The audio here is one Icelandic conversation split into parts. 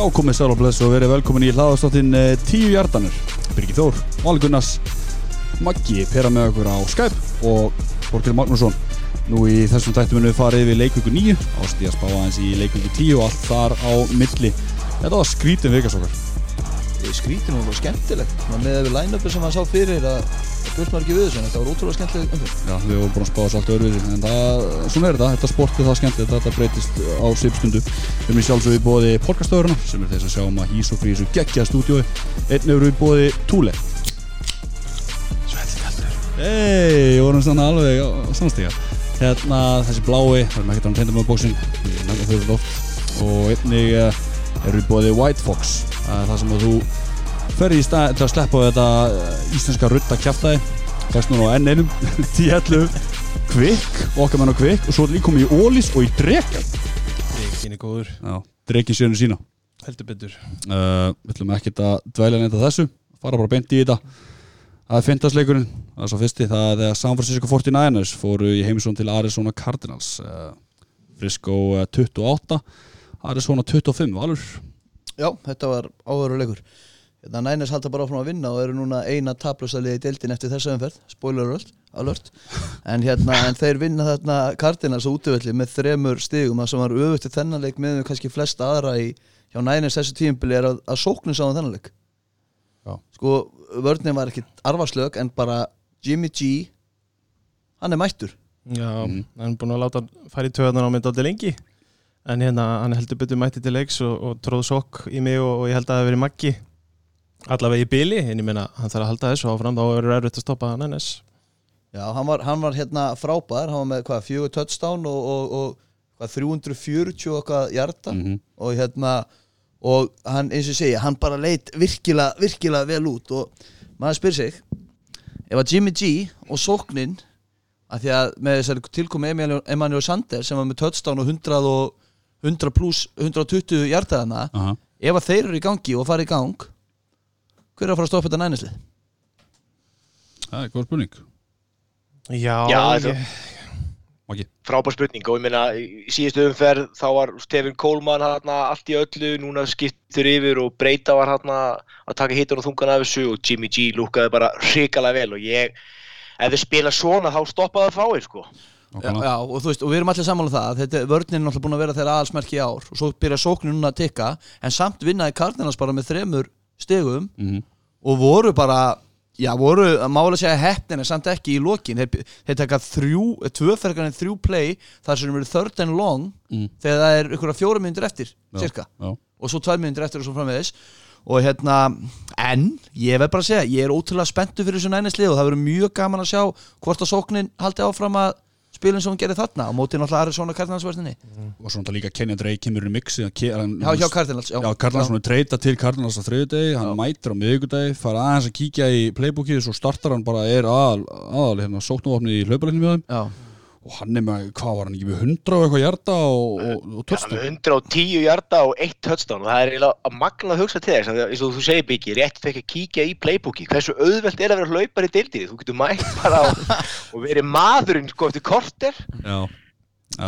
Já, komið sæl og bless og verið velkomin í hlaðastáttin uh, Tíu hjartanir. Birgir Þór, Valur Gunnars. Maggi pera með okkur á Skype og Borgir Magnússon. Nú í þessum tættum við farið við leikvöku 9 Ástíða spá aðeins í leikvöku 10 og allt þar á milli. Þetta var skrítin vikasokkar skrítin og skemmtilegt. Með við line-upi sem maður sá fyrir að björn maður ekki við þessu en þetta var ótrúlega skemmtilegt umfyrst Já, við vorum búin að spá þessu allt öðruvísi En það, svona er þetta, þetta sport er það skemmtilegt Þetta breytist á svipstundu. Við erum í sjálfsögðu í bóði podcastöðurna sem er þess að sjá um að hís og frýs og geggja stúdiói Einn eru í bóði Túle. Hei, ég vorum svona alveg á samstíga Hérna þessi blái, það er með ekkert þau eru bóðið White Fox. Það er það sem að þú fer í stað til að sleppa á þetta eh, íslenska rutta kjæftæði fæst núna á N1, 1011 Kvik, okkar menn á Kvik og svo er það líkomið í Ólís og í Drekja Drekjinn er góður. Drekjinn sjönu sína. Heldur betur. Uh, við ætlum ekki að dvæla nefnda þessu. Fara bara beint í þetta. Að fintastleikurinn, það er svo fyrsti. Það er þegar San Francisco 49ers fóru í heimisón til Arizona Cardinals. Uh, Frisco 28 Ari svona 25 valur? Já, þetta var áverulegur Þetta hérna, nænast halda bara áfram að vinna og eru núna eina taplustaliði í deildin eftir þessa umferð. Spoiler alert en, hérna, en þeir vinna þarna Cardinals útvöldi með þremur stigum. Að sem var auðvögt í þennanleik með kannski flest aðra í, hjá nænast þessu tíumbili er að, að sóknu sá um þennanleik Sko, vörðin var ekki arvarslög en bara Jimmy G hann er mættur. Já, mm. hann er búin að láta færi töðan á myndaldi lengi en hérna, hann heldur betur mætti til leiks og, og tróð sokk í mig og, og ég held að það hefði verið maggi. Allavega í byli, en ég meina hann þarf að halda þessu áfram, þá verður erfitt að stoppa hann NS Já, hann var, hann var hérna frábær hann var með hvað, fjögur touchdown og, og, og hvað, 340 og eitthvað hjarta mm -hmm. og hérna og hann, eins og segja, hann bara leit virkilega, virkilega vel út. Og maður spyr sig ef að Jimmy G og sóknin að því að með þessari tilkomi Emmanuel- Emmanuel Sanders sem var með touchdown og 100 og 100 pluss 120 hjartaðana Aha. ef að þeir eru í gangi og fara í gang hver er að fara að stoppa þetta nænislið? Það er góð spurning Já, Já, ég, Maggi frábær spurning og ég meina í síðustu umferð þá var Stefin Kólmann hérna allt í öllu, núna skiptur yfir og Breyta var hérna að taka hitun og þungan af þessu og Jimmy G lúkaði bara hrikalega vel og ég ef þið spila svona þá stoppaði það fáir sko Já, já, og þú veist, og við erum allir saman um það að þetta, vörnin er náttúrulega búin að vera þeirra aðalsmerki í ár og svo byrja sóknin núna að tikka en samt vinnaði Cardinals bara með þremur stegum mm og voru bara já, voru, að mála segja heppnin en samt ekki í lokin. Þeir, þeir taka þrjú, tvöfergarnir þrjú play þar sem eru third and long Mm. þegar það er ykkur fjóra myndir eftir Já, cirka, já. og svo tvær myndir eftir og svo framvegis. Og hérna, en ég verð bara að segja, ég er ótrúlega spenntu fyrir þessu nænislið og það verður mjög gaman að sjá hvort að sóknin haldi áfram að spilin sem hún gerir þarna á móti náttúrulega aðri svona Cardinals-vörninni og svona líka Kenyan Drake kemur í mixi hann, Já, hjá Cardinals Já, Já, Cardinals hann er treyta til Cardinals á þriðudegi hann mætir á miðvikudegi, fara aðeins að kíkja í playbookið, svo startar hann bara er aðal, aðal hérna, sóknuvopni í já. Og hann er með, hvað var hann ekki með 100 og eitthvað hjarta og, og, og törstum með 110 hjarta og 1 touchdown. Og það er eiginlega að magna að hugsa til þess að eins og þú segir Biggi, rétt fekk að kíkja í playbooki hversu auðvelt er að vera hlaupar í deildinni? Þú getur mætt bara á, og verið maðurinn sko eftir korter. Já,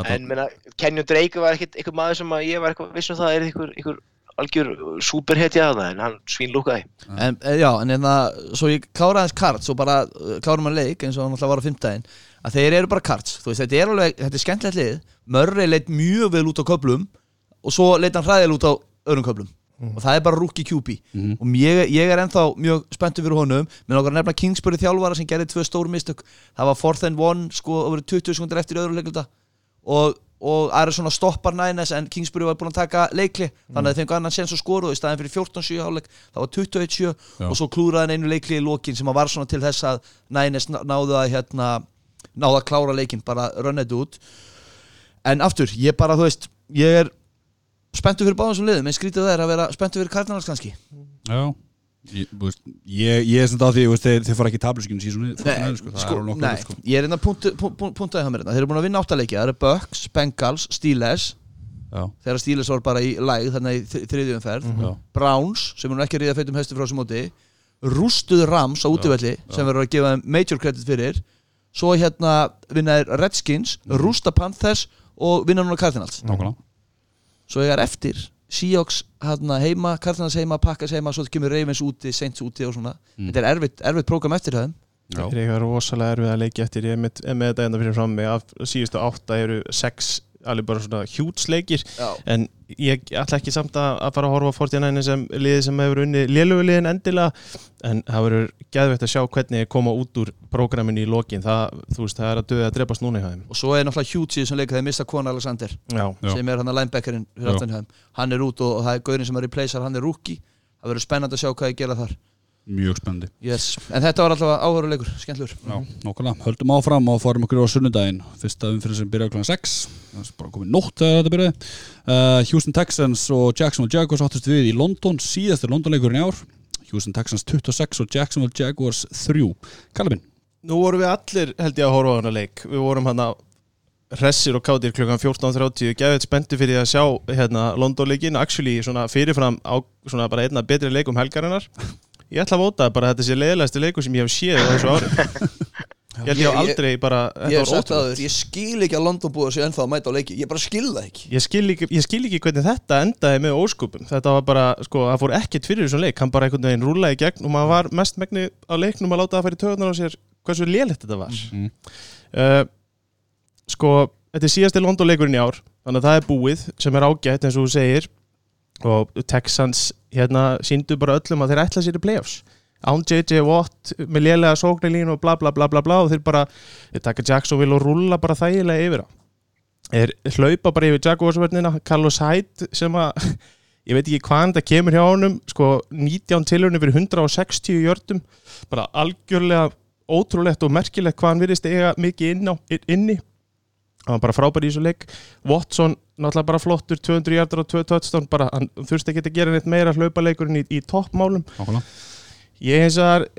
en menna, Kenyon Drake var ekkert einhver maður sem að ég var eitthvað viss um það er einhver, einhver algjör superhetja að það en hann svínlúkaði En, eh, já, en hérna, svo ég klára aðeins karts og bara uh, klára maður leik eins og hann alltaf var á fimmtæðin að þeir eru bara karts, veist, þetta er alveg þetta er skemmtilegt lið, Murray leitt mjög vel út á köplum og svo leitt hann hræðil út á öðrum köplum og það er bara rookie QB Mhm. og ég, ég er ennþá mjög spenntur fyrir honum. Með okkar nefna Kingsbury þjálfara sem gerði tvö stór mistök. Það var fourth and one, sko, og verið 20 sekundir eftir öðru leikluta. Og, og er svona stoppar nænes en Kingsbury var búin að taka leikli þannig að þeim gaf annan sens og skoru og í staðin fyrir 14-7 hálfleik það var 21-7 Já. og svo klúraði hann einu leikli í lokin sem var svona til þess að nænes náðu að hérna, náðu að klára leikin bara rönnið út. En aftur, ég bara, þú veist ég er spenntur fyrir báðum sem liðum en skrítið það er að vera spenntur fyrir Cardinals kannski. Já. Ég, veist, ég, ég er svona á því, veist, þeir, þeir fara ekki tabluskinu sísoni sko, það sko, nokkuð nei, sko. ég er einnig að punta, punta, puntaði það mér hérna. þeir eru búin að vinna áttaleiki, það eru Bucks, Bengals Steelers, Já, þegar Steelers var bara í læg þannig í þ- þriðju umferð. Já, Browns, sem er ekki að ríða feitum höstu frá þessu móti. Rústuð Rams á útivelli sem verður að gefa major credit fyrir svo hérna vinnaðir Redskins rústa Panthers og vinna núna Cardinals. Nákvæmlega. Svo ég er eftir Seahawks hérna heima, Cardinals heima, Packers heima svo kemur Ravens úti, Saints úti og svona. Mm. þetta er erfitt, erfitt prógram eftir það Já. Þeir eiga rosalega erfið að leiki eftir. Ég er með, er með þetta enda fyrir fram mig af síðustu átta eru sex alveg bara svona hjútsleikir en ég ætla ekki samt að, að fara að horfa á 49 sem liði sem hefur unni léluguliðin endilega. En það verður geðveitt að sjá hvernig þeir koma út úr prógraminu í lokin. Það, þú veist, það er að döða að drepast núna í hæðum og svo er náttúrulega Hughes í þessum leik þegar mista Kwon Alexander Já, sem er hann að linebackerinn hann er út og, og það er gaurin sem er replacear, hann er rookie. Það verður spennandi að sjá hvað ég gera þar Mjög spennandi. Yes. en þetta var allavega áhöruleikur, skemmtlur Já, nokkulega, höldum áfram og fórum okkur á sunnudaginn. Fyrsta umfyrir sem byrjaði kl. 6 Það er bara komið nótt þegar þetta byrjaði. Uh, Houston Texans og Jacksonville Jaguars áttust við í London Síðastir Londonleikurinn í ár. Houston Texans 26 og Jacksonville Jaguars 3 Kallabinn nú vorum við allir held ég að horfa á hana leik. Við vorum hann að hressir og kátir klukkan 14.30 gefið spenntu fyrir að sjá hérna London-leikin actually svona fyrirfram á svona bara einna betri leikum helgarinnar ég ætla að vóta bara að þetta sé leiðilegasti leikur sem ég hef séð á þessu ári. Ég held ég hef aldrei bara ég aður, ég skil ekki að London búið sér ennþá að mæta á leiki, ég bara skil það ekki. Ég skil, ekki, ég skil ekki hvernig þetta endaði með óskupum Þetta var bara, sko, það fór ekkert fyrir þessum leik. Hann bara einhvern veginn rúlaði í gegn og maður var mest megni á leiknum að láta það færi töðunar á sér hversu lélitt þetta var. Mhm. uh, Sko, þetta er síðasti London-leikurinn í ár Þannig að það er búið sem er ágætt eins og þú segir Og Texans hérna síndu bara öllum að þeir ætla sér í playoffs. Án JJ Watt með lélega sóknarlínu og bla bla bla bla bla og þeir bara, þeir taka Jacksonville og rúlla bara þægilega yfir á. Er hlaupa bara yfir Jaguarsvörnina Carlos Hyde sem að ég veit ekki hvaðan það kemur hjá honum sko 19 tilhörni fyrir 160 jördum bara algjörlega ótrúlegt og merkilegt hvað hann virðist eiga mikið inn á, inni hann var bara frábær í þessu leik. Watson náttúrulega bara flottur 200 hjartar og 2 touchdown bara hann þurfti ekki að gera neitt meira hlaupa leikurinn í, í toppmálum. Nákvæmlega. Ég hins vegar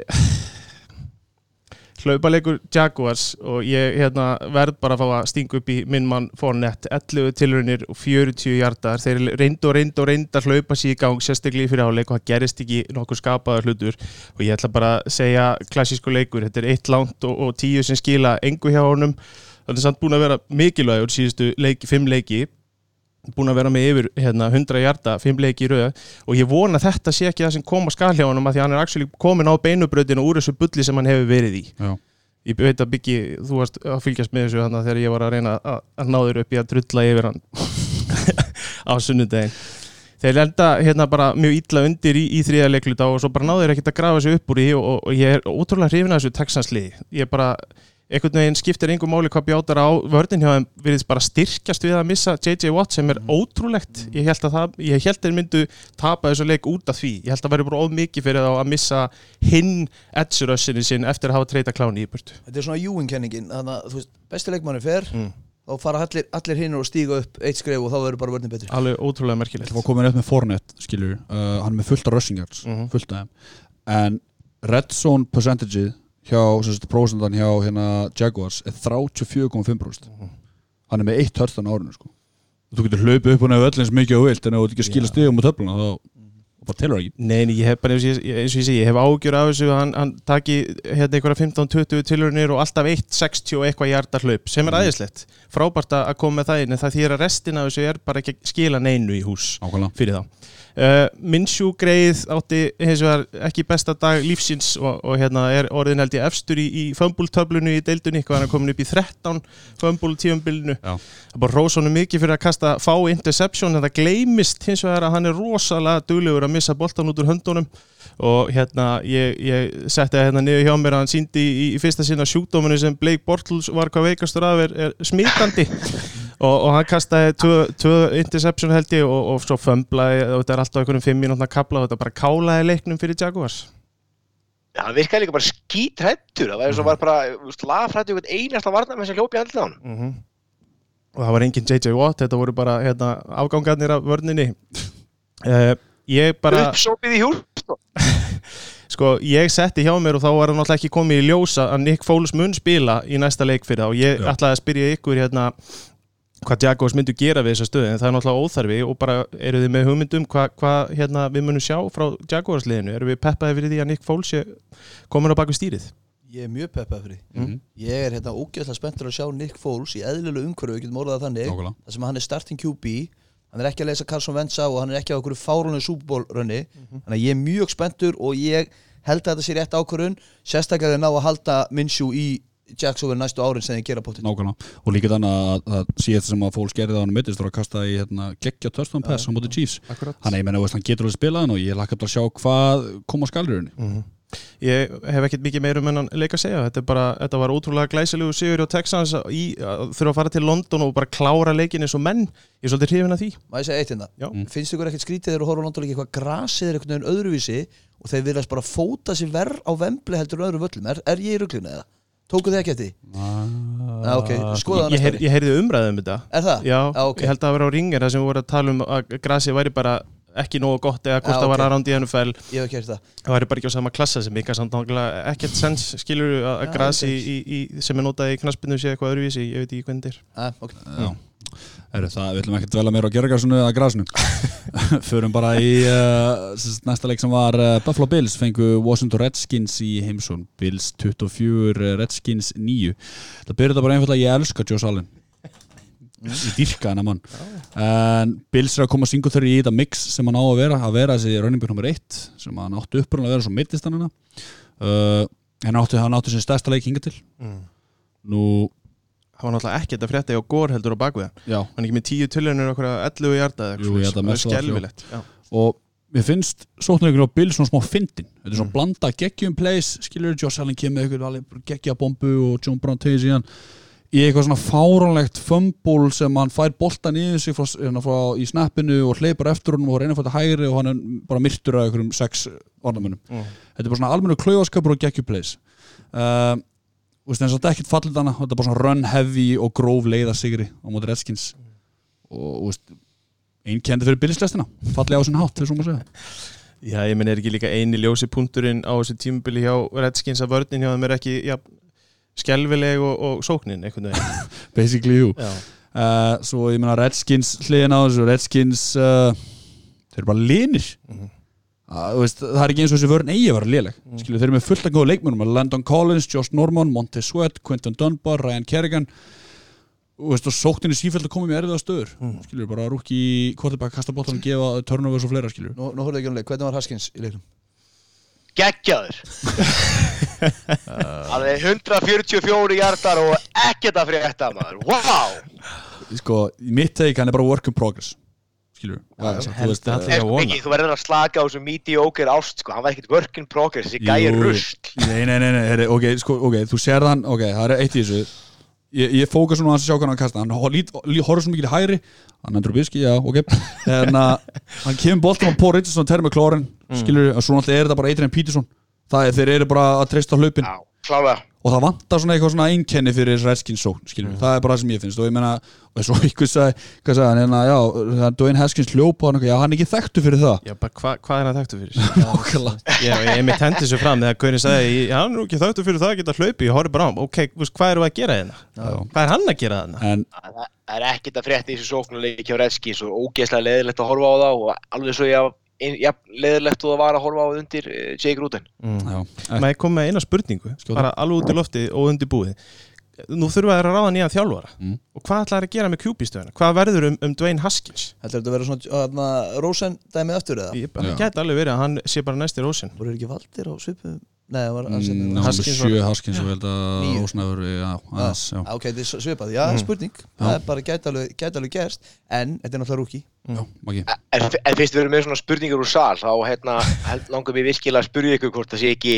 hlaupalegur Jaguars og ég hérna, verð bara að fá að stinga upp í minn mann Fournette 11 tilraunir og 40 hjartar þeir reyndu og reyndu og reyndu að hlaupa sér í gang sérstaklega í fyrir áleik og það gerist ekki nokkuð skapaðar hlutur. Og ég ætla bara að segja klassísku leikur, þetta er eitt langt og, og tíu sem skila engu hjá honum það er samt búin að vera mikilvægur síðustu leiki, fimm leiki. Búin að vera með yfir hérna, 100 hjarta, 5 leiki í rauða og ég vona þetta sé ekki það sem koma skal hjá honum að því hann er actually komin á beinubröðinu úr þessu bulli sem hann hefur verið í. Já. ég veit að Byggi, þú varst að fylgjast með þessu þannig að þegar ég var að reyna að, að ná þér upp í að drulla yfir hann á sunnudaginn. Þeir lenda hérna bara mjög illa undir í, í þriða leikluta og svo bara náður ekkert að grafa sig upp úr í og, og, ég er ótrúlega hrifin að þessu Texansliði ég bara einhvern veginn skiptir einhver máli hvað bjátar á vörðin hjá þeim virðist bara styrkjast við að missa JJ Watt sem er ótrúlegt. Ég held að það, ég held að þeir myndu tapa þessu leik út af því, ég held að það væri bara of mikið fyrir þá að missa hinn edge-rushinu sinn eftir að hafa treyta kláni í burtu. Þetta er svona Ewing-kenningin þannig að þú veist, besti leikmanni fer mm. þá fara allir, allir hinnur og stíga upp eitt skref og þá verður bara vörðin betri. Alveg ótrúlega merkilegt. Það uh, hjá, prósendan hjá hérna Jaguars er 34,5% Mhm. Hann er með eitt á árinu, sko Þú getur hlaupið upp og nefnir öll eins mikið og þú vilt en ef þú ert ekki að skila Já. stigum á töfluna þá telur það ekki? Nei, ég hef bara eins og ég, ég segi, ég hef ágjör af þessu. Að hann, hann taki hérna einhverja 15-20 tilhörnir og alltaf 1-60 og eitthvað hjarta hlaup sem er Mhm. aðeinslegt, frábært að koma með það inn en það þýr að restin af þessu er bara ekki að skila neinu í hús Nákvæmlega. fyrir þá. Uh, Minsjú greið átti hins vegar ekki besta dag lífsins og, og hérna er orðin held ég efstur í, í fömbultöflunu í deildunni hann er komin upp í 13 fömbul tíumbilinu Já. það bara rósónu mikið fyrir að kasta fá interception en það gleymist hins vegar að hann er rosalega duglegur að missa boltan út úr höndunum. Og hérna ég, ég setti það hérna niður hjá mér að hann síndi í, í fyrsta sinna sjúkdóminu sem Blake Bortles var hvað veikastur af er, er smitandi. Og, og hann kastaði tvö, interception held ég og, og svo fömblaði og þetta er alltaf einhverjum fimm mínútna kapla og þetta bara kálaði leiknum fyrir Jaguars. Já, það virkaði líka bara skítrættur, það var eins og var bara, þú veist, lafrættu ykkur einasta varnamenn sem hljópi aldrei á hann. mm og það var engin JJ Watt þetta voru bara hérna, afgangarnir af vörninni. Uh, ég bara Uppsópið í hjúl, sko. sko ég setti hjá mér og þá var það náttúrulega ekki komið í ljósa að Nick Foles mun spila í næsta leik fyrir það og ég Já. ætlaði að spyrja ykkur hérna hvað Jaguars myndu gera við þessa stöðu en það er náttúrulega óþarfi og bara eru þið með hugmyndum hvað hva, hérna, við munum sjá frá Jaguars liðinu eru við peppaði fyrir því að Nick Foles komin á baku stýrið Ég er mjög peppað fyrir því Mhm. Ég er hérna ógeðslega spenntur að sjá Nick Foles í við getum orðað það þannig Nákvæmlega þar sem hann er starting QB hann er ekki að leysa Carson Wentz á og hann er ekki á okkur fárunni súbólrönni Mhm. þannig að ég er mjög spenntur og ég held að þetta sé rétt ákvörun sérstaklega ná að halda Minshew í Jacksonville næstu árin sem þið gera potið nákvæmlega. Og líka þannig að, að síðast sem að fólk gerði á hann mittist var að kasta í hérna, geggja pass á móti Chiefs. Akkurat. hann, ég menna, veist, hann getur alveg spilað hann og ég lakka bara að sjá hvað kom á skalriðunni. Mhm. Ég hef ekkert mikið meira um hennan leik að segja þetta, er bara, þetta var ótrúlega glæsilegu sigur á Texans í, að þurfa að fara til London og bara klára leikin eins og menn ég er svolítið hrifin af því Má ég segja eitt hérna Já. Mm. Finnst ykkur ekkert skrítið þegar þú horfum á London eitthvað grasið er einhvern veginn öðruvísi og þeir viljast bara fóta sér verð á vembli heldur en öðrum völlum er, er ég í ruglinu eða? Tóku þið ekki eftir? því? Já, ok, skoða það ég, ég heyrði umræðið um þetta Er það? Já, Já, ok. ég held að það vera á ringir þar sem við vorum að tala um að grasið væri bara ekki nógu gott eða hvort það var ok. aðránd í NFL það. Það væri bara ekki á sama klassa sem ykkar samt náttúrulega ekkert sens skilur að grasi ok. í, í, sem er notað í knaspinu sé eitthvað öðruvísi, ég veit ekki hvernig er. Ah, okay. Já, Heru, það við ætlum ekki að dvelja meira á gergarsunu eða grasinu. Förum bara í uh, næsta leik sem var uh, Buffalo Bills fengu Washington Redskins í heimsón Bills 24, uh, Redskins 9 Það byrjuði þetta bara einfallega ég elska Josh Allen Ég dýrka hennar mann. En Bills er að koma single í þetta mix sem hann á að vera að vera þessi running back nummer 1 sem hann átti upprunlega að vera svo mittist hann uh, hann átti, hann átti sem stærsta leik hinga til. Mm. nú, það var náttúrulega ekkert að frétta hjá Gór heldur á bakvið hann er ekki með 10 tölunir okkur 11 hjarta ég að svoleiðis. mest það er skelvilegt og mér finnst sóknarleikur á Bill svona smá fyndin þetta er svona Mm. blanda geggjum plays skilur Josh Allen kemur með eitthvað geggja bombu og John Brown tegir síðan í eitthvað svona fáránlegt fumble sem hann fær boltan í sig frá, hérna, frá, í snappinu og hleypar eftir honum og reyna að fæta hægri og hann er bara myrtur af einhverjum sex orðamönnum Mm. þetta er bara svona almennu klaufaskapur og geggjum plays. Uh, Þú veist, eins og þetta er ekkert fallið hana þetta er bara svona run heavy og gróf leiða sigri á móti Redskins. Og þú veist, einn kendi fyrir byrjislestina fallið á sinna hátt, þegar svo maður segja. Já, ég menn er ekki líka eini ljósi punkturinn á þessu tímubili hjá Redskins að vörnin hjá þeim er ekki ja, skelvileg og, og sóknin einhvern veginn. Basically you Já, uh, svo ég meina Redskins hliðin á þessu Redskins uh, þeir eru bara linir. Mhm. uh, veist, það er ekki eins og þessi vörn eigi að vera léleg. Mm. Skilu, þeir eru með fullt að góða leikmennum Landon Collins, Josh Norman, Monte Sweat Quinton Dunbar, Ryan Kerrigan. Veist, og sókninni sífælt að koma með erfiða stöður. Mm. skilur bara rúki kvortabæk kasta bóttan og gefa turnovers og fleira skilur. Nú, nú horfðu ekki um leik, hvernig var Haskins í leiknum? Geggjaður. Alveg 144 hjartar og ekkert að frétta maður. Wow sko, mitt teik hann er bara work in progress skilur ja, held allir Ef, að vona. Miki, þú verður að slaka á þessu mediocre ást sko, hann var ekkert work in progress, þessi gæi er Jú. rusl. Nei, nei, nei, nei ok, sko, ok, þú sér þann ok, það er eitt í þessu ég, ég fóka svona hans að sjá hvernig hann kasta. Hann horfður svo mikið í hægri. Hann endur biski, já, ok. En uh, hann kemur boltum á Paul Richardson terri með klórin, skilur, og svo náttúrulega er þetta bara Adrian Peterson, það er, þeir eru bara að treysta á hlaupin. Já, klálega og það vantar svona eitthvað svona einkenni fyrir Redskins sókn, skilur, það er bara það sem ég finnst og ég meina, og svo ykkur sagði hvað sagði hann, hérna, já, það er Dwayne Haskins hljópa hann, já, hann er ekki þekktu fyrir það Já, bara hva, hvað er hann þekktu fyrir? Nákvæmlega. Já, ég er mitt hendið sér fram þegar Gaurin sagði, hann er nú ekki þekktu fyrir það að geta hlaupi, ég horfði bara á hann, ok, hvað eru að gera hérna? Já. Hvað er hann að gera hérna? en það er ekkert að frétta í þessu sóknuleiki hjá Redskins og ógeðslega leðilegt að horfa á það og alveg svo ég ja, leðilegt og það var að horfa á það undir uh, Jake Gruden Mm. Maður kom með eina spurningu, Skjóta. bara alveg út í lofti og undir búið. Nú þurfa þær að ráða nýjan þjálfara. Mm. Og hvað ætlaði að gera með QB-stöðuna? Hvað verður um, um Dwayne Haskins? Heldur þetta að vera svona uh, Rósen dæmið aftur eða? Ég bara Já. gæti alveg verið að hann sé bara næstir ósinn. Voru þeir ekki valdir á svipum? Nei, það var Mm, Ná, Haskins sjö Haskins og held að já, já. Ah, Ok, þetta er svipað, já, Mm. spurning. Það er bara gæti alveg, gæti alveg gerst En þetta er náttúrulega rúki. Já, Maggi. En, fyrst við erum með svona spurningar úr sal þá hérna, langar mér virkilega að spyrja ykkur hvort það sé ekki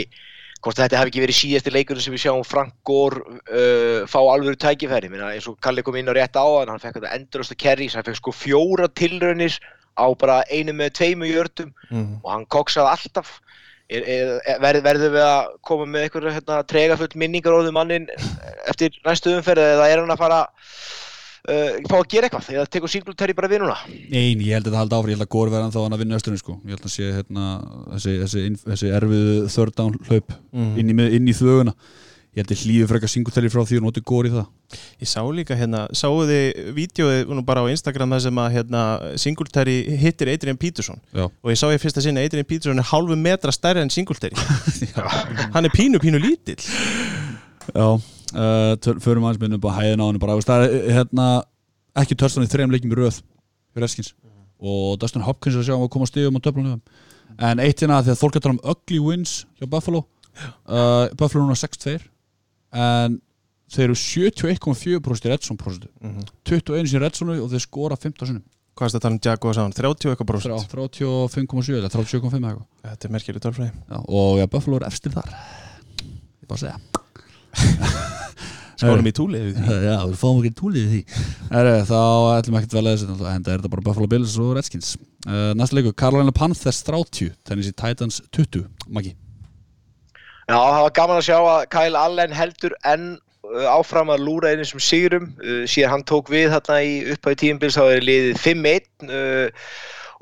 hvort þetta hafi ekki verið síðasti leikurinn sem við sjáum Frank Gore uh, fá alvöru tækifæri. Minna, eins og Kalli kom inn á rétt á hann hann fekk þetta endurasta kerrys, hann fekk sko fjóra tilraunir á bara einu með tveimu jördum Mm. og hann koksaði alltaf verð, verðum við að koma með einhverja hérna, tregafull minningar orðum mannin eftir næstu umferð eða er hann að fara uh, fá að gera eitthvað eða tekur Singletary bara við núna Ein, ég held að það haldi áfram, ég held að Góri verðan þá hann að vinna östurinn sko. Ég held að sé hérna, þessi, þessi, þessi, erfiðu third down hlaup Mm. inn, í, í þvöguna. Ég held að hlýðu frekar singutæli frá því og noti Góri það. Ég sá líka hérna, sáu þið vídeoið bara á Instagram það sem að hérna, Singletary hittir Adrian Peterson. Já. og ég sá ég fyrst að sinna Adrian Peterson er hálfu metra stærri en Singletary hann er pínu pínu lítill. Já, uh, förum aðeins minnum bara hæðina á hann bara, það er hérna, ekki törstan í þrejum leikjum í röð fyrir Redskins og Dustin Hopkins er að sjá um að koma stigum á töflunum en eitt hérna að fólk getur um ugly wins hjá Buffalo. Uh, Buffalo núna 6-2 en þeir eru 71,4% í Redson prosentu Mhm. 21 í Redsonu og þeir skora 15 sinum Hvað er þetta að tala um Jaguars á hann? 30 eitthvað bróst 35,7 eða 37,5 eða eitthvað. Þetta er merkjuleg tölfræði. Og ja, Buffalo er efstir þar. Ég bara segja. Skólum í túlið Já, við fáum ekki túlið í því. Heru, Þá ætlum ekki að vel að þessu en það er þetta bara Buffalo Bills og Redskins. Uh, Næsta leikur, Carolina Panthers 30 Tennessee Titans 20 Maggi Já, það var gaman að sjá að Kyle Allen heldur enn uh, áfram að lúra einnig sem sigurum uh, síðan hann tók við þarna í upphæðu tíumbils þá er liðið 5-1 uh,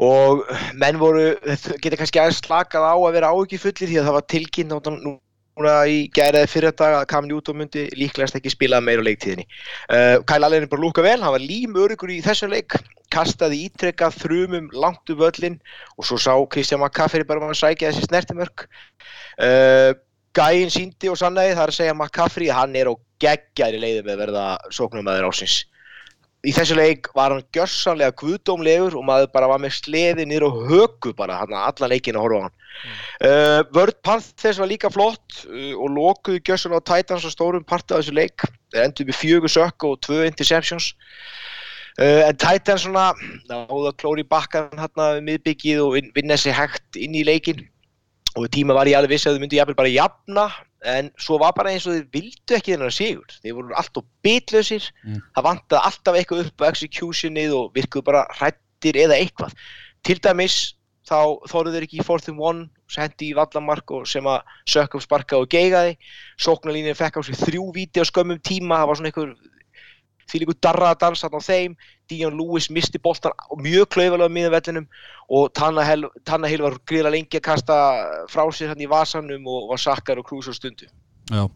og menn voru geta kannski aðeins slakað á að vera áhugifullir því að það var tilkynnt núna í gæraði fyrir dag að Cam Newton myndi líklegast ekki spila meira á leiktíðinni. Kyle Allen er bara lúka vel, hann var límörugur í þessum leik, kastaði ítrekkað þrumum langt um völlin og svo sá Kristján McCaffrey bara að sækja þessi snertimörk. Uh, Gæinn síndi og sannæði það er að segja McCaffrey að hann er á geggjæri leiði með að verða sóknumæður ásins. Í þessu leik var hann gjörsanlega guðdómlegur og maður bara var með sleði niður á högu bara hann allan leikin að horfa á hann. Uh, Vörd Panthers var líka flott uh, og lokuðu gjörsanlega á Titans á stórum parta af þessu leik. Þeir endur með fjögur sökk og tvö interceptions. Uh, en Titans svona náðu að klóri bakkan hann við miðbyggið og vin- vinna sér hægt inn í leikin og tíma var ég alveg viss að þau myndu jafnvel bara jafna en svo var bara eins og þið vildu ekki þennan sigur. Þeir voru alltaf bitlausir. Mm. það vantaði alltaf eitthvað upp á executionið og virkuðu bara hrættir eða eitthvað. Til dæmis þá þóruðu þeir ekki í 4th and 1 sendi í vallamark og sem að sökk upp sparka og geigaði. Sóknarlínið fekk á sig þrjú víti á skömmum tíma það var svona einhver því líku darraða dans þarna á þeim Dion Lewis misti boltan mjög klaufalega miðan vellinum og Tannahill Tannahill var gríðlega lengi að kasta frá sér hann í vasanum og var sakkar og krús á stundu Já,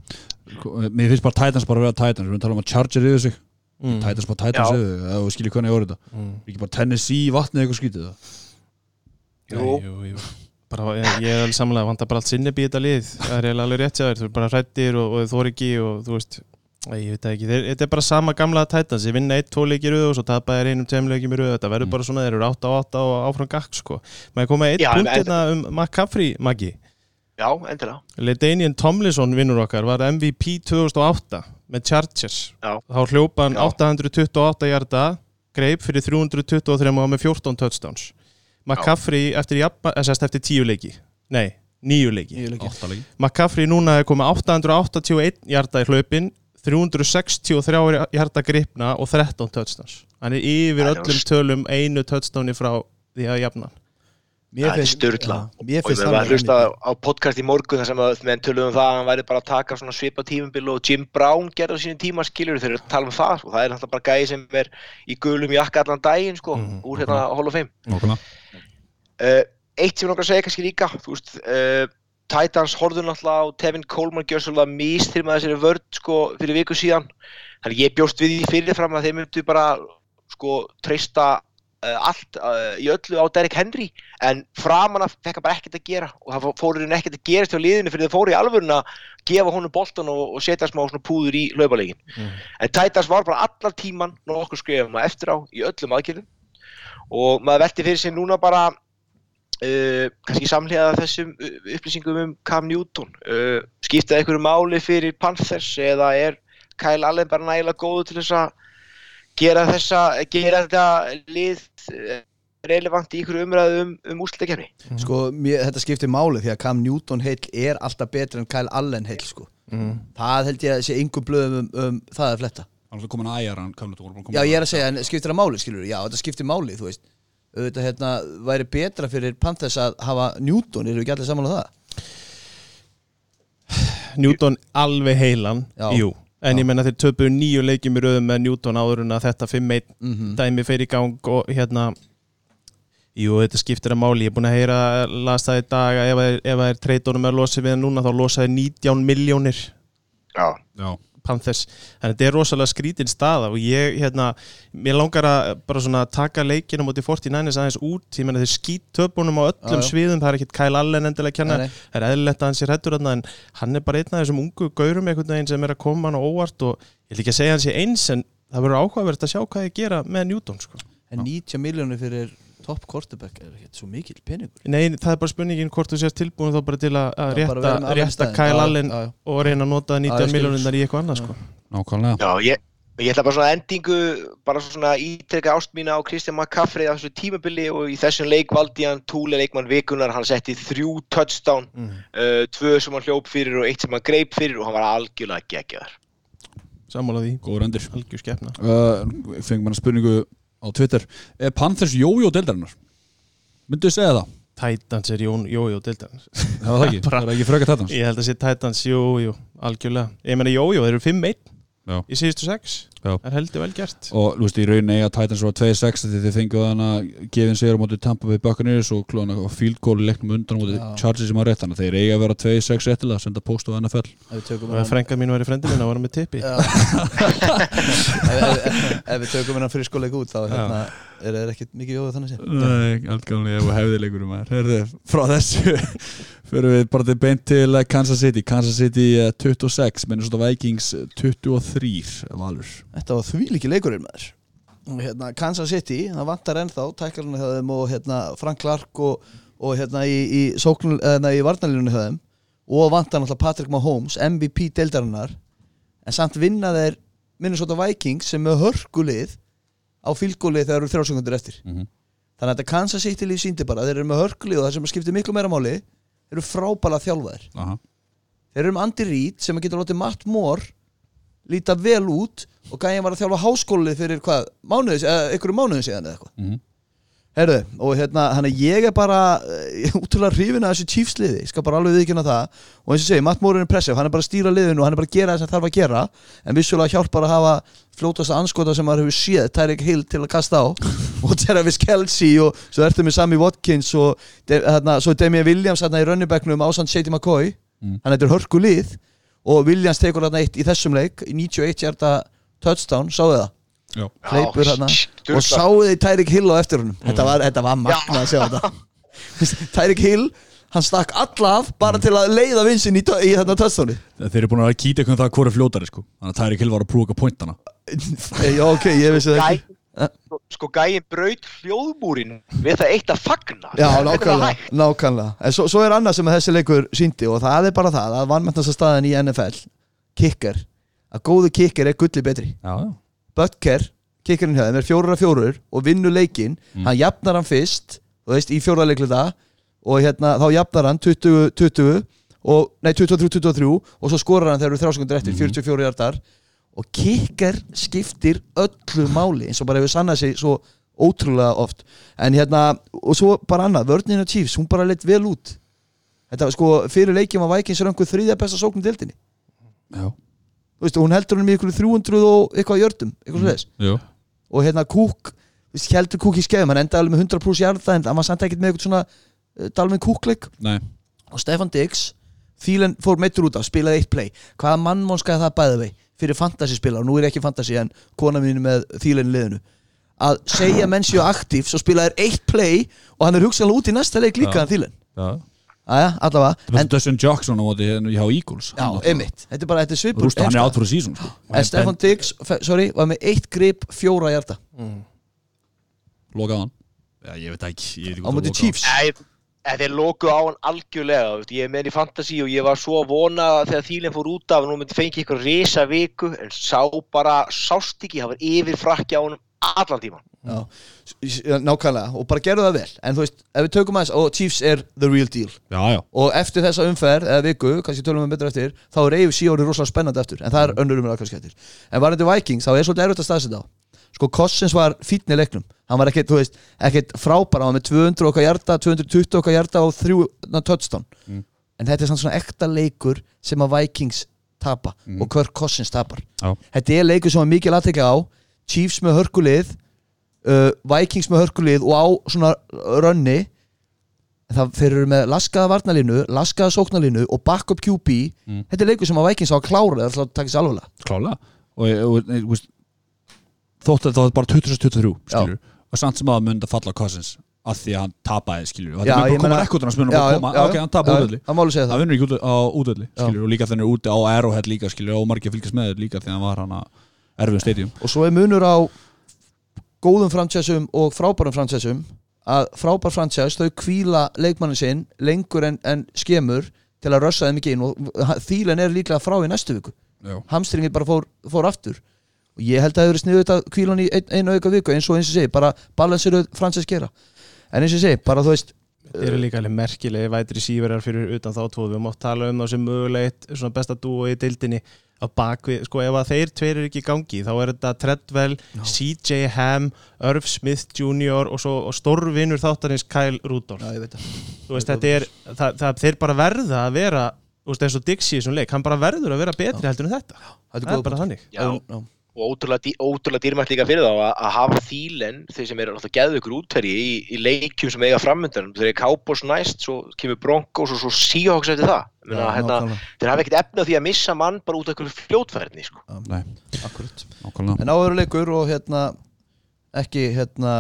mér finnst bara Titans bara að vera Titans við erum að tala um að Charger yfir sig Mm. Titans bara Titans Já. yfir sig, ef þú skiljið hvernig ég voru þetta Mm. ekki bara Tennessee vatnið eitthvað skítið það Jú. Nei, jú, jú. Bara, ég, ég er alveg samanlega vantar bara allt sinni býta þetta lið það er alveg rétt þér, þú er bara hrættir og, og þú er ekki og þú veist ég veit ekki, þeir, þetta er bara sama gamla Titans. Ég vinna eitt, tvo leikir röð og svo tapaði þeir einum tveim leikir í röð, þetta verður Mm. bara svona þeir eru 8 á 8 og áfram gakk sko. Maður koma eitt punkt hérna um McCaffrey, Maggi? Já, endilega. Ledanian Tomlinson vinnur okkar var MVP 2008 með Chargers. Já. þá hljópa hann Já. 828 hjarta greip fyrir 323 og með 14 touchdowns. McCaffrey eftir, jafna, eh, eftir 10 leiki. Nei, 9 leiki. Leikir. Áttalegi McCaffrey núna er komið 881 hjarta í hlaupin 363 hjarta gripna og 13 touchdowns. Hann er yfir Það er öllum tölum einu touchdowni frá því að jafna. Mér Það er Mér og ég það var að hlusta á podcast í morgun þar sem að menn töluðum um það að hann væri bara að taka svona svipa tímumbil og Jim Brown gerði á sínum tíma skilur þeir eru að tala um það og það er náttúrulega bara gæði sem er í gulum jakka allan daginn sko Mhm, úr hérna Hall of Fame. Uh, eitt sem ég nokkar að segja kannski líka þú veist, uh, Titans horfðu náttúrulega á Tevin Coleman gjör svolítið místyrma þessari vörd sko fyrir viku síðan. Þannig ég bjóst við því fyrirfram að þeir myndu bara sko treysta uh, allt uh, í öllu á Derrick Henry. En framan af fekk hann bara ekkert að gera og það fór hérna ekkert að gerast hjá liðinu fyrir þeir fóru í alvöruna að gefa honum boltan og, og setja smá púður í hlaupalegin en Titans var bara allar tíman nokkuð skrifum að eftir á í öllum aðgjörðum og maður velti fyrir sig núna bara uh, kannski samlega þessum uh, upplýsingum um Cam Newton. Uh, skiptaði einhverju máli fyrir Panthers eða er Kyle Allen bara nægilega góðu til þess að gera þessa gera þetta lið relevant í ykkur umræðu um, um úslutakefni Sko, mér, þetta skiptir máli því að Cam Newton heill er alltaf betri en Kyle Allen heill sko. mm. Það held ég að sé yngur blöðum um, um það að fletta. Hann er komin að æjar hann að Já, ég er að segja, en skiptir það máli, skilur Já, þetta skiptir máli, þú veist auðvitað hérna, væri betra fyrir Panthers að hafa Newton, eru ekki allir saman á það? Newton alveg heilan, Já. jú en Já. ég menna þeir töpuðu nýju leikjum í röðum með Newton áður en að þetta 5-1 Mm dæmi fer í gang og hérna jú, þetta skiptir að máli ég er búin að heyra, las það í dag að ef það er- ef það treytónum að losa við hann núna þá losaði 19 miljónir Já, Já, Panthers, þannig að þetta er rosalega skrítin staða og ég, hérna, mér langar að bara svona taka leikinu mútið 49ers aðeins út, ég menna þeir skýt töpunum á öllum Já, sviðum, það er ekkit Kyle Allen endilega að kenna, það er eðlilegt að hann sé hættur en hann er bara einn af þessum ungu gaurum einhvern veginn sem er að koma hann á óvart og ég vil ekki að segja hann sé eins en það verður áhugavert að sjá hvað ég gera með Newton sko. en 90 miljónir fyrir topp quarterback er ekki svo mikill peningur Nei, það er bara spurningin hvort þú sést tilbúin þá bara til að rétta, rétta. Kyle Allen já, já. og reyna að nota Já, 90 ég skil. miljónir í eitthvað annað sko. Nákvæmlega Já, ég, ég ætla bara svona endingu, bara svona ítrekka ást mína á Kristján McCaffrey á þessu tímabili og í þessum leik valdi hann túli leikmann vikunar, hann setti þrjú touchdown, mm. uh, tvö sem hann hljóp fyrir og eitt sem hann greip fyrir og hann var algjörlega geggjaður. Sammála því, Góður endur algjör skepna uh, Fengum manna spurningu á Twitter. Er Panthers jójó deildarinnar? Myndu þið segja það? Titans er deildan Það var það ekki, það er ekki fröka Titans. Ég held að sé Titans, jú, algjörlega. Ég meina, jú, jú, þeir eru 5-1 Já. í síðustu 6 Já. Það er heldur vel gert. Og þú veist í rauninni eiga Titans var 2-6 því þið fenguð hann að gefin sér á móti Tampa Bay Buccaneers og klóna field goal í leiknum undan á móti Já. Chargers sem var rétt þannig að þeir eiga að vera 2-6 réttilega senda post á NFL ef við tökum Og hann frænka mín var í frendi minna, var hann með tippi. Ef, ef, ef, ef við tökum hennar fyrir skóleik út þá hérna, er það ekkert mikið jóðu þannig séð. Nei, alltaf og hefðilegur um að Herðu, frá þessu fyrir við bara til beint til eh, Kansas City. Kansas City eh, 26 Minnesota Vikings eh, 23 valur. Þetta var því líki leikurinn maður. Hérna, Kansas City, það vantar ennþá tæklarinn hjá þeim og hérna, Frank Clark og, og hérna í, í, sóknul, hérna, í varnalínunni hjá þeim. Og vantar náttúrulega Patrick Mahomes MVP deildarinnar. En samt vinna þeir Minnesota Vikings sem er hörkulið á fylgólið þegar eru þrjálfsökundur eftir. Mhm. þannig að þetta Kansas City líf síndi bara þeir eru með hörkulið og það sem skiptir miklu meira máli þeir eru frábæla þjálfaðir Aha. þeir eru um Andy Reid sem getur látið Matt Moore líta vel út og gæðin var að þjálfa háskólið fyrir hvað, mánuðis, eða einhverju mánuðin síðan eða eitthvað Mhm. Herðu, og hérna, hann að ég er bara uh, útrúlega hrifin að þessu Chiefs-liði ég skal bara alveg viðkynna það og eins og segi, Matt Moore er impressive, hann er bara að stýra liðinu og hann er bara að gera það sem þarf að gera en vissulega hjálpar að hafa fljótasta anskota sem maður hefur séð, Tyreek Hill til að kasta á og Travis Kelsey og svo ertu með Sammy Watkins og hérna, svo er Damian Williams hérna í runningbæknum ásand Shady McCoy Mm. hann heitir hörku lið og Williams tekur hérna eitt í þessum leik í 91 hjarta touchdown, sáðu það. Hleypur sturlað. og sáðu þið Tyreek Hill á eftir honum. Þetta var, þetta var magna að sjá þetta. Tyreek Hill hann stakk alla af bara til að leiða vinsinn í, í þetta touchdowni. Þeir eru búin að kýta eitthvað um það hvort er fljótari sko. Þannig að Tyreek Hill var að prúka pointana. Já ok, ég vissi það ekki. Gæ, sko gæin braut hljóðmúrin við það eitt að fagna. Já, nákvæmlega, nákvæmlega. En svo, svo er annað sem að þessi leikur síndi og það er bara það að vannmennast staðin í NFL kicker, að góðu kicker er gulli betri. Já, já Butker, kickerinn hjá þeim er fjórar af fjórar og vinnur leikinn, hann jafnar hann fyrst þú veist, í fjóra leikluta og hérna, þá jafnar hann 20-20 og, nei, 23-23 og svo skorar hann þegar eru þrjá sekundur eftir 44 hjartar og kicker skiptir öllu máli eins og bara hefur sannað sig svo ótrúlega oft. En hérna, og svo bara annað vörnina Chiefs, hún bara leitt vel út. Þetta sko, fyrir leikjum að Vikings einhver þriðja besta sókn í deildinni. Já, veist, hún heldur hann með ykkur 300 og eitthvað jördum, eitthvað mm. og hérna Kúk þú veist, heldur Kúk í skefum, hann endaði alveg með 100 pluss jarða en hann var samt ekkert með eitthvað svona uh, Dalvin Kúkleik Nei, og Stefan Diggs Þílen fór meittur út af, spilaði eitt play. Hvaða mannmónskaði það bæði vei fyrir fantasy spila og nú er ekki fantasy en kona mín með Þílen í liðinu. Að segja menn séu aktív svo spilaði eitt play og hann er hugsanlega út í næsta leik líka Já. en Þílen já aðja, allavega. En en, Dustin Jackson á móti hérna hjá Eagles. Já, einmitt, þetta er bara, þetta er svipur Rústa, hann er einstakt. out for a season sko. en Stefan Diggs, sorry, var með eitt grip fjóra hjarta Lokaði hann? Já, ég veit ekki. Ég veit ekki á móti Chiefs. Nei, en þeir lokuðu á hann algjörlega ég er með hann í fantasy og ég var svo að vona þegar þýlinn fór út af nú myndi fengi ykkur risa viku en sá bara sást ekki, það var yfir frakki á hann allan tíman Já, nákvæmlega. Og bara gerðu það vel. En þú veist, ef við tökum aðeins og Chiefs er the real deal. Já, já. Og eftir þessa umferð eða viku, kannski tölum við betur eftir þá er AFC orðið rosalega spennandi eftir en það er önnur umræða kannski eftir. En varandi Vikings, þá er svolítið erfitt að staðsetja á sko Cossins var fítni í leiknum. Hann var ekkert, þú veist, ekkert frábæra hann var með 200 okkar hjarta, 220 okkar hjarta og þrjú na, touchdown. Mm. en þetta er samt svona ekta leikur sem að Vikings tapa og Kirk Cossins tapar. Já. þetta er leikur sem var mikil aðtekja á Chiefs með hörkulið uh, Vikings með hörkulið og á svona rönni. Það þeir eru með laskaða varnalínu laskaða sóknalínu og backup QB Mm. þetta er leikur sem að Vikings á að klára það er alltaf að taka sér alveg Klálega Og, og nei, þú veist, þótt að það var bara 2023 skilur Og samt sem að það myndi að falla á Cousins Af því að hann tapaði skilur Og Já, þetta ég myndi bara meina- koma ekkur þannig að spilna og koma Ok, hann tapaði útvelli það það Það. vinnur ekki á útvelli skilur Og líka þannig úti á Arrowhead líka skilur Og margir fylgjast með þér líka Því að hann var hann að erfum stadium. Og svo er munur á góðum fransæsum og frábærum fransæsum að frábær fransæs þau kvíla leikmannin sinn lengur en, en skemur til að rössa þeim ekki inn. Og þýlen er líklega frá í næstu viku. Já. hamstringin bara fór, fór aftur. Og ég held að það hefur sniðið þetta kvílan í ein, einu auka viku eins og eins og segi, bara balansiruð fransæs gera. En eins og segi, bara þú veist Þeir eru líka alveg merkilegi vætri síverar fyrir utan þá tvo við mátt tala um það sem mögulegt svona besta dúo í dildinni að bakvið, sko ef að þeir tveir eru ekki í gangi þá er þetta Treadwell, CJ Ham Irv Smith Jr. og, svo, og stórvinur þáttanins Kyle Rudolph. Já, ég veit það. Þú veist, þetta er, það, það, þeir bara verða að vera, þú veist, eins og Dixie í þessum leik, hann bara verður að vera betri heldur en þetta. Það er bara þannig. Já. já. og ótrúlega, ótrúlega dýrmætt líka fyrir þá að, að hafa þýlen þeir sem eru alltaf geðu ykkur útverji í, í leikjum sem eiga framöndan þeir eru Cowboys næst, svo kemur Broncos og svo Seahawks eftir það Já, Meina, hérna, þeir hafa ekkert efna því að missa mann bara út af ykkur fljótfærni sko. Nei, Akkurat. nákvæmlega. En áður leikur og hérna ekki, hérna,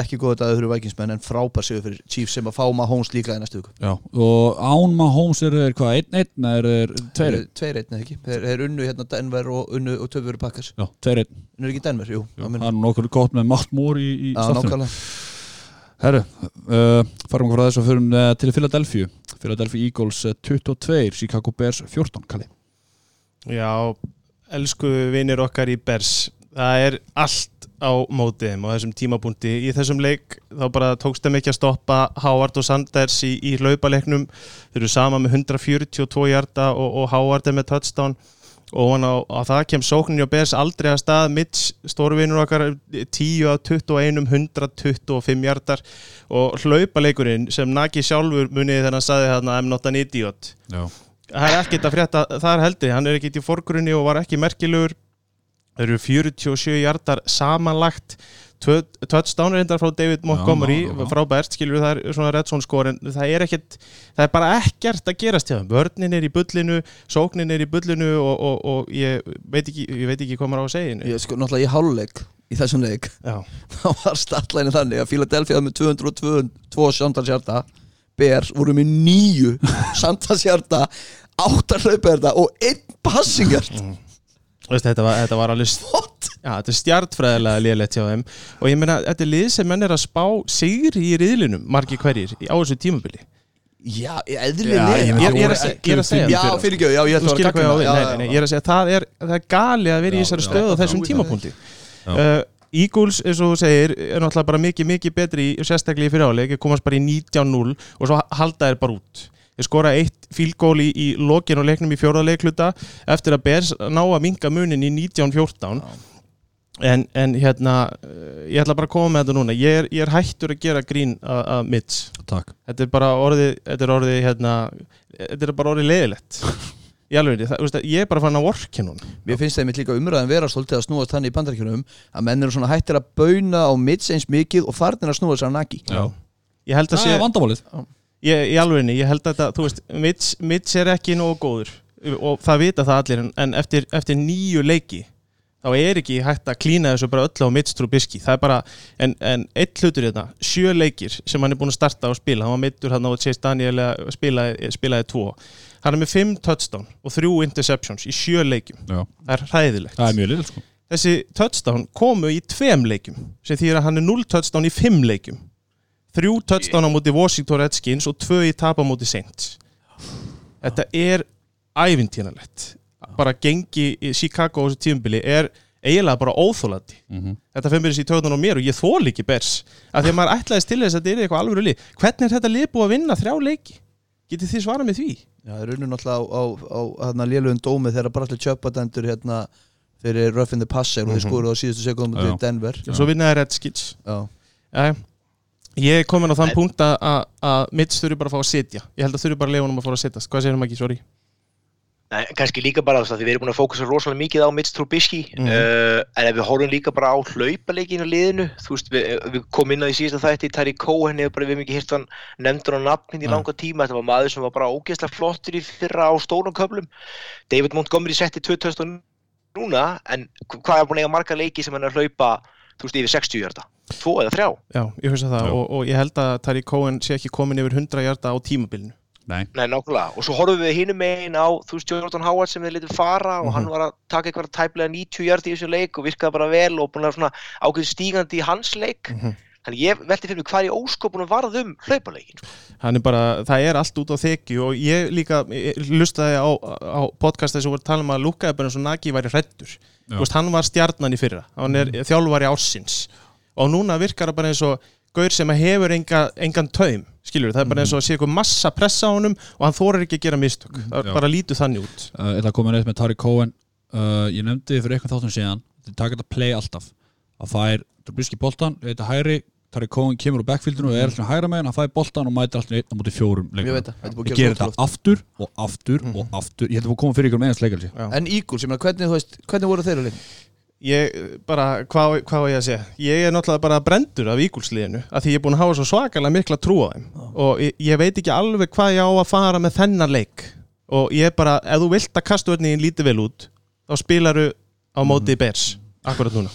ekki góða dagur fyrir Vikingsmenn en frábær sigur fyrir Chiefs sem að fá Mahomes líka í næstu viku. Já, og án Mahomes eru þeir hvað, einn einn? Eða eru þeir tveir einn? Tveir einn eða ekki? Þeir, þeir unnu hérna Denver og unnu og töfur fyrir Packers. Já, tveir einn. Unnu ekki Denver, jú, Það er nokkur gott með Matt Moore í, í nákvæmlega. Herru, uh, farum okkur að þess að förum uh, til Philadelphia Philadelphia Eagles uh, 22, Chicago Bears 14, Kalli. Já, elsku vinir okkar í Bers það er allt á mótið þeim á þessum tímapunkti. Í þessum leik þá bara tókst þeim ekki að stoppa Howard og Sanders í, í hlaupaleiknum. Þeir eru sama með 142 hjarta og, og Howard er með touchdown og hann á, á það kem sóknin og Bers aldrei að stað. Mitch, stórvinur okkar 10 af 21, 125 hjartar og hlaupaleikurinn sem Nagi sjálfur munið þegar hann saði I'm not an idiot. Já, það er ekkert að frétta þar heldur. Hann er ekkert í forgrunni og var ekki merkilegur. Það eru 47 hjartar samanlagt touchdown reyndar frá David Montgomery já, já. frábært, skilur það er svona red zone score en það er ekkert, það er bara ekkert að gerast hjá þeim, vörnin er í bullinu sóknin er í bullinu og, og, og ég, veit ekki, ég veit ekki hvað maður á að segja. Ég sko náttúrulega í háluleik í þessum leik Já, þá var startlæni þannig að Philadelphia með 202 samtalsjarta Bears voru með nýju samtalsjarta áttar hlaupverða og einn passingjart Veist, þetta, var, þetta var alveg? Já, þetta er stjartfræðilega lélegt hjá þeim. Og ég meina, þetta er lið sem menn er að spá sigri í riðlinum, margi hverjir á þessu tímabili. Já, Já, eðlilega ég Ég, ég, er að, se- ég að segja Já, fyrir ekki, já, ég ætla að hvað ég ég er að segja það er, það er gali að vera í Já, þessari já, stöðu á já, þessum já. tímapunkti. Já. uh, Eagles, eins og þú segir, er náttúrulega bara mikið, mikið betri í sérstaklega í fyriráleik, komast bara í 19-0 og svo halda þeir bara út. Þeir skora eitt fílgól í, í lokin og leiknum í fjóraðleikluta eftir að Bears ná að minga munin í 19-14 en, en hérna uh, ég ætla bara að koma með þetta núna. Ég er, ég er hættur að gera grín að, að Mitch. Takk. Þetta er bara orðið þetta er orðið hérna þetta er bara orðið leiðilegt. Í alveg, það, veist, ég er bara fann að vorkja núna Mér finnst þeim líka umræðin vera svolítið að snúast hann í bandaríkjunum að menn eru svona hættir að bauna á mitts eins mikið og farnir að snúast á naki Já, ég held að það sé, er vandamálið. Ég, í alveg ég held að þetta, þú veist, Mitch, Mitch er ekki nógu góður. Og það vita það allir en, en eftir, eftir nýju leiki þá er ekki hægt að klína þessu bara öllu á Mitch Trubisky, það er bara en, en eitt hlutur í þetta, sjö leikir sem hann er búin að starta og spila, hann var mittur hann á Chase Daniel að spilaði, spilaði tvo. Hann er með fimm touchdown og þrjú interceptions í sjö leikim, Já, það er hræðilegt. Það er lill sko. Þessi touchdown komu í tveim leikjum sem þýðir að hann er 0 touchdown í fimm leikjum. Þrjú touchdown á móti Washington Redskins og tvö í tap á móti Saints. Þetta er ævintýrnalegt bara gengi í Chicago á þessu tíumbili er eiginlega bara óþólandi mm þetta fyrir mér í töðun á mér og ég þól ekki bers af því að maður ætlaðist til þess að þetta er eitthvað alveg lið. Hvernig er þetta lið búið að vinna þrjá leiki? Getið þið svarað með því? Já, það er unnu náttúrulega á, á, á hérna, lélugum dómi þegar bara allir tjöpadendur hérna fyrir Rough in the Passer og þeir Mhm. skoruðu á síðustu sekundum Já. til Denver. Og svo vinnaði Redskins. Já, ég er komin á þann En- punkt að- að að Mitch þurfi bara að fá að sitja. Ég held að þurfi bara að Nei, kannski líka bara þess að við erum búin að fókusa rosalega mikið á Mitch Trubisky. Mhm. uh, en ef við horfum líka bara á hlaupaleikin á liðinu, þú veist, við, við komum inn á því síðasta þætti, Tari Cohen hefur bara við mikið hýrt hann nefndur á nafnin í Nei. langa tíma, þetta var maður sem var bara ógeðslega flottur í fyrra á stórum köflum. David Montgomery setti 2000 núna, en hvað er búin að eiga marga leiki sem hann er að hlaupa, þú veist, yfir 60 hjarta, tvo eða þrjá? Já, ég finnst það og, og ég held að Tari Cohen sé ekki komin yfir 100 hjarta á tímabilinu Nei, Nei, nákvæmlega, og svo horfum við hinum megin á, þú veist, Jordan Howard sem við litum fara og Mhm. hann var að taka eitthvað tæplega 90 hjart í þessu leik og virkaði bara vel og búin að svona ákveð stígandi í hans leik Mhm. þannig ég velti fyrir mig hvað í óskopunum varð um hlaupaleikin sko. hann er bara, það er allt út á þekju og ég líka ég lustaði á, á podcasta sem voru að tala um að Luka er bara eins og Nagi væri veist, hann var stjarnan í fyrra hann er mm. þjálfari ársins og núna virkar það bara eins og gaur sem hefur enga, engan taum skilur, það er bara eins og að sé eitthvað massa pressa á honum og hann þorir ekki að gera mistök. Það Já. er bara lítið þannig út. Uh, ég ætla að koma neitt með Tari Cohen. Uh, Ég nefndi fyrir eitthvað þáttum síðan Þetta taka þetta play alltaf. Að fær Trubisky boltan, þetta hæri Tari Cohen kemur úr backfieldinu og er alltaf hægra megin hann fær boltan og mætir alltaf einn á móti fjórum Ég veit það, er búið Ég að gerir gera þetta aftur og aftur og aftur. Ég held að koma fyrir ykkur með. En Eagles, ég bara, hvað, hvað var ég að segja? Ég er náttúrulega bara brendur af ígúlsliðinu af því ég er búin að hafa svo svakalega mikla trú á þeim. Og ég, ég veit ekki alveg hvað ég á að fara með þennan leik. Og ég er bara, ef þú vilt að kasturni lítið vel út, þá spilaru á móti Bears, akkurat núna.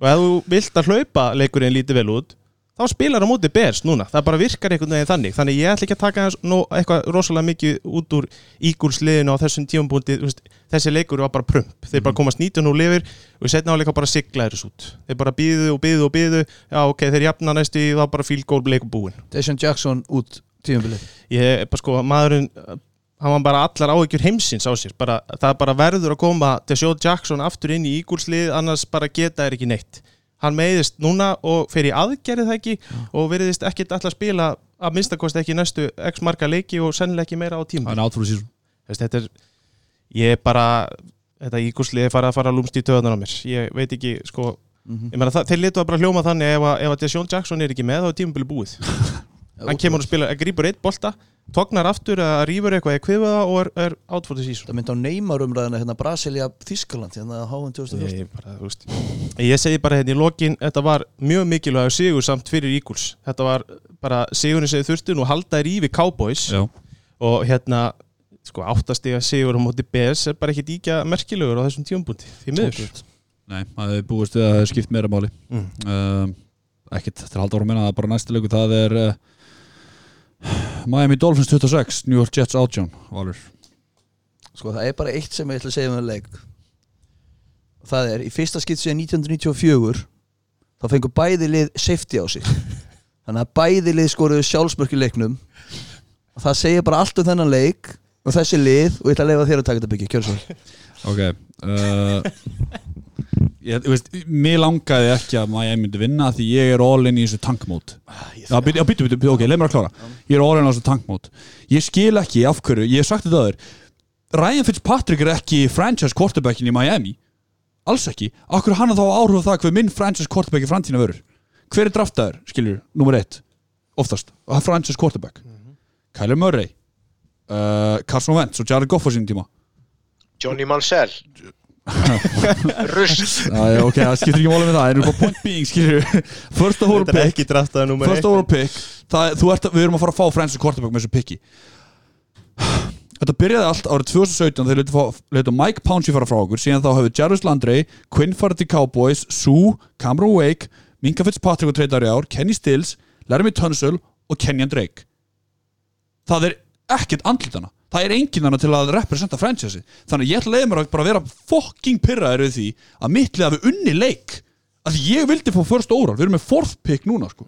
Og ef þú vilt að hlaupa leikurinn lítið vel út þá spilar á móti Bears núna, það bara virkar einhvern veginn þannig. Þannig ég ætla ekki að taka eitthvað rosalega mikið út úr ígúlsliðinu á þessum tíumbúndi þessi leikur var bara prump, þeir bara komast 19 og lifir og setna áleika bara sigla þessu út. Þeir bara býðu og býðu og býðu já ok, þeir jafna næstu í þá bara field goal leikur búin Deshaun Jackson út tíumbilið ég, bara sko, maðurinn hann var bara allar áhyggjur heimsins á sér. Bara, það bara verður að koma Sjó Jackson aftur inn í ígúlslið annars bara geta þeir ekki neitt hann meiðist núna og fer í aðgerið það ekki og veriðist ekkit alltaf spila að minnstakosti ekki næstu x marga leiki og sennilega ekki meira á tíma þetta er ég er bara þetta ígúslið er farið að fara að lúmst í töðunar á mér. Ég veit ekki sko ég meina þeir letu að bara hljóma þannig ef að, ef að Deshaun Jackson er ekki með þá er tímabili búið hann kemur og spila, grípur eitt bolta tóknar aftur eða rýfur eitthvað eða kviða og er, er out for the season. Það myndi á Neymar umræðina hérna Brasilia Þískaland hérna HM 2014 ég, ég segi bara hérna í lokin þetta var mjög mikilvæg sigur samt fyrir Eagles. Þetta var bara sigurinn sem þið þurftu nú halda þér í við Cowboys. Já, og hérna sko áttastega sigur á móti BS er bara ekkit íkja merkilegur á þessum tíumbúndi því miður. Nei, það er búist við að það er skipt meira máli. Mm. um, Ekkert til halda ára minna Það er bara næsta leiku, það er uh, Miami Dolphins 26 New York Jets 18 Valur. Sko það er bara eitt sem ég ætla að segja um það leik. Það er í fyrsta skipt síðan 1994 þá fengur bæði lið safety á sig. Þannig að bæði lið skoruðu sjálfsmörk í leiknum. Og það segir bara allt um þennan leik og þessi lið og ég ætla að leifa þér að taka þetta byggja, kjör svo Ok uh, ég, veist, Mér langaði ekki að Miami myndi vinna Því ég er all in í þessu tankmót. Já, býttu, já, býttu, býttu, ok, leið mér að klára. Ég er all in á þessu tankmót. Ég skil ekki af hverju, ég hef sagt þetta aður Ryan Fitzpatrick er ekki franchise quarterbackin í Miami. Alls ekki. Akkur hann er þá áhrif það hver minn franchise quarterback í framtíðina verður? Hver er draftaður, skilur, nummer eitt Oftast, franchise quarterback? Kyler Murray uh, Carson Wentz og Jared Goff á sínum tíma. Johnny Mansell Rust ok, það skiptir ekki máli með það En bara point being, skilur First overall þetta er pick. ekki draftaði nummer First overall pick. Það, þú ert, Við erum að fara að fá franchise quarterback með þessu picki. Þetta byrjaði allt árið 2017 þegar leitu Mike Pouncey fara frá okkur. Síðan þá hefur Jarvis Landry, Quinn farið til Cowboys Sue, Cameron Wake Minka Fitzpatrick og treytar í ár, Kenny Stills Laramie Tunsil og Kenyan Drake. Það er ekkert andlitana Það er enginn hana til að representa franchise Þannig ég ætla að leiða mér að bara vera fucking pyrraður við því að mittlið hafi unni leik. Að ég vildi fá first overall. Við erum með fourth pick núna sko.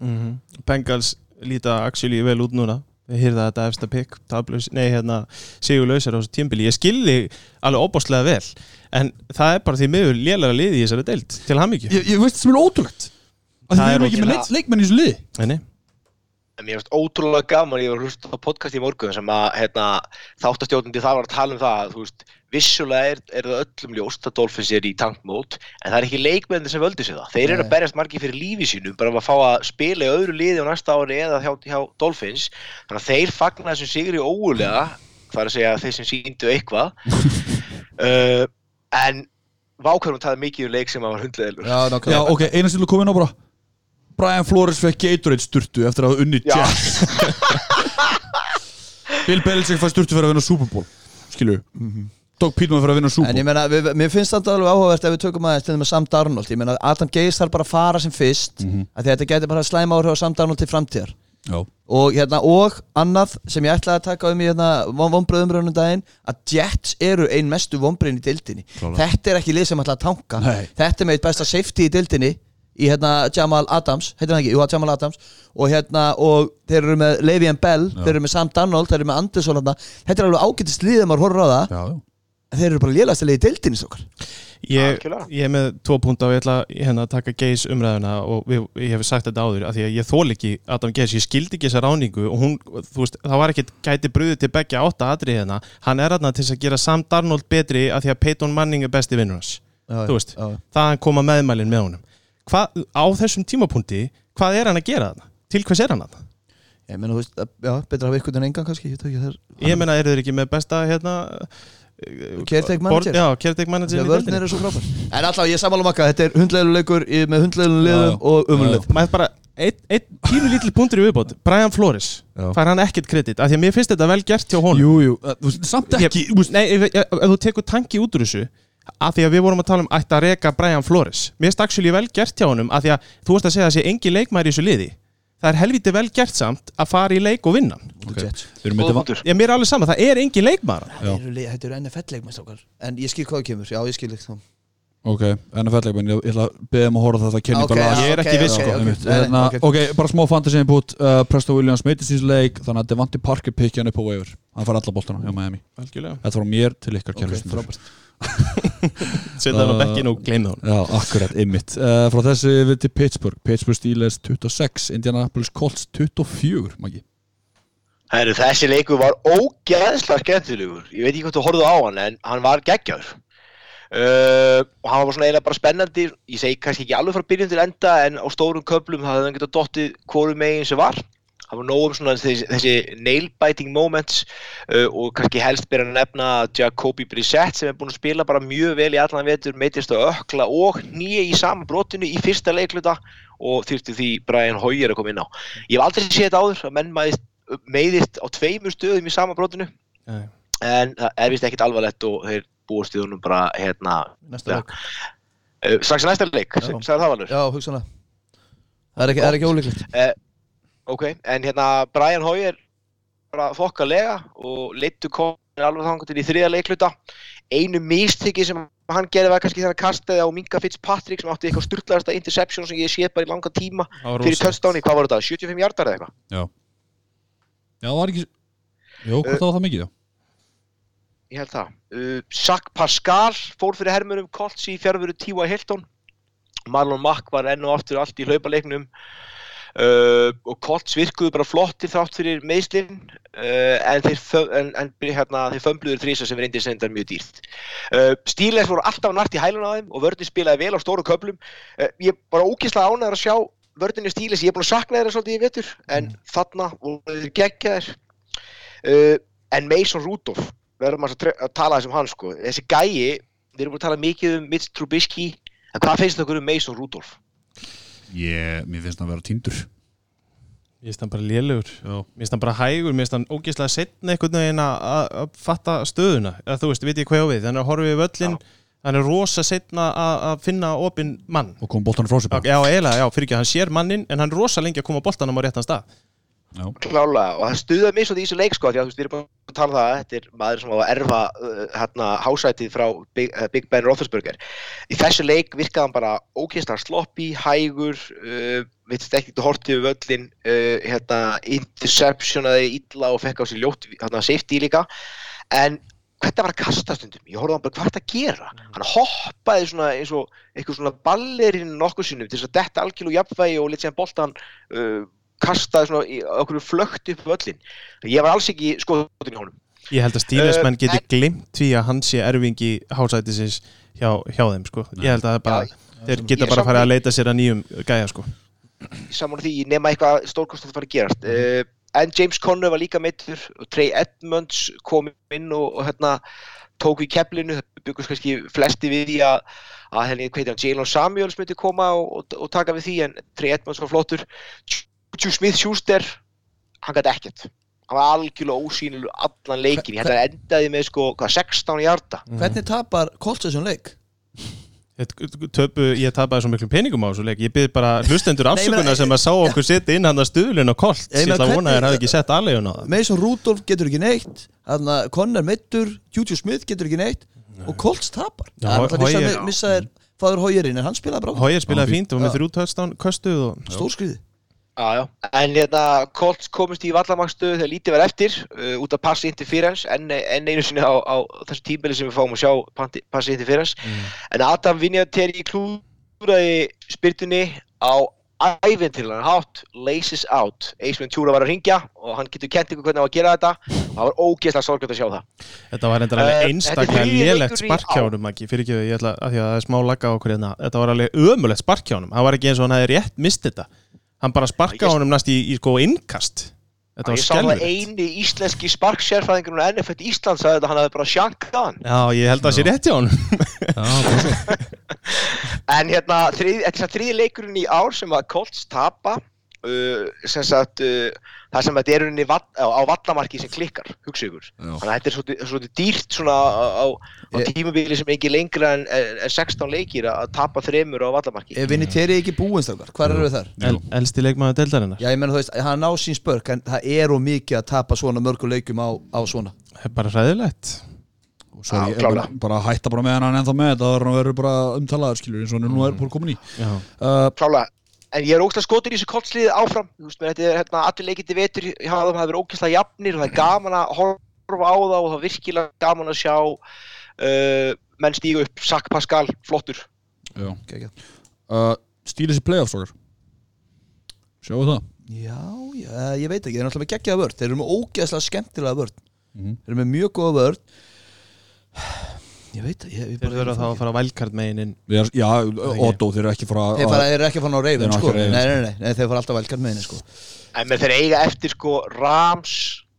Bengals líta actually vel út núna. Við heyrða þetta efsta pick tablaus, nei hérna sigurlausar á þessu tímbili ég skilði alveg óbáslega vel en það er bara því miður lélega liði í þessari deild til hamingju. Ég, ég veist það sem er ótrúlegt. Að Það Við er ekki með leikmenn í þessu. En mér finnst ótrúlega gaman, ég var að hlusta á podcast í morgun sem að hérna, þáttastjóðandi það var að tala um það að þú veist, vissulega er, er það öllum ljóst að Dolphins er í tankmót en það er ekki leikmenni sem völdu sig það. Þeir eru að berjast margir fyrir lífi sínu bara að fá að spila í öðru liði á næsta ári eða hjá, hjá Dolphins. Þannig að þeir fagna þessum sigri ógulega það er að segja þeir sem síndu eitthvað. Uh, en vákværum taði mikið um leik sem að var hundleðilur. Já, ok, eina sem þú komið inn á bara Brian Flores fekk Gatorade sturtu eftir að hafa unni. Jets. Bill Belichick fæði sturtu fyrir að vinna Super Bowl Skilju Doug Peterman fyrir að vinna Super En ég Bowl. meina, við, mér finnst þetta alveg áhugavert ef við tökum aðeins til þeim með Sam Darnold. Ég meina, Adam Geis þarf bara að fara sem fyrst mm Mhm. að Þetta getur bara slæma áhrif á Sam Darnold til framtíðar. Já, og, hérna, og annað sem ég ætlaði að taka um í hérna, vonbröðumröðunum daginn að Jets eru ein mestu vonbröðin í dildinni þetta er ekki lið sem ætla að tanka. Nei. þetta er með eitt besta safety í dildinni í hérna Jamal Adams heitir hann ekki, jú, Jamal Adams. Og hérna, og þeir eru með Le'Veon Bell, Já. þeir eru með Sam Darnold þeir eru með Anderson hérna, þetta er alveg ágætist lið þegar maður horfður á það, já, já. Þeir eru bara lélast að liði dildinni stokkar Ég, ég er með tvo punkt á ég ætla hérna, að taka Geis umræðuna og við, ég hef sagt þetta áður af því að ég þól ekki Adam Geis, ég skildi ekki þessa ráningu og hún, þú veist, það var ekkert gæti brúðið til begja átta atriði hérna. Hann er hérna til að gera Sam Darnold betri af því að Peyton Manning er besti vinnur hans. Þú veist. já, þaðan koma meðmælin með honum Hvað, á þessum tímapunkti, hvað er hann að gera þarna? Til hvers er hann þarna? ég meina, þú veist, að- já, betra að hafa ykkur en engan kannski, ég veit ekki þeir Ég meina, eru þeir ekki með besta hérna Caretaker manager. Já, caretaker manager vörnir deildinni. eru svo frábær En alltaf, ég samála makka, þetta er hundleguleg leikur í- með já. og umulið maður bara einn ein, pínu lítil punktur í viðbót Brian Flores, Já. fær hann ekkert kredit af því að mér finnst þetta vel gert hjá honum Jú, jú, uh, samt ekki ég, nei, ef, ef, ef þú tekur tanki út úr þessu af því að við vorum að tala um ætti að reka Brian Flores. Mér actually vel gert hjá honum af því að þú veist að segja að sé engi leikmæri í þessu liði. Það er helviti vel gert samt að fara í leik og vinna hann. Ok. Við erum með Góða þetta punktur. ég, mér er alveg sama, það er engin leikmæra. Þetta eru NFL-leikmæst En ég skil hvað það kemur, já ég skil ekki Ok, NFL leikmenn, ég ætla að beða um að horfa á þetta kynningu Ok, lag. Ég er ekki viss, ok, sko, Hérna, ok. bara smá fantasy input. Uh, Presto Williams meitir síns leik þannig að Devante Parker pikkja hann upp á setja hann á bekkin og gleyma hann Já, akkurat, ymmit uh, Frá þessu við til Pittsburgh. Pittsburgh Steelers 26, Indianapolis Colts 24, Maggi. Heru, þessi leikur var ógeðslega skemmtilegur. Ég veit ekki hvort þú horfðu á hann en hann var geggjaður. Uh, og hann var svona eiginlega bara spennandi. Ég segi kannski ekki alveg frá byrjun til enda en á stórum köflum það hefði hann getað dottið hvoru megin sem var það var nóg um svona þessi, þessi nail-biting moments uh, og kannski helst byrja að nefna Jacobi Brissett sem er búinn að spila bara mjög vel í allan vetur meitist að ökla og nýja í sama brotinu í fyrsta leikluta og þyrfti því Brian Hoyer að koma inn á. Ég hef aldrei séð þetta áður að menn meiðist á tveimur stöðum í sama brotinu Nei. en það er vist ekkit alvarlegt og þeir búast í honum bara hérna Næsta leik. Uh, strax næsta leik, sagði það valur? Já, hugsanlega. Það er ekki, er ekki ólíklegt ok, en hérna Brian Hoyer bara þokkalega og leittu komin alveg þangatil í þriða leikluta. Einu místykki sem hann gerði var kannski þegar hann kastaði á Minka Fitzpatrick sem átti eitthvað styrlaðasta interception sem ég sé bara í langa tíma fyrir touchdowni, hvað var þetta, 75 hjartar eða eitthvað? Já, það var ekki Jó, hvað Uh, það var það mikið, já. Ég held það. Uh, Zach Pascal fór fyrir hermurum Colts í fjárveru T.Y. Hilton. Marlon Mack var enn og aftur allt í hlaupaleiknum uh, og Colts virkuðu bara flottir þátt fyrir meðslinn uh, en þeir, en, en, hérna, þeir fömbluður þrísa sem reyndi sendar mjög dýrt. Uh, Steelers voru alltaf nart í hælun á þeim og vörðin spilaði vel á stóru köplum ég er bara ókýrslega ánæður að sjá vörðinni Steelers, ég er búin að sakna þeirra svolítið í vetur en þarna voru þeir geggjaðir. Uh, en Mason Rudolph verðum að, tre- að tala þessum hann sko. Þessi gæi, við erum búin að tala mikið um Mitch Trubisky, en hvað finnst okkur um Mason Rudolph? Ég, mér finnst það að vera týndur. Mér finnst hann bara lélugur Já, Mér finnst hann bara hægur, mér finnst hann ógeðslega setna einhvern veginn að- fatta stöðuna. Eða þú veist, veit ég hvað ég á við, þannig að horfið við völlin hann er rosa setna að finna opinn mann. Og kom boltanum frá sér Já, eiginlega, já, fyrir ekki hann sér mannin en hann er rosa lengi að koma boltanum á réttan stað Já, Klálega, og það stuðaði mig svolítið í þessu leik sko, því að þú veist, við erum búin að tala um það, þetta er maður sem á að erfa uh, hérna hásætið frá Big, uh, Big Ben Roethlisberger. Í þessu leik virkaði hann bara ógeðslega sloppy, hægur, uh, ekki til hortið við völlin, uh, hérna, interceptionaði illa og fekk á sig ljótt, hérna, safety líka, en hvernig var að kasta stundum, ég horfði hann bara hvað er þetta að gera, hann hoppaði svona eins og eitthvað svona ballerinn nokkuð sinnum til þess að detta algjörlu jafnvægi og lit sér boltan uh, kastaði svona í okkur flögt upp völlin ég var alls ekki skoðun í honum. Ég held að stílismenn Uh, geti en- glimt því að hann sé erfingi hásætisins hjá, hjá þeim sko. Ég held að það bara, þeir Ég geta bara að fara að leita sér að nýjum gæja sko. saman því nema eitthvað stórkostið fara að gerast. Uh, en James Conner var líka meittur og Trey Edmonds kom inn og, og hérna tók í keflinu, það byggust kannski flesti við því að, að henni, hvað heitir hann, Jalen Samuels myndi koma og, og, og taka við því en Trey Edmonds var flottur Juju Smith-Schuster hann gæti ekkert. Hann var algjörlega ósýnilu allan leikin þetta endaði með sko, hvað, 16 hjarta Hvernig tapar Colts þessum leik? Þetta- Töpu, ég tapaði svo miklum peningum á þessu leik. Ég byrð bara hlustendur afsökunar sem að sá okkur setja inn hann að stuðlun og kolt Ég ætla að vona að þér hvernig- hafi ekki sett aðlegun á það. Mason Rudolph getur ekki neitt. Að Conor Mittur, Juju Smith getur ekki neitt. Og Colts tapar. Það er alltaf Hoyer- missa, er Fáður Hójerinn en hann spilaði bara Hóið spilaði fínt og með þrjú töðstán köstuð og stórskriði Já, já. En hérna, Colts komist í vallamangstöðu þegar lítið var eftir uh, út af passi interference enn, enn einu sinni á, á þessu tímbili sem við fáum að sjá passi interference. En Adam Vinjateri klúraði spyrtunni á æventillan hátt, laces out. Ace Ventura var að ringja og hann getur kent ykkur hvernig hann var að gera þetta og það var ógeðslega sorglega að sjá það. Þetta var Eh, alveg er einstaklega lélegt sparkjánum fyrir ekki, ég ætla að að það er smá lagga á okkur hérna Þetta var alveg ömulegt sparkjánum Það var ekki eins og hann hefði rétt mist þetta Hann bara sparka Ég- honum næst í, í sko innkast. Þetta var Ég sá það eini íslenski sparksérfæðingur og NFL Ísland sagði þetta hann hefði bara sjankað hann. Já, ég held að það sé rétt hjá honum. En hérna, þetta er þriði leikurinn í ár sem að Colts tapa uh, sem sagt, uh, það sem þetta er unni á, á vallamarki sem klikkar, hugsa ykkur. Þannig að þetta er svolítið dýrt svona á, á, á Ég- tímabili sem ekki lengra en, en 16 leikir að tapa þremur á vallamarki. Ef Vinatieri ekki búinstakar, hvað eru þar? El, Elsti leikmaður deildarinnar. Já, ég menna þú veist, hann á sín spörk en það er of mikið að tapa svona mörgu leikum á, á svona. Það er bara hræðilegt. Sorry, Já, ég er bara, bara hætta bara með hann ennþá með þetta Það verður bara umtalaður skilur eins og hann er nú er bara komin í. Já, uh, Klálega. En ég er ógæslega skotur í þessu Colts-liðið áfram. Þú veist, mér, þetta er hérna, allir leikindi vetur, ég hafa það verið ógæslega jafnir og það er gaman að horfa á það og það er virkilega gaman að sjá uh, menn stíga upp, Sack Pascal, flottur. Já Geggjað. uh, Stílis í playoffs okkar Sjáu það Já, já, ég veit ekki, þeir eru náttúrulega með geggjaða vörd Þeir eru með ógeðslega skemmtilega vörd Mhm. Þeir eru með mjög góða vörd Ég veit ekki, ég, ég þeir þurfa þá að fara vældkart megin inn Við er, Já, Otto, þeir eru ekki fara, þeir eru ekki að fara á Þeir reyfin eru sko. ekki nei, nei, nei, nei, þeir fara alltaf velkart með henni sko. En menn þeir eiga eftir sko Rams,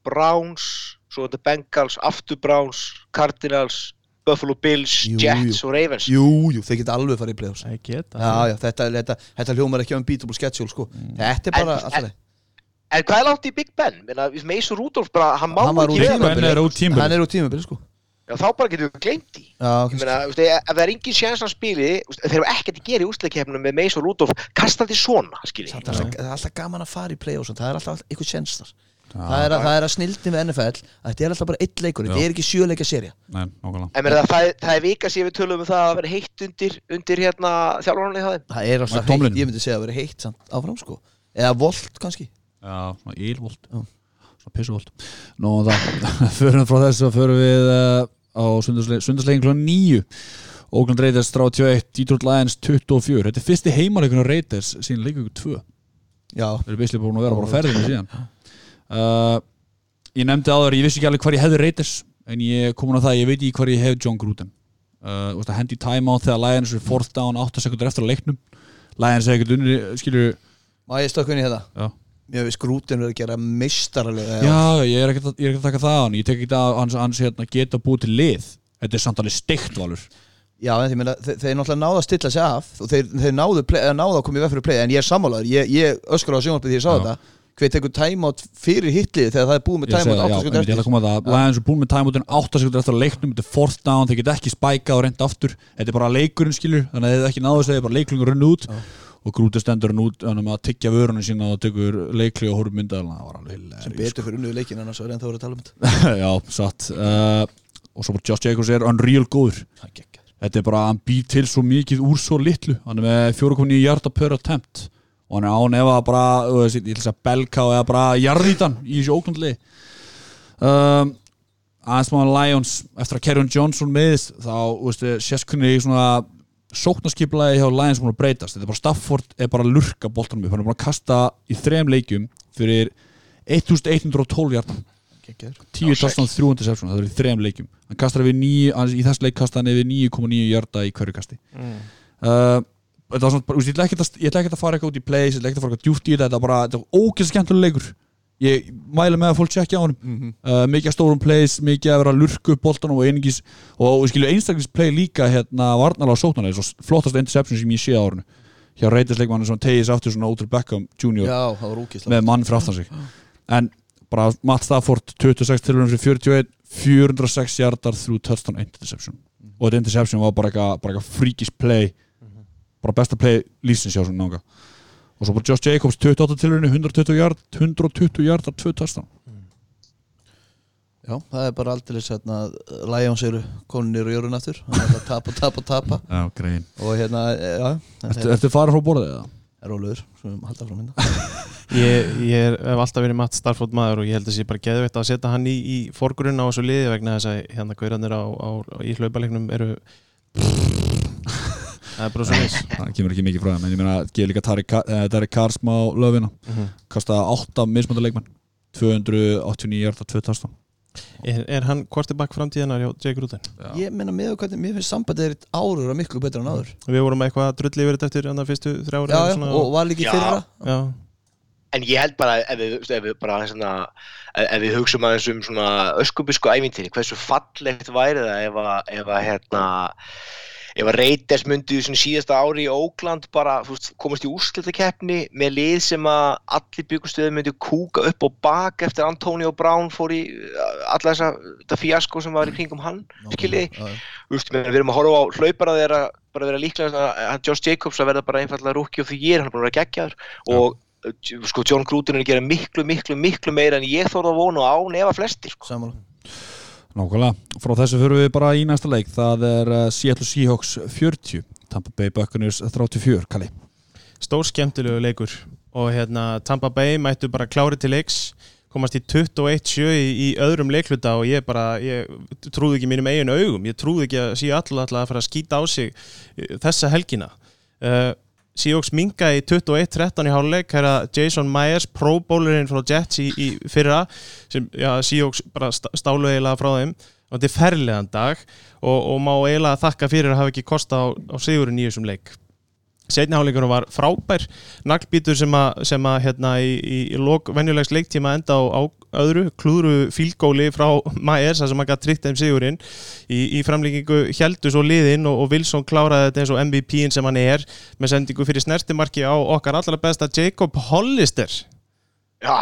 Browns, svo þetta Bengals, aftur Browns, Cardinals, Buffalo Bills, Jú, Jets jú. og Ravens. Jú, jú, þeir geta alveg farið í play-offs Já, já, þetta, þetta, þetta hljómar ekki á um beatable schedule sko. Þetta er bara alltaf En hvað er langt í Big Ben? Meina, Mason Rudolph bara, hann má Hann úr ekki vera tímabili. Ben er út tímabili. Hann er úr tímabili sko. Já, þá bara getum við gleymt því. Já, Ég meina, þú veist, ef það er engin sjans að spili, þú veist, þeir eru ekkert að gera í úsleikefnum með Mason Rudolph, kasta því svona, alltaf, það er alltaf gaman að fara í play-offs Það er alltaf eitthvað sjens þar það er, að, það er að snildi með NFL að þetta er alltaf bara eitt leikur, þetta er ekki sjöleika meina, það, það er vika sem við tölum um það að vera heitt undir, undir hérna þjálfarnarni það. það er alltaf heitt, ég myndi segja að vera heitt samt áfram sko, eða volt kannski. Já, ílvolt. Pissuvolt. Nú, það Förum frá þessu að förum við uh, á sundarsleikin kl. 9 Oakland Raiders 31 Detroit Lions 24 Þetta er fyrsti heimaleikun á Raiders síðan leikur 2 já, Þeir eru beislega búin að vera bara á ferðinu síðan uh, Ég nefndi áður Ég vissi ekki alveg hvar ég hefði Raiders En ég komin á það, ég veit ekki hvar ég hef John Gruden. Uh, Hendi timeout þegar Lions er fourth down 8 sekundur eftir að leiknum. Lions er ekkert unni, skilur má ég í þetta? Já, mér við skrútin verið að gera meistarlega já ég er ekkert að, ég er ekkert að taka það á hann. Ég tek ekki að hans, hans hérna, geta búið til lið. Þetta er samt alveg steikt valur. Já, en því meina, þeir, þeir náttúrulega náðu að stilla sig af og þeir, þeir náðu, play, náðu að koma í veg fyrir play en ég er sammálaður, ég, ég öskra á sjónvarpið því ég sá Já. þetta hver tekur timeout fyrir hitlið þegar það er búið með það, já, 8 sekundur eftir? koma að það. Lions er búin með timeoutin 8 sekundur eftir að leiknum Þetta er fourth down, þeir geta ekki spækað og reynda aftur. Þetta er bara leikurinn skilur Þannig að þeir ekki náðu þess að þeir bara leiklungur runn út. Og grúti stendur hann út Þannig að tyggja vörunum sína og tekur leikli og horfum mynda Það sem hilari betur fyrir unnuðu leikin annars var en þá voru að tala um þetta. Já, satt. Uh, Og svo Josh Jacobs er unreal góður. Það er. Þetta er bara, hann býr til svo mikið úr svo litlu Hann með 4.9 hjarta per attempt Og hann er án ef að bara þú veist, Ég ætla að belka og eða bara jarðítan Í þessu óknandli um, Aðeins maður Lions Eftir að Kerryon Johnson meðist Þá, þú veist, sérkunni í svona Sóknarskiplaði hjá Lions múin að breytast. Þetta er bara Stafford er bara að lurka boltanum upp. Hann er bara að kasta í þrem leikjum Fyrir 1112 hjarta Geggjaður. 10 touchdown 3 interception það er í þrejum leikjum. Hann kastar yfir 9, hann- í þess leik kastar hann yfir 9,9 hjarta í hverju kasti. Mm. uh, þetta var svona, úst, ég ætla ekkert að, að fara eitthvað út í plays, ég ætla ekkert að fara eitthvað djúft í þetta þetta var bara, þetta var ógeðslega skemmtuleg leikur. Ég mæla með að fólk tjekkja á hann Mhm. uh, mikið af stórum plays, mikið að vera að lurka upp boltanum og einingis, og við skilju einstaklis play líka hérna varnalega og sóknarlega svo flottast interception sem ég sé á árinu hjá reytisleikmannu sem tegis aftur svona Ótur Beckham Jr Já, með mann fyrir aftan sig. En bara Matt Stafford 26 tilhörnum fyrir 41 406 hjartar þrjú touchdown 1 interception. Og þetta interception var bara eitthvað bara eitthvað freakish play bara besta play lífsins hjá svona nága og svo bara Josh Jacobs 28 tilhörnum 120 hjart 120 hjartar 2 touchdown. Já, það er bara aldrei hérna Lions eru konunir og jörun aftur. Það er að tapa, tapa, tapa. Já, grein. Og hérna, já Ertu, ertu farið frá borðið eða? er rólegur, svo við halda frá minna Ég, ég er, hef alltaf verið Matt Starford maður og ég held að sé bara geðveitt að setja hann í, í forgrunna á þessu liði vegna þess að hérna gauranir á, á, í hlaupaleiknum eru það er bara svo veist Það kemur ekki mikið frá þeim en ég meina geði líka Tarek Ka- eh, Karsma á. Löfina kostaði 8 mismönda leikmenn. 289 hjartar 2 touchdown er, er hann quarterback framtíðanar hjá Jake Rudin? Ég meina með hvernig, mér finnst sambandið er árur og miklu betra en áður. Við vorum eitthvað drulli yfir þetta eftir annar fyrstu þrjá Já, já, og var líka í Já. fyrra. Já. En ég held bara ef við, ef við bara svona, ef ef við hugsaum aðeins um svona öskubisku ævintýri, hversu fallegt væri það ef að, ef að hérna, ef að Reiters myndi í síðasta ári í Ógland bara, veist, komast í úrslitakeppni með lið sem að allir byggustuði myndi kúka upp og bak eftir Antonio Brown fór í uh, alla þessa, fíasko sem var í kringum hann, skiljiði, við erum að horfa á hlaupara þeirra bara vera líklega að Josh Jacobs að verða bara einfallega of the year, hann er búin að vera geggjaður. Og uh, sko John Gruden er að gera miklu, miklu, miklu meira en ég þorði að vona og á nefa flestir sko. Sammála Nákvæmlega, frá þessu fyrir við bara í næsta leik. Það er uh, Seattle Seahawks 40 Tampa Bay Buccaneers 34 Kalli. Stór skemmtilegu leikur. Og hérna Tampa Bay mættu bara klári til leiks komast í 21-7 í, í öðrum leikluta og ég bara, ég trúði ekki mínum eigin augum, ég trúði ekki að síða alltaf að fara að skýta á sig eh, þessa helgina. Uh, Seahawks minga í 21-13 í háluleik hæra Jason Myers, pro bowlerinn frá Jets í, í fyrra sem Seahawks bara st- stálu eiginlega frá þeim. Og þetta er ferlegan dag og, og má eiginlega þakka fyrir að hafa ekki kosta á, á sigurinn í þessum leik. Setni hálfleikunum var frábær naglbítur sem að, sem að hérna í, í, í lok venjulegs leiktíma enda á, á öðru klúðru fílgóli frá Myers þar sem að tryggt þeim sigurinn. Í, í framlíkingu heldur svo liðinn og, og Wilson kláraði þetta eins og MVP-in sem hann er með sendingu fyrir snertimarki á okkar allra besta Jacob Hollister. Já,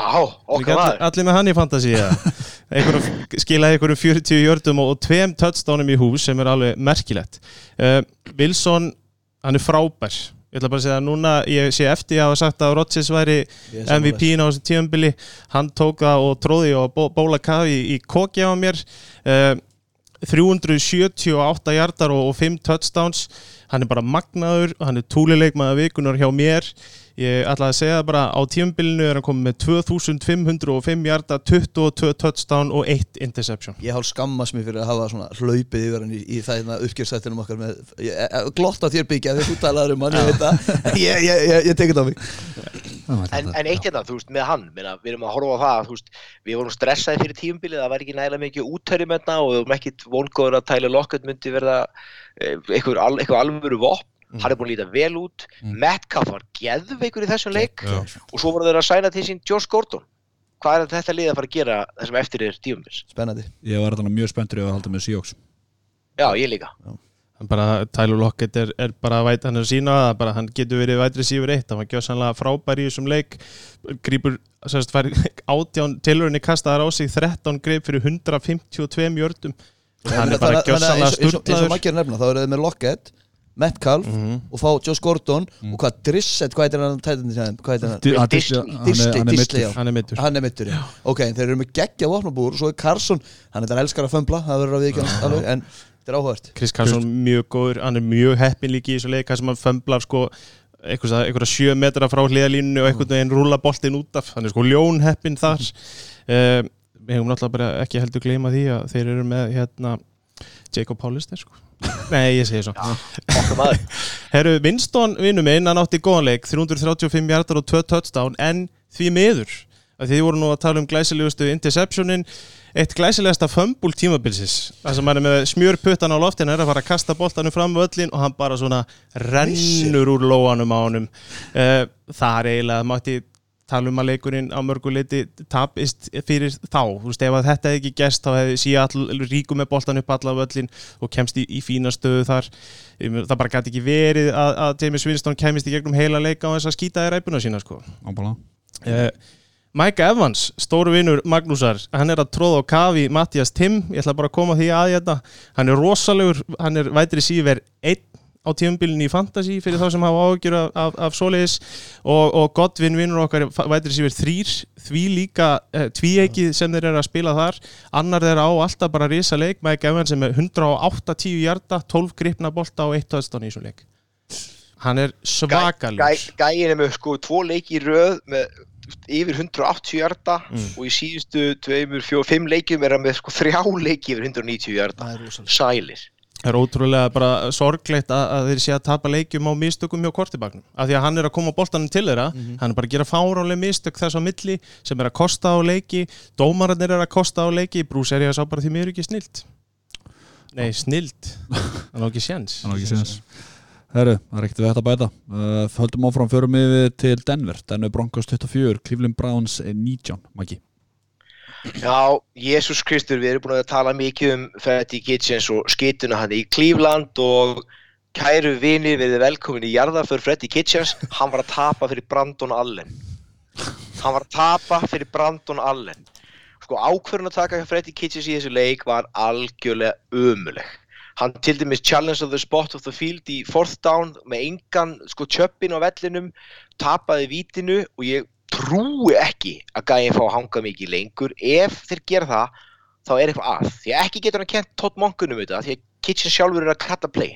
okkar maður. allir með hann í fantasi skilaði einhverjum 40 jördum og, og tveim touchdownum í hús sem er alveg merkilegt. Uh, Wilson, hann er frábær ég ætla bara að segja að núna ég sé eftir að hafa sagt að Rodgers væri Ég. MVP-in á þessu tíðanbili hann tók það og tróði og bó, bóla kafi í, í kokja á mér. Uh, 378 hjartar og, og 5 touchdowns. Hann er bara magnaður, hann er túlileikmaður vikunar hjá mér ég ætla að segja bara á tíumbilinu er hann komið með 2505 hjarta 22 touchdown og 1 interception. Ég hálf skammast mér fyrir að hafa svona hlaupið yfir hann í, í það uppgjörstættinum okkar með, ég, ég, glott á þér byggja þegar þú talaður um hann, ég veit það. En ég, ég, ég, ég tekið á mig. En, en eitt hérna, þú veist, með hann, minna, við erum að horfa á það, þú veist, við vorum stressaði fyrir tíumbilið, það væri ekki nægilega mikið úttæri með það og við vorum ekkit vongóður að Tyler Lockett vopn, hann er búin að líta vel út, Metcalf var geðveikur í þessum leik. Og svo voru þeir að sæna til sín Josh Gordon. Hvað er þetta lið að fara að gera þessum eftir er tíumbils? Spennandi. Ég var þetta mjög spenntur ef að halda með Seahawks. Já, ég líka. Hann bara, Tyler Lockett er, er bara væt, hann er að sína það, bara hann getur verið vætri sífur eitt, hann var gjössanlega frábær í þessum leik. Grípur, sérst, fær átján tilurinn í kastaðar á sig 13 greip fyrir 152 jördum hann er bara Þannig að gjössanlega eins, og sturglaður makkir nefna, þá eru þið með Lockett Metcalf Mhm. og fá Josh Gordon og hvað Drissett, hvað heitir hann Disley. hann er- mittur Hann er mittur, já. Ok, þeir eru með geggja vopnabúr og svo er Carson, hann er þetta elskar að fömbla það verður að viðkjast alveg, en þetta er áhugavert. Chris Carson mjög góður, hann er mjög heppin líki í þessu leik, hann sem hann fömblar sko einhverja, sjö metra frá hliðalínu og einhvern veginn rúla boltin út af. Hann er sko ljón heppin þar. Uh, við hefum náttúrulega bara ekki heldur gleyma því að þeir eru með hérna Jacob Hollister sko Nei, ég segi svo. Maður. Herru, Winston vinnu minn, hann átti góðan leik 335 hjartar og 2 touchdown en því miður, að þið voru nú að tala um glæsilegustu interceptionin eitt glæsilegasta fömbul tímabilsis þar sem hann er með smjörputtan á loftin er að fara að kasta boltanum fram völlin og hann bara svona rennur úr lóanum á honum. Uh, það er eiginlega, mátti tala um að leikurinn á mörguleiti tapist fyrir þá, þú veist, ef að þetta hefði ekki gerst þá hefði Seattle ríku með boltan upp alla völlin og kemst í, í fína stöðu þar. Það bara gæti ekki verið að, að James Winston kemist í gegnum heila leika á þess að skýta í ræpuna sína sko. Uh, Mike Evans, stóru vinnur Magnúsar, hann er að tróða á kafi Mattias Tim, ég ætla bara að koma því að þetta hann er rosalegur, hann er vætri síver einn á tíumbilinu í Fantasí fyrir þá sem hafa áhugjur af, af, af svoleiðis. Og, og Godvin vinnur okkar vætri síver þrýr, því líka eh, tvíegið sem þeir eru að spila þar. Annar þeir á alltaf bara risa leik Mike Evans sem er 108-10 hjarta 12 gripna bolta og 1 touchdown í svo leik. Hann er svakalegur. Gæ, Gæin er með sko tvo leiki í röð með yfir 180 hjarta Mm. og í síðustu tveimur, fjór, fimm leikjum er hann með sko þrjá leiki yfir 190 hjarta er Sælir Það er ótrúlega bara sorglegt að, að þeir sé að tapa leikjum á mistökum hjá kortibagnum. Af því að hann er að koma boltanum til þeirra, hann er bara að gera fáránlega mistök þess á milli sem er að kosta á leiki, dómararnir er að kosta á leiki, Brús er ég að sá bara því mér er ekki snilt. Nei, snilt. Það er ekki séns. Það er ekki séns Herru, það er ekkert við þetta að bæta uh, Höldum áfram, förum við til Denver Denver Broncos 24, Cleveland Browns eh, 19 Maggi Já, Jésús Kristur, við erum búin að tala mikið um Fatty Kitchens og skituna hann í Cleveland og kæru vini, við erum velkomin í jarðaför Freddy Kitchens, hann var að tapa fyrir Brandon Allen. Hann var að tapa fyrir Brandon Allen. Sko ákvörðun að taka Freddy Kitchens í þessu leik var algjörlega ömuleg hann til dæmis challenge of the spot of the field í fourth down með engan sko tjöppin á vellinum tapaði vítinu og ég trúi ekki að gæðin fá að hanga mikið lengur. Ef þeir gera það þá er eitthvað að. Því að ekki getur hann kent Todd Monkunum þetta því að Kitchen sjálfur er að kalla play.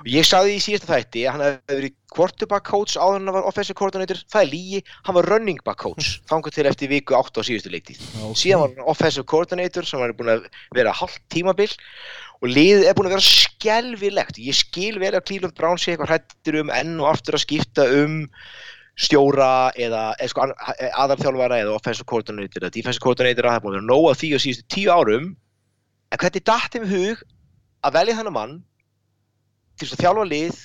Og ég sagði í síðasta þætti að hann hefði verið quarterback coach áður en hann var offensive coordinator. Það er lígi, hann var running back coach þangar til eftir viku 8 á síðustu leiktið síðan var hann offensive coordinator sem hann er búin að vera halvt tímabil og liðið er búin að vera skelvilegt ég skil vel að Cleveland Browns sé eitthvað hrættir um enn og aftur að skipta um stjóra eða, sko, aðalþjálfara eða offensive coordinator eða defensive coordinator það er búin að vera nóg að því á síðustu tíu árum. En hvernig þeim í hug að velja þannig mann til að þjálfa lið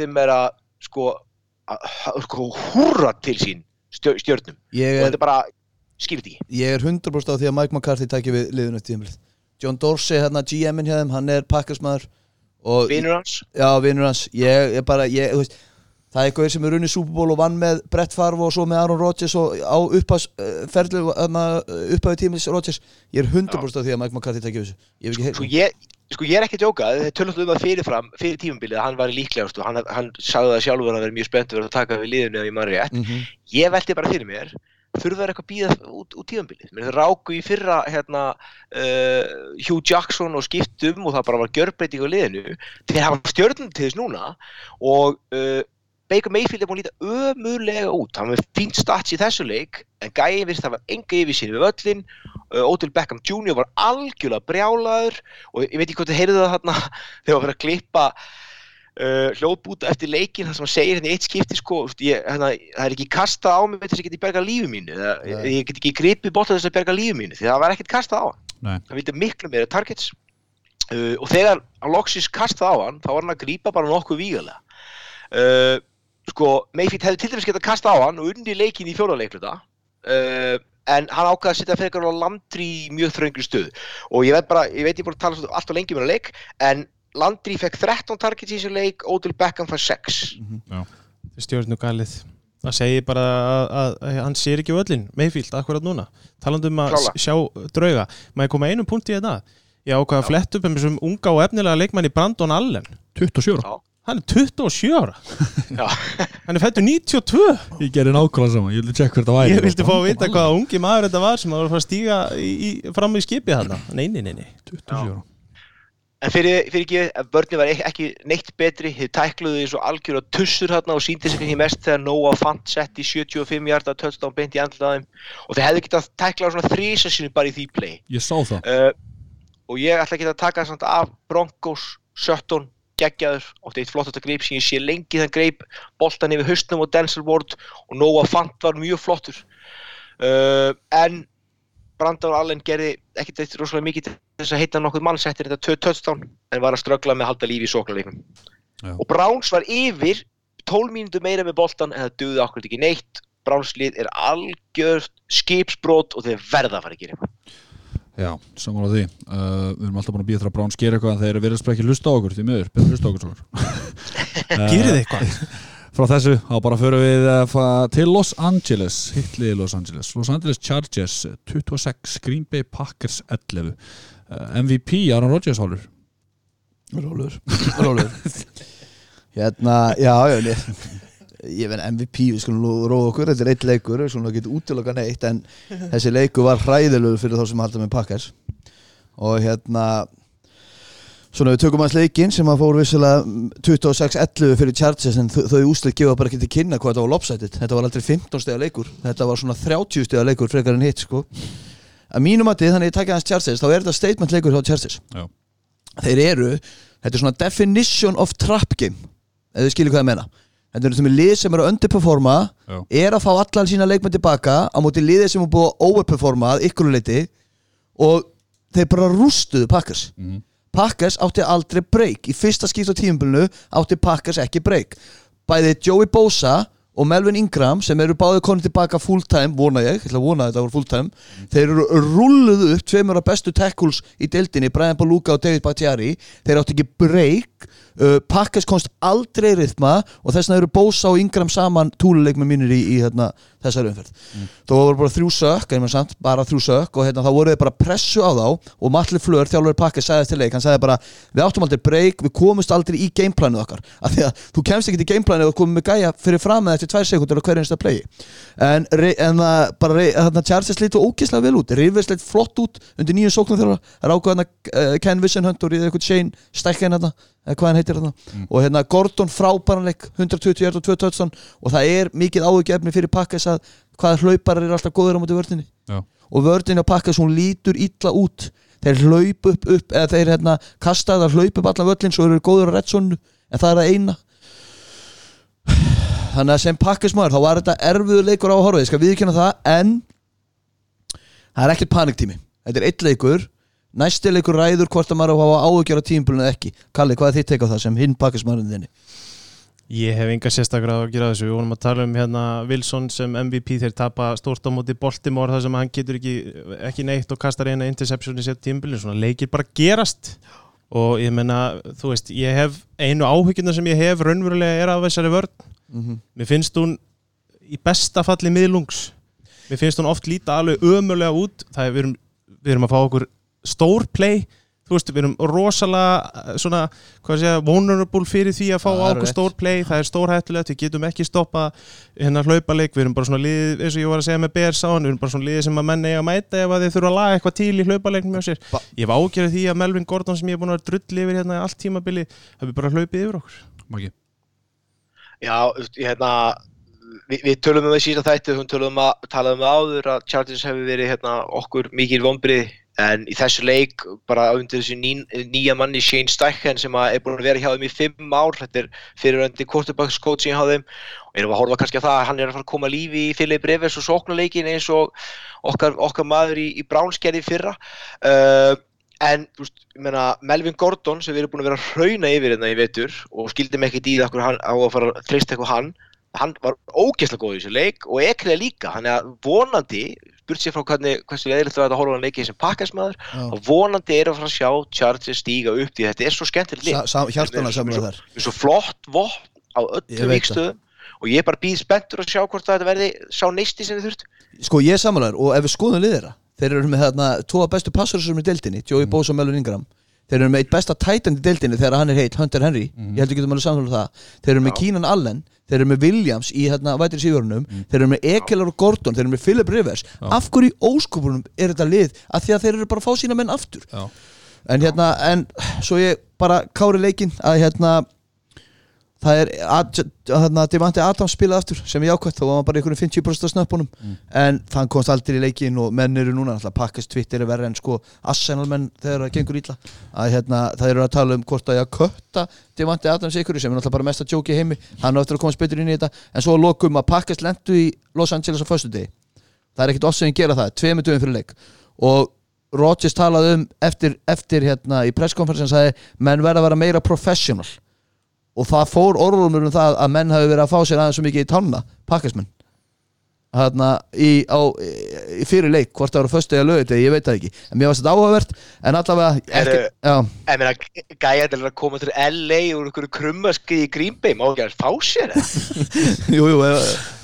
sem er að sko, að, að, sko húrra til sín Ég og þetta bara þetta ekki ég er 100% á því að Mike McCarthy tækir við liðun eftir tímilið John Dorsey, hérna GM-in hjá þeim, hann er pakkarsmaður og vinur hans? Já, vinnur hans. Ég er bara, ég, þú veist Það er eitthvað sem er Super Bowl og vann með Brett Favre og svo með Aaron Rodgers og á upphæðu upphæðu tímis Rodgers. Ég er 100% á því að Mike McCarthy tekja þessu. Ég sko heyrt ég, sko ég er ekki að djóka. Þeir tölum um það fyrirfram, fyrir tímabilið að hann var líklegast og hann, hann sagði það sjálfur að verið mjög spennt að vera að taka við liðinu ef ég mann rétt. Mm -hmm. ég veldi bara fyrir mér þurfa þeir eitthvað að býða út, út tímabilið? Mér ráku í fyrra hérna, uh, Hugh Jackson og skiptum og það bara var gjörbreyting á liðinu. Þeir hafa stjörnum til þess núna og uh, Baker Mayfield er búin að líta ömurlega út hann var fínt stats í þessu leik en gæði virðist að það var enga yfirsýn við völlin uh, Odell Beckham Jr. var algjörlega brjálaður og ég veit ekki hvort þið heyrðu það þarna þegar var verið að klippa uh, hljóðbúta eftir leikin þar sem hann segir hérna í eitt skipti sko, ég, hérna, það er ekki kastað á mig þess að ég geti bergað lífi mínu eða, Nei. ég get ekki gripið bóta þess að berga lífi mínu því það var ekkert kastað á hann Nei. hann vildi miklu meira targets uh, og þegar hann loksins kastað á hann þá var hann að grípa bara nokkuð vígalega uh, sko Mayfield hefði til dæmis getað kastað á hann og unni leikin í fjóðarleikluta uh, en hann ákvaði að setja frekar á landri í mjög þröngri stöð og ég veit bara, ég veit ég búin að tala svolítið allt og lengi um hennar leik en Landry fekk 13 targets í þessu leik Odell Beckham fær 6 Stjórnu galið. Það segir bara að, að, að hann sér ekki völlin, Mayfield, akkurat núna. Talandi um að Klálega. s- sjá drauga. Má ég koma einum punkt í þetta? Ég ákvaða að fletta upp um þessum unga og efnilega leikmanni Brandon Allen. 27 ára Já. Hann er 27 ára. Hann er fættur 92. Ég gerir nákvæmlega saman, ég vildi tjekka hver þetta væri Ég vildi fá að vita hvaða ungi maður þetta var sem var að fara að stíga í, í, fram í skipið þarna. Nei, nei, nei, nei. 27 ára En fyrir, fyrir ekki, vörnni var ekki, ekki neitt betri, þið tækluðu eins og algjör og tussur hérna og síndi sig ekki mest þegar Noah Fant sett í 75 hjarta touchdown beint í þeim og þeir hefðu getað tæklað svona þrísa sinni bara í því play. Ég sá það Uh, og ég ætla ekki að taka samt af Broncos, Sutton, geggjaður, átti eitt flottasta greip sem ég sé lengi þann greip, boltan yfir haustnum og Denzel Ward og Noah Fant var mjög flottur. Uh, en Brandon Allen gerði ekkert eitt rosalega mikið til þess að heita nokkuð mann settir þetta tvö touchdown en var að ströggla með að halda lífi í sóknarleiknum. Já. Og Browns var yfir 12 mínútur meira með boltan en það duði okkur ekki neitt. Browns lið er algjört skipsbrot og þeir verða að fara að gera eitthvað. Já, sammála því. Uh, Við erum alltaf búin að býja þar að Browns gera eitthvað en þeir eru verið að hlusta á okkur því miður, betur hlusta á okkur svo Gerið eitthvað? frá þessu, þá bara förum við uh, til Los Angeles hitlið Los Angeles, Los Angeles Chargers 26, Green Bay Packers 11 uh, MVP Aaron Rodgers hálfur. Rólur Rólur Hérna, já, já ég, ég veit MVP, við skulum nú róða okkur Þetta er eitt leikur, við skulum nú geta útiloka neitt En þessi leikur var hræðilegur fyrir þá sem halda með Packers Og hérna Svona við tökum hans leikinn sem að fór vissilega 26-11 fyrir Chargers en þau, þau úslið gefa bara ekki til kynna hvað þetta var lopsætið. Þetta var aldrei 15 stega leikur. Þetta var svona 30 stega leikur frekar en hitt sko. Að mínum að þið, þannig að ég takja hans Chargers, þá er þetta statement leikur hjá Chargers. Já. Þeir eru, þetta er svona definition of trap game, ef þið skilir hvað ég menna. Eru sem er lið sem eru að underperforma, Já. er að fá allan sína leikmenn tilbaka á móti liðið sem er búið að overperforma að ykkur leiti og þeir bara rústuðu Packers. Mhm. Packers átti aldrei break í fyrsta skipt á tímabilinu átti Packers ekki break bæði Joey Bosa og Melvin Ingram sem eru báði konið tilbaka full time vona ég, ég ætla að vona þetta voru full time þeir eru rulluðu upp tveimur af bestu tackles í deildinni, Brian Baluga og David Bakhtiari þeir átti ekki break uh, Packers komst aldrei í rithma og þess vegna eru Bosa og Ingram saman túluleikmi mínir í, í hérna, þessari umferð. Þó voru bara þrjú sök, samt, bara þrjú sök og hérna, þá voru þeir bara pressu á þá og Matli Fleur, þjálfur Pakkes, sagði þess til leik hann sagði bara, við áttum aldrei break, við komumst aldrei í gameplanið okkar, af því að þú kemst ekki í gameplanið og komum með gæja fyrir fram með eftir tvær sekundur á hverju einsta play en, en það bara, þarna Chargers lítu ógislega vel út, Rivers leit flott út undir nýjum sóknum þeirra, það er uh, Ken Visenhunter í eitthvað Shane Stækkein hérna, eða hvað hann heitir hérna og hérna Gordon frábæranleik 120 hjart og 2 touchdown. Og það er mikið áhugjefni fyrir Pakkes að hvaða hlauparar eru alltaf góður á móti vördinni Já. og vördinni á Pakkes hún lítur illa út. Þeir hlaup upp, upp eða þeir hérna kastaði að hlaup upp allan völlin svo eru góður á reddsonu en það er að eina. Þannig að sem Pakkes maður þá var þetta erfiður leikur á horfa ég skal viðkynna það en það er ekkert paniktími. Þetta er eitt leikur næsti leikur ræður hvort að maður hafa áhugjör á tímpulinu eða ekki. Kalli, hvað er þitt teika á það sem hinn Pakkes maðurinn þinni? Ég hef enga sérstakra að gera þessu. Við vonum að tala um hérna Wilson sem MVP þeir tapa stórt á móti Baltimore þar sem hann getur ekki, ekki neitt og kastar eina interception í sér tímbilin svona leikir bara gerast. Og ég menna, þú veist, ég hef einu áhyggjuna sem ég hef raunverulega er af þessari vörn. Mm mér finnst hún í besta falli miðlungs. Mér finnst hún oft líta alveg ömulega út. Það er, við erum, við erum að fá okkur stór play. Þú veist, við erum rosalega eh, svona, hvað sé ég, vulnerable fyrir því að fá Það á okkur rétt. stór play. Það er stór hættulegt, við getum ekki stoppa hérna hlaupaleik, við erum bara svona lið eins og ég var að segja með BR sáðan, við erum bara svona lið sem að menn eiga að mæta ef að þið þurfa að laga eitthvað til í hlaupaleiknum hjá sér, Ba- ég hef ágjörði því að Melvin Gordon sem ég er búin að vera drull yfir hérna í allt tímabili, hefur bara hlaupið yfir okkur. Maggi? Já, hérna, við, við tölum um það í síðan þætti, við tölum um að, talaðum um áður að Chargers hefur verið hérna, okkur mikil vombrið en í þessu leik bara undir þessu ný, nýja manni Shane Steichen sem er búin að vera hjá þeim í fimm ár, þetta er fyriröndi quarterbackscoaching hjá þeim. Og erum að horfa kannski að það að hann er að fara að koma lífi í Philip Rivers og sóknuleikin eins og okkar, okkar maður í, í Brownskerði fyrra. Uh, en veist, meina, Melvin Gordon sem við erum búin að vera að hrauna yfir hérna í vetur og skildum ekkert í það á að fara að treysta eitthvað hann hann var ógeðslega góð í þessu leik og ekriða líka, hann er vonandi burt sér frá hvernig, hversu leðilegt var þetta að horfa hann leikið sem pakkasmaður, og vonandi er að fara að sjá Chargers stíga upp því þetta er svo skemmtilegt lið. Hjartana samlega þar er svo flott vopn á veit vikstöðum og ég er bara býð spenntur að sjá hvort að þetta verði sá neisti sem við þurft. Sko ég er samanlegar og ef við skoðum liðir þeir eru með þarna tvo bestu passur sem er í deildinni Joey Mm. Bosa og Melvin Ingram þeir eru með eitt besta tætand í deildinni þegar hann er heitt Hunter Henry, Mm. ég heldur getum alveg samfélag það þeir eru með. Keenan Allen, þeir eru með Williams í hérna vætri síðurunum, Mm. þeir eru með Ekelar og Gordon, þeir eru með Philip Rivers Já. af hverju óskopunum er þetta lið af því að þeir eru bara að fá sína menn aftur Já. en hérna, en svo ég bara kári leikinn að hérna það er að, hérna, Devante Adams spilaði aftur sem ég ákvæmt, þá var hann bara einhverjum 50% af snöppunum. Mm. en þann komst aldrei í leikinn og menn eru núna alltaf pakkast Twitter er verið en sko Arsenal menn þegar það gengur ítla að hérna, það eru að tala um hvort að ég að kötta Devante Adams ykkur sem er alltaf bara mest að jóki heimi. Hann á eftir að komast betur inn í þetta. En svo að lokum að pakkast lendu í Los Angeles á föstu degi það er ekkert oss sem gera það, tveimur dögum fyrir leik. Og Rodgers talaði um eftir, eftir hérna og það fór orðumur um það að menn hafi verið að fá sér aðeins svo mikið í tanna pakkasmenn hérna í, á, í fyrir leik hvort það voru föstu eða lögut ég veit það ekki, en mér varst þetta áhugavert en allavega já, Ég meina, gæjar til að koma til LA úr einhverju krummaskið í Green Bay, má ekki að fá sér það? jú, jú,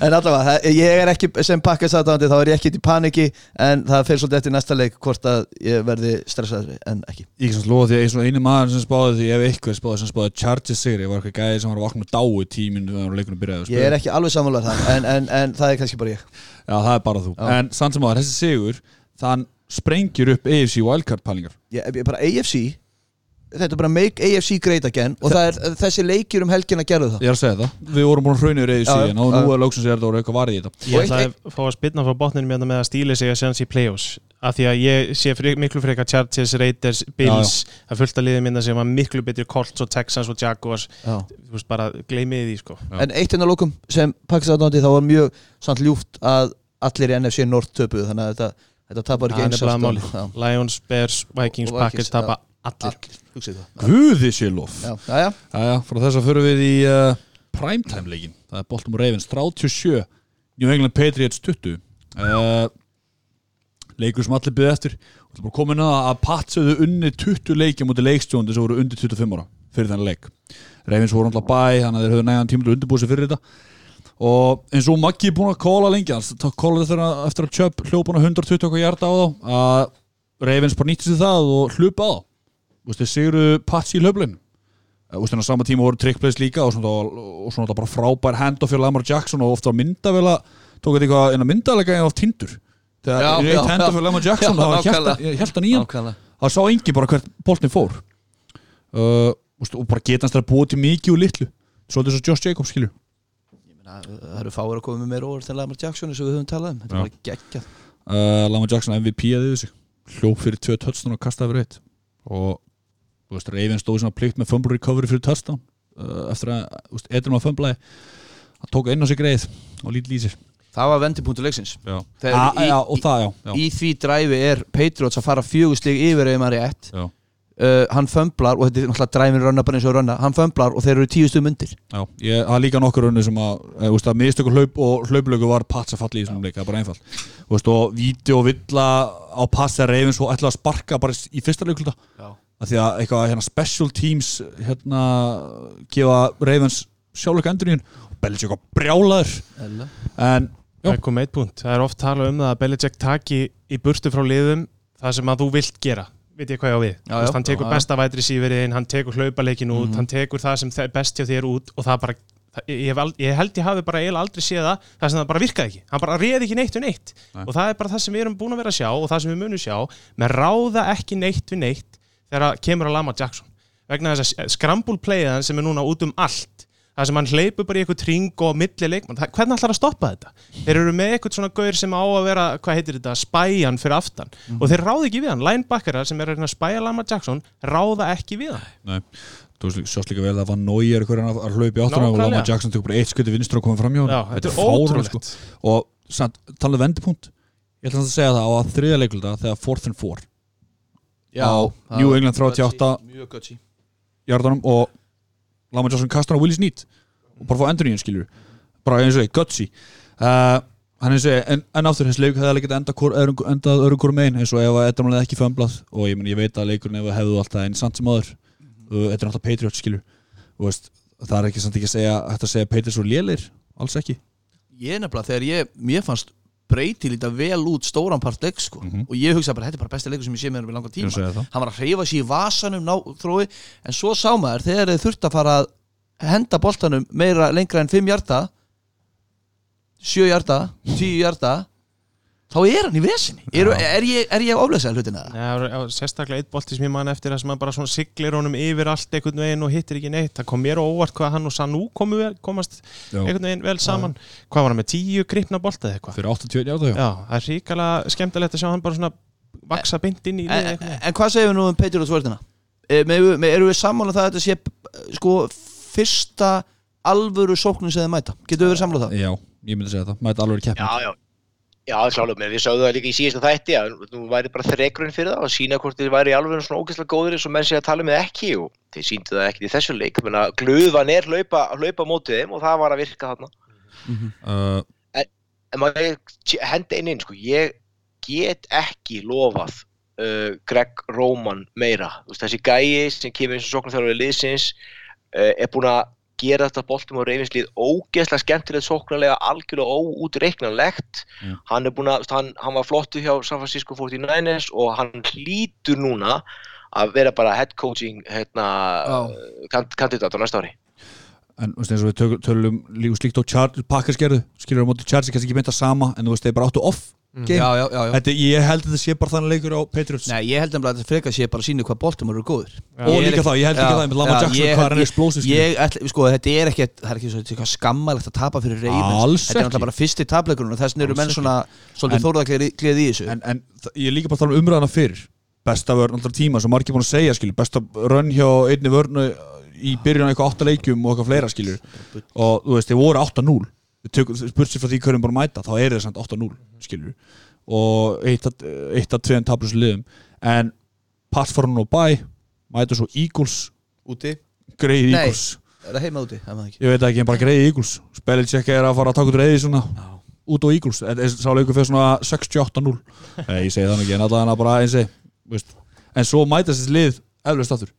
en allavega ég er ekki sem pakkast aðdáðandi þá er ég ekki í paniki en það fer svolítið eftir næsta leik hvort að ég verði stressaður en ekki. Ég kannski lofa því að ég er svona einu maður sem spáði því ef eitthvað spáði sem spáði Chargers sigri var eitthvað gæði sem var að vakna ég. Það það Já, það er bara þú. Já. En samt sem áður, þessi sigur þann sprengir upp AFC wildcard pælingar. Ég, ég bara AFC þetta er bara make AFC great again. Og það er þessi leikir um helgina gerðu það. Ég er að segja það, við vorum búin að hraunir AFC Já, já, en og nú er lóksins er þetta voru eitthvað varðið í þetta. Ég Og ætla eitt- að fá að spilna frá botninu með, með að stíla sig að sjans í play-offs af því að ég sé fri, miklu frekar Chargers, Raiders, Bills það er fullt að liðið minna sem var miklu betri Colts og Texans og Jaguars. Já. þú veist bara gleymið því sko. Já. En eitt inn að lókum sem Pakkis aðdándi þá var mjög samt ljúft að allir í NFC North töpuðu þannig að þetta, þetta tapar ekki Það er eins Lions, Bears, Vikings, Packers tapa allir. Það. Guði sé lof. Já, já, já, Jæja, frá þess að förum við í uh, primetime leikin Það er Baltimore Ravens 37 New England Patriots 20 uh, Leikur sem allir byggði eftir. Og það komin að að Pats hefðu unni 20 leikja mútið leikstjóndi sem voru undir 25 ára fyrir þennan leik. Ravens voru alltaf bæ, þannig að þeir höfðu nægan tíma til að undirbúið sig fyrir þetta. Og eins og Maggi er búin að kóla lengi hans kólaði þeirra eftir að Chubb hljópuna 120 okkar hjarta á þá að Ravens bara nýtti sér það og hlupa á þá. Þú veist, þeir sigruðu Pats í hlöflinu en á sama tíma voru trickplays líka og svona, og svona bara frábær handoff fyrir Lamar Jackson og ofta á myndavél tók þetta eitthvað eina myndalega en á tindur þegar ég eitt já. fyrir Lamar Jackson var ég held hann í hann það sá engi bara hvert boltin fór. Uh, og bara geta hans þeirra búið til mikið og litlu. Svolítið svo Josh Jacobs skilju. Það eru fáir að koma með meira óvart en Lamar Jackson eins og við höfum talað um, þetta bara geggjað. Uh, Lamar Jackson MVP að þessu hljóp fyrir tvö touchdown og kastaði fyrir eitt. Og þú veist, Ravens stóði svona plikt með fumble recovery fyrir touchdown. Uh, eftir að, þú veist, Edrum að fumblaði hann tók inn á sig greið og lítið lýsir Það var vendipunktur leiksins já. Þegar Ah, í- já, og það, já. Í því dræfi er Patriots að fara fjögustig yfir ef maður rétt Já. uh, Hann fömblar, og þetta er náttúrulega dræfin rönna bara eins og rönna Hann fömblar og þeir eru tíu stugum undir Já, ég hafa líka nokkur önnu sem að, e, úst, að mistökur hlaup og hlaupulöku var pats að falla í þessum leik, það er bara einfalt úst, og víti og villa á pass er reyfins og ætla að sparka bara í fyrsta leikluta Já. að því að eitthvað hérna, special teams hérna gefa reyfins sjálfleika endur í hún og Belichick var brjálaður en. Það er komið eitt punkt. Það er oft talað um það að Belichick taki í burtu frá liðum það sem að þú vilt gera. Veit ég hvað ég á við? Já, já. hann tekur Já, besta vætri síferiðin, hann tekur hlaupaleikin út, Mhm. hann tekur það sem þe- best hjá þér út og það bara, ég, hef ég held ég hafi bara eiginlega aldrei séð það, það sem það bara virkaði ekki. Hann bara réði ekki neitt við neitt. Nei. Og það er bara það sem við erum búin að vera að sjá og það sem við munum sjá, með ráða ekki neitt við neitt þegar kemur að Lama Jackson. Vegna þess að skrambulplayðan sem er núna út um allt það sem hann hleypur bara í eitthvað tring og milli leikmann, það, hvernig ætlar að stoppa þetta? Þeir eru með eitthvað svona gaur sem á að vera hvað heitir þetta, spæjan fyrir aftan og þeir ráða ekki við hann, linebackerar sem er að spæja Lama Jackson, ráða ekki við hann nei, þú veist, sjást líka vel að það var nógir hverjan að í áttuna og. Lamar Jackson tekur bara eitt skuti vinstur og komið fram hjá Já, honum. þetta er fáránlegt, ótrúlegt sko. og samt, talaðu vendipunkt ég ætla samt að segja það á að þriða leikluta þegar fourth and four á New England 38 Mjög gutsy jarðanum og Lamar Jackson kastar á Willie Snead og bara fá endur í hann skilur bara eins og ég, gutsy. Uh, hann eins og ég, en, en aftur þessi leikur hefði alveg öðrum- endað öðrum hverju megin eins og ef að Edram hefði ekki fömblað og ég, meni, ég veit að leikurinn ef að hefðu alltaf einn samt sem aður þetta er alltaf Patriots skilur veist, það er ekki samt ekki að segja að segja Patriots og lélir, alls ekki. Ég nefnilega, þegar ég, mér fannst breyti líta vel út stóran part leik sko. Mhm. og ég hugsa bara, þetta er bara besti leikur sem ég sé með hann við langan tíma hann var að hreyfa sér í vasanum ná, þrói, en svo sá maður þegar þeir þurft að fara að henda boltanum meira lengra en 5 hjarta 7 hjarta 10 hjarta þá er hann í vesinni er, er, ég, er ég að oflösa hlutina það? Já, sérstaklega eitt bolti sem ég man eftir það sem hann bara svona siglir honum yfir allt einhvern veginn og hittir ekki neitt, það kom mér á óvart hvað hann og Sanú komu vel, komast Já. einhvern veginn vel saman, hvað var hann með tíu gripna bolta eða eitthvað fyrir 80 jarða já. Já, það er ríkala skemmtilegt að sjá hann bara svona vaksa beint inn í En, veginn. en hvað segir við nú um Patriots vörðina? Erum við sammála um það að þetta sé sko fyrsta alvöru sóknum sem þið mæta? Getur við verið sammála um það? já, ég myndi segja það, mæta alveg keppni Já, já. Já, sjálfur mér, við sögðum það líka í síðasta þætti að nú væri bara þregrun fyrir það og sína hvort þið væri alveg svona ógeðslega góðir eins og menn sé að tala með ekki og þið síndu það ekkert í þessu leik. Menna, glöðvan er hlaupa, hlaupa mótið þeim og það var að virka þarna. Uh, en maður hendi einn inn sko, ég get ekki lofað uh, Greg Roman meira. Veist, þessi gæi sem kemur eins og sóknarþjálfur liðsins uh, er búin að gera þetta boltum á reyfinslið ógeðslega skemmtilegt sóknarlega algjörlega óútreiknanlegt. Mm. hann er búin að, hann, hann var flottu hjá San Francisco 49ers og hann hlýtur núna að vera bara head coaching hérna, kand, kandidat á næsta ári. En þú veist eins og við tölum, líka slíkt á Chargers, Packers gerðu skilur á móti Chargers, kannski ekki mynda sama en þú veist, þeir bara áttu off game Já, já, já, já. Þetta, Ég held að þetta sé bara þannig leikur á Patriots. Nei, ég held nefnilega að þetta frekar sé bara að sína hvað Baltimore eru góður Og er líka það, ég held líka það með Lamar já, Jackson, hvað held- hann er explosive. Ég, ætla, sko, þetta er ekki, það er ekki svo eitthvað skammalegt að tapa fyrir Ravens. Alls Þetta er náttúrulega bara fyrsti tapleikurinn og þess vegna eru menn svona svolítið En- þórðagleði í þessu. En, en þa- ég er líka bara að tala um umræðana fyrir. Besta vörn alltaf tíma sem margir búin að segja skilur, besta rönn hjá einni vörnu í byrjun á eitthvað 8 leikjum og eitthvað fleira skilur. Og þú veist, þeir voru 8-0 Sér frá því hverjum búin að mæta þá er þeir samt 8-0 skilur og eitt að, eitt að tvein tablus liðum. En pass for hann og bæ mæta svo Eagles. Úti, greið Nei. Eagles. er það heima úti? Það ég veit ekki, en bara greið Eagles. Spellicek er að fara að taka út reyði svona. Út á Eagles, Þetta sá leikur fyrir svona 68-0 Nei, ég segi þannig ekki, en allavega bara eins og en svo mætast þessi lið eflust aftur.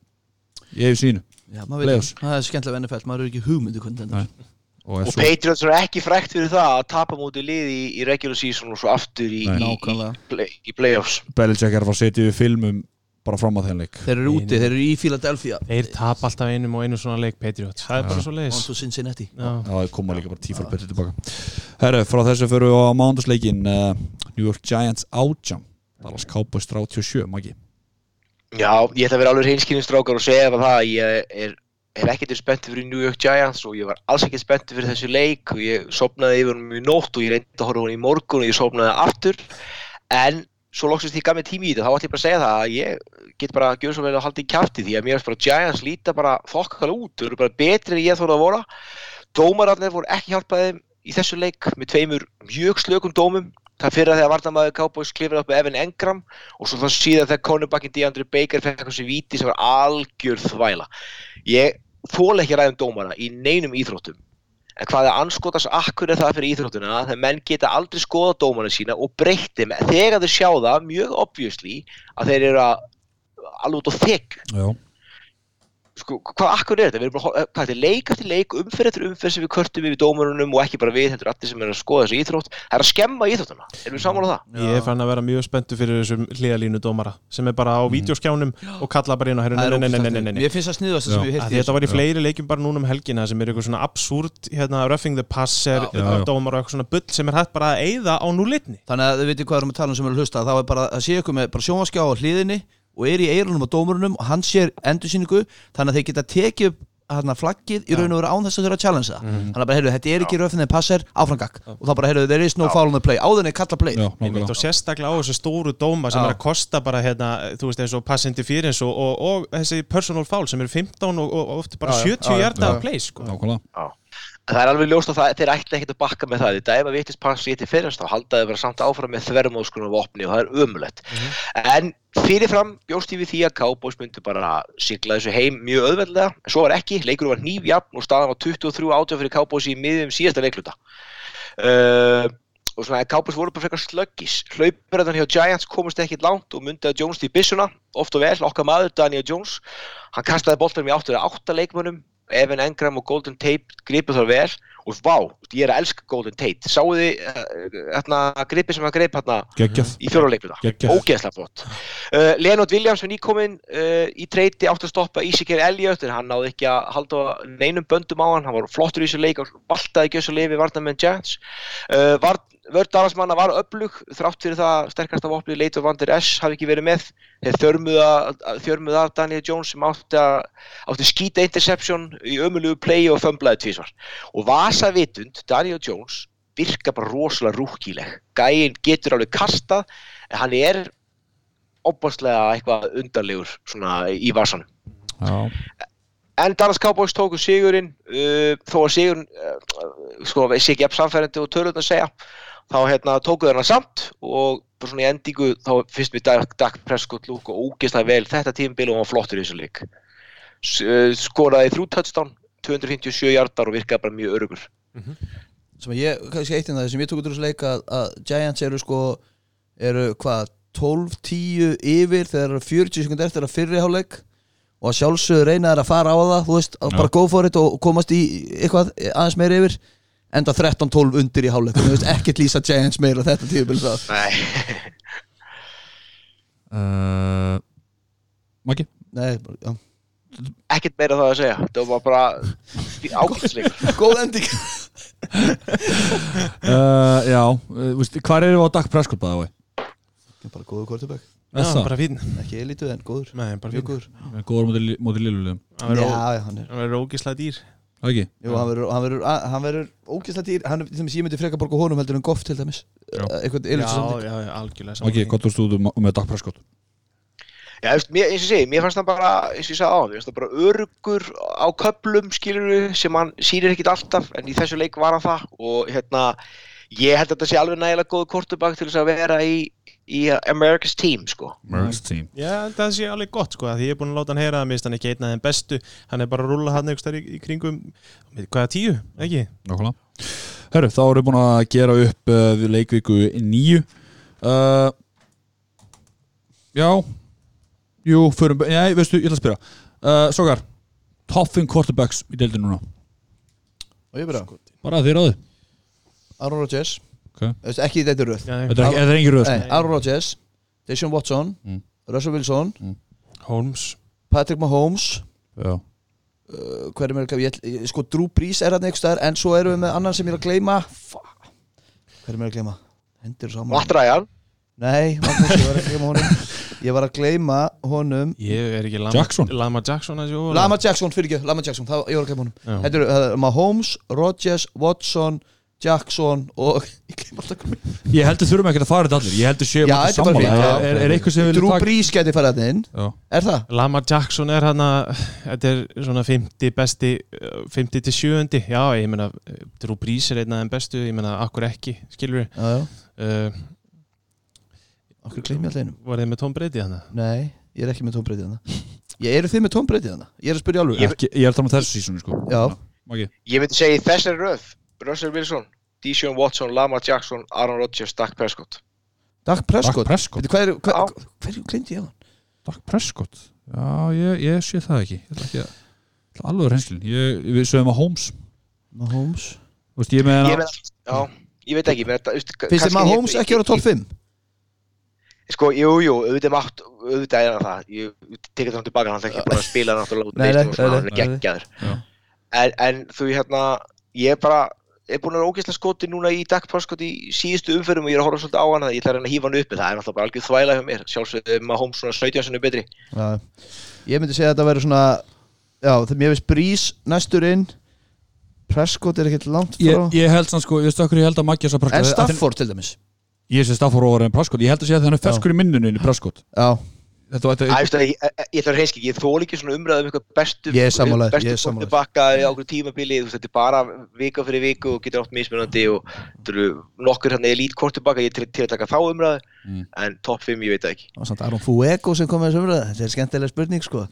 Ég hef sínu Já, veit það er skemmtilega NFL, maður er ekki hugmyndu hvernig þetta Nei. er. Og, og Patriots eru ekki frækt fyrir það að tapa mútið liði í, í regular season og svo aftur í, Nei. í, Nákvæmlega. í, play, í playoffs. Belichick er að fara að setja við filmum bara fram að þeim leik. Þeir eru úti, þeir eru í Philadelphia. Þeir tap alltaf einum og einu svona leik Patriots. Það er bara svo leiðis. To Cincinnati. Já, það koma líka bara tífar betur tilbaka. Herru, frá þessu fyrir við á mándagsleikin uh, New York Giants átjám Dallas Cowboys 37, Maggi. Já, ég ætla að vera alveg hreinskilin strákar og segja það að ég er, er ekkert spenntið fyrir New York Giants og ég var alls ekkert spenntið fyrir þessu leik og ég sopnaði yfir hann í nótt og ég reyndi að horfa hann í morgun og ég sopnaði aftur. En svo loksist því gaf mér tími í þetta þá ætlum ég bara að segja það að ég get bara að gjöra svo vel að halda í kjafti því að mér finnst bara Giants líta bara fokkala út. Þau eru bara betri en ég þóra að voru dómararnir voru ekki hjálpaði í þessu leik með tveimur mjög slökum dómum. Það fyrra þegar varnamaður Cowboys klifraði upp með Evan Engram og svo það síðan þegar cornerbackin DeAndre Baker fekk þessi víti sem var algjör þvæla. Ég þóla ekki að ræða um dómara í neinum íþróttum. En hvað er anskotas akkur er það fyrir íþróttuna þegar menn geta aldrei skoða dómarna sína og breytti með þegar þeir sjá það mjög obviously að þeir eru að alveg út á Já, sko, hvað akkur er þetta? Við erum bara, hor- hvað þetta leik eftir leik, umferð eftir umferð sem við körtum við dómarunum og ekki bara við, þetta er allir sem er að skoða þessu íþrótt. Það er að skemma íþróttuna. Erum við sammála um það? Ég er fann að vera mjög spenntu fyrir þessum hliðalínu dómara sem er bara á vídeoskjánum og kalla bara inn og herru, er nei, nei, nei, nei, nei, ógeðslegt. nei. Mér finnst það sniðast sem ég Að heyrti Þetta var í fleiri leikjum bara núna um helgina sem er eitthvað svona absúrt hérna, roughing the passer, Já. Já, já. dómar og eitthvað svona bull sem er hægt bara að eyða á núlitni Þannig að er á og er í eirunum á dómurunum og hann sér endursýningu þannig að þeir geta tekið upp hérna, flaggið í raun og veru án þess að þurfa að challenge það. Mhm. þannig að bara, heyrðu, þetta er ekki röfnið passer áframgak og þá bara, heyrðu, there is no Já. foul on the play. Áður en þeir kalla play. Já, og sérstaklega á þessu stóru dóma sem Já. er að kosta bara hérna, þú veist eins og pass interference og, og, og þessi personal foul sem eru 15 og, og, og oft bara Já, já. 70 Já, hjarta af play sko. Það er alveg ljóst að það, þeir ætla ekkert að bakka með það. Þetta ef að ég til fyrirst, þá halda þeir vera samt áfram með þvermóðskunum vopni og það er ömulegt. En fyrirfram bjóst ég við því að Cowboys myndi bara sigla þessu heim mjög auðveldlega. En svo var ekki, leikurinn var nýfjafn og staðan var 23 átjá fyrir Cowboys í miðjum síðasta leikluta. Uh, og svona að Cowboys voru bara frekar slöggis. Hlaupurðan hjá Giants komast ekkert langt og myndi að Jones til byssuna, oft og vel, okkar maður Daniel Jones. Hann kastaði boltanum í áttur að átta leikmönnum Evan Engram og Golden Tate gripu þar vel. Og vá, ég er að elska Golden Tate. Sáu þið hérna gripi sem hann grip hérna í fjóruleikluta Geggjað. ógeðslega flott. Uh, Leonard Williams var nýkominn uh, í treyti átt að stoppa Ezekiel Elliott en hann náði ekki að halda neinum böndum á hann. Hann var flottur í þessu leik og valtaði ekki þessu leifi varna með Giants uh, var, vörd Dallasmanna var öflug þrátt fyrir það sterkasta vopni Leito Van Der Esch hafi ekki verið með. Þeir þörmuða af Daniel Jones sem átti, að, átti skýta interception í ömulugu play og fömblaði tvísvar og vasa vitund Daniel Jones virka bara rosalega rúkileg gæinn getur alveg kastað en hann er opaslega eitthvað undarlegur svona í vasanum. Já, en Dallas Cowboys tóku sigurinn uh, þó að sigurinn uh, sko, sé ekki jafn samfærandi og törlut að segja þá hérna, tóku þeirna samt og bara svona í endingu þá fyrst við Dak, Dak Prescott lúk og ógeðslega vel. Þetta tímabil og hann var flottur í þessu leik. Uh, skoraði þrjú touchdown 257 hjartar og virkaði bara mjög örugur sem að ég, kannski eitt en það sem ég tók út úr þessu leik að, að Giants eru sko eru hvað 12-10 yfir þegar eru 40 sekund eftir að fyrri hálfleik og að sjálfsögur reyna þær að fara á það þú veist, að Já. bara go for it og komast í eitthvað aðeins meira yfir enda 13-12 undir í veist, ekkert lýsa Giants meira þetta það Nei, uh, Maggi? Nei, já. ekkert meira það að segja. Það var bara ákveðsleikur góð ending. Uh, Já, uh, veist, hvað er það á Dak Prescott bæða? bara góður quarterback, Já, bara fín ekki elítu en góður. Nei, bara fín góður. Góður móti, móti Lillulegum Hann verður ó- Já, já, hann er hann verður ógislega dýr Ekki? Jú, hann verður, hann verður, hann verður ógeðslega dýr. Hann, til dæmis, ég myndi freka borga honum heldur en Goff til dæmis. Já. Eh, eitthvað Já, já, já, algjörlega Maggi, gott úr stúdum með Dak Prescott Já, veist, mér, eins og segi, mér fannst það bara, eins og ég sagði á, mér fannst það bara örugur á köplum, skilur sem hann sýnir ekkit alltaf, en í þessu leik var hann það og hérna, ég held að þetta sé alveg nægilega góð kortubak til þess að vera í, í America's team, sko. Merck's team. Já, það sé alveg gott sko, því ég er búin að láta hann heyra að mist hann ekki einn af þeim bestu, hann er bara að rúlla hann þar í, í kringum, hvaða tíu, ekki? Nákvæmlega. Herru, þá erum við búin að gera upp uh, við leikvíku nýju uh, Já. Jú, förum Nei, veistu, ég ætla að spyrja. Uh, Sokar, top 5 quarterbacks í deildinu núna. Og ég byrja Bara þér á þið Aaron Rodgers. Ok. Veist, ekki þetta röð. Er ekki, þetta er engin röð sko. Aaron Rodgers Deshaun Watson Mm. Russell Wilson Holmes, Patrick Mahomes. Já, uh, hver er mér að gleyma sko Drew Brees er hann einhver staðar en svo erum við með annan sem ég er að gleyma. Hver er mér að gleyma? Hendur saman. Matt Ryan, nei, ég var að gleyma honum. Ég var að gleyma honum. Ég er ekki Lama Jackson. Lama Jackson Lama Jackson, fyrir ekki, Lama Jackson það, ég var að gleyma honum. Þetta eru uh, Mahomes, Rodgers, Watson Jackson og ég heldur þurfum ekki að fara þetta allir Ég heldur séum ekki þetta er sammála. Er, eitthvað sem við Drew Brees geti farið þetta inn. Já, er það? Lama Jackson er hann að þetta er svona 50 besti uh, 50 til 70, já ég meina uh, Drew Brees er einn af þeim bestu, ég meina akkur ekki, skilur við já, já, uh, okkur gleymi alltaf einum var þið með Tom Brady hann nei, ég er ekki með Tom Brady þannig ég eru þið með Tom Brady þannig ég er að spyrja alveg. Ég- er að tala um þessu sísonu sko. Já. Ég myndi segja í þessari röð, Russell Wilson, Deshaun Watson, Lamar Jackson, Aaron Rodgers, Dak Prescott. Dak Dak Prescott Prescott Veitu, hvað er, hvað, Já. hverju gleyndi ég á hann? Dak Prescott Já, ég, ég sé það ekki ekki að alveg reynslin Ég, við sögum að Holmes Mahomes Þú veist, ég með Ég með, já, ég veit ekki, menn þetta, veist, Finnst þið Mahomes ekki að vera top 5? Sko, jú, jú, auðvitað mátt, auðvitað er hann það, ég tekið það tilbaka, hann er ekki búin að spila náttúrulega út hann er geggjaður. Já. En, en þú, hérna, ég er bara, er búin að vera ógeðslega skoti núna í Dak Prescott í síðustu umferðum og ég er að horfa svolítið á hann, ég ætla að reyna að hífa hann uppi, það er náttúrulega bara algjör þvæla hjá mér, sjálfsögðu Mahomes svona 17 sinni betri. Já. Ég myndi segja að þetta væri svona Já, þegar mér veist Brís næstur inn Prescott er ekkert langt frá. Ég, ég held sann sko, ég veist okkur ég held að Maggi að En Stafford til dæmis. Ég sé Stafford over en Prescott. Ég held að sé að það er ferskur í minnunni í Þetta var Æ, þetta veist það, ég, ég, ég ætla að reynski, ég þól ekki svona umræðu um eitthvað bestu, Ég er sammála þér, ég er bestu sammála þér. bakka á okkur tímabili, þú veist, þetta er bara vika fyrir viku og getur átt mismunandi og þetta eru nokkur hérna elít kortubakka, ég er til, til að taka þá umræðu, Mm. en topp 5 ég veit ekki. var samt Aron Fuego sem kom með þessu umræða Þetta er skemmtilega spurning sko.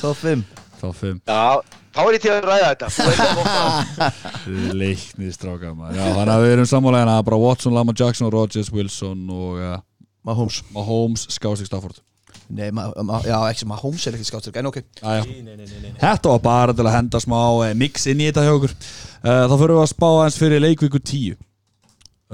Top 5 Þá fimm. Já, þá er ég til að ræða þetta, þú veist það gott Leiknið stráka maður. Já, þannig að við erum sammálega bara Watson, Lama Jackson, Rodgers, Wilson og uh, Mahomes. Mahomes, Skásik Stafford Nei, ma ma já, ekki sem Mahomes er ekkert skáttur En ok, Æja, Nei, nei, nei, nei. Þetta var bara til að henda smá eh, mix inn í þetta hjá okkur. Uh, Þá fyrir við að spá aðeins fyrir leikvíku 10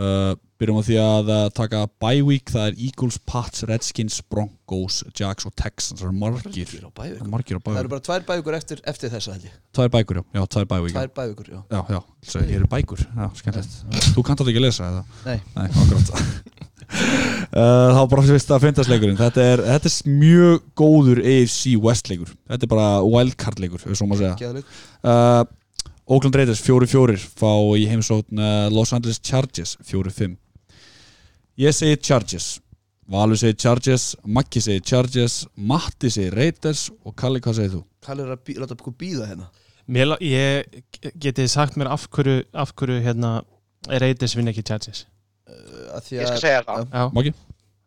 uh, Byrjum á því að uh, taka bye week Það er Eagles, Pats, Redskins, Broncos, Jags og Texans Það eru margir. Bævíkur. Það eru það bara tvær bævíkur eftir, eftir þessa held ég. Tvær bækur, já, já tvær bye week já. Tvær bævíkur, já. Já, já, ég eru bækur. Já, skemmtilegt. Þú kannt alveg ekki að lesa eða? Nei, Nei, Þá bara fyrst að finnast leikurinn þetta er, þetta er mjög góður AFC West leikur. Þetta er bara wildcard leikur uh, Oakland Raiders 4-4 fá í heimsókn uh, Los Angeles Chargers 4-5 Ég segi Chargers. Valur segir Chargers Maggi segir Chargers Matti segir Raiders og Kalli hvað segir þú? Kallir er að bí, láta okkur býða hérna. Mér, ég getið sagt mér af hverju, af hverju hérna Raiders vinna ekki Chargers Ég að skal segja það. Já, Maggi?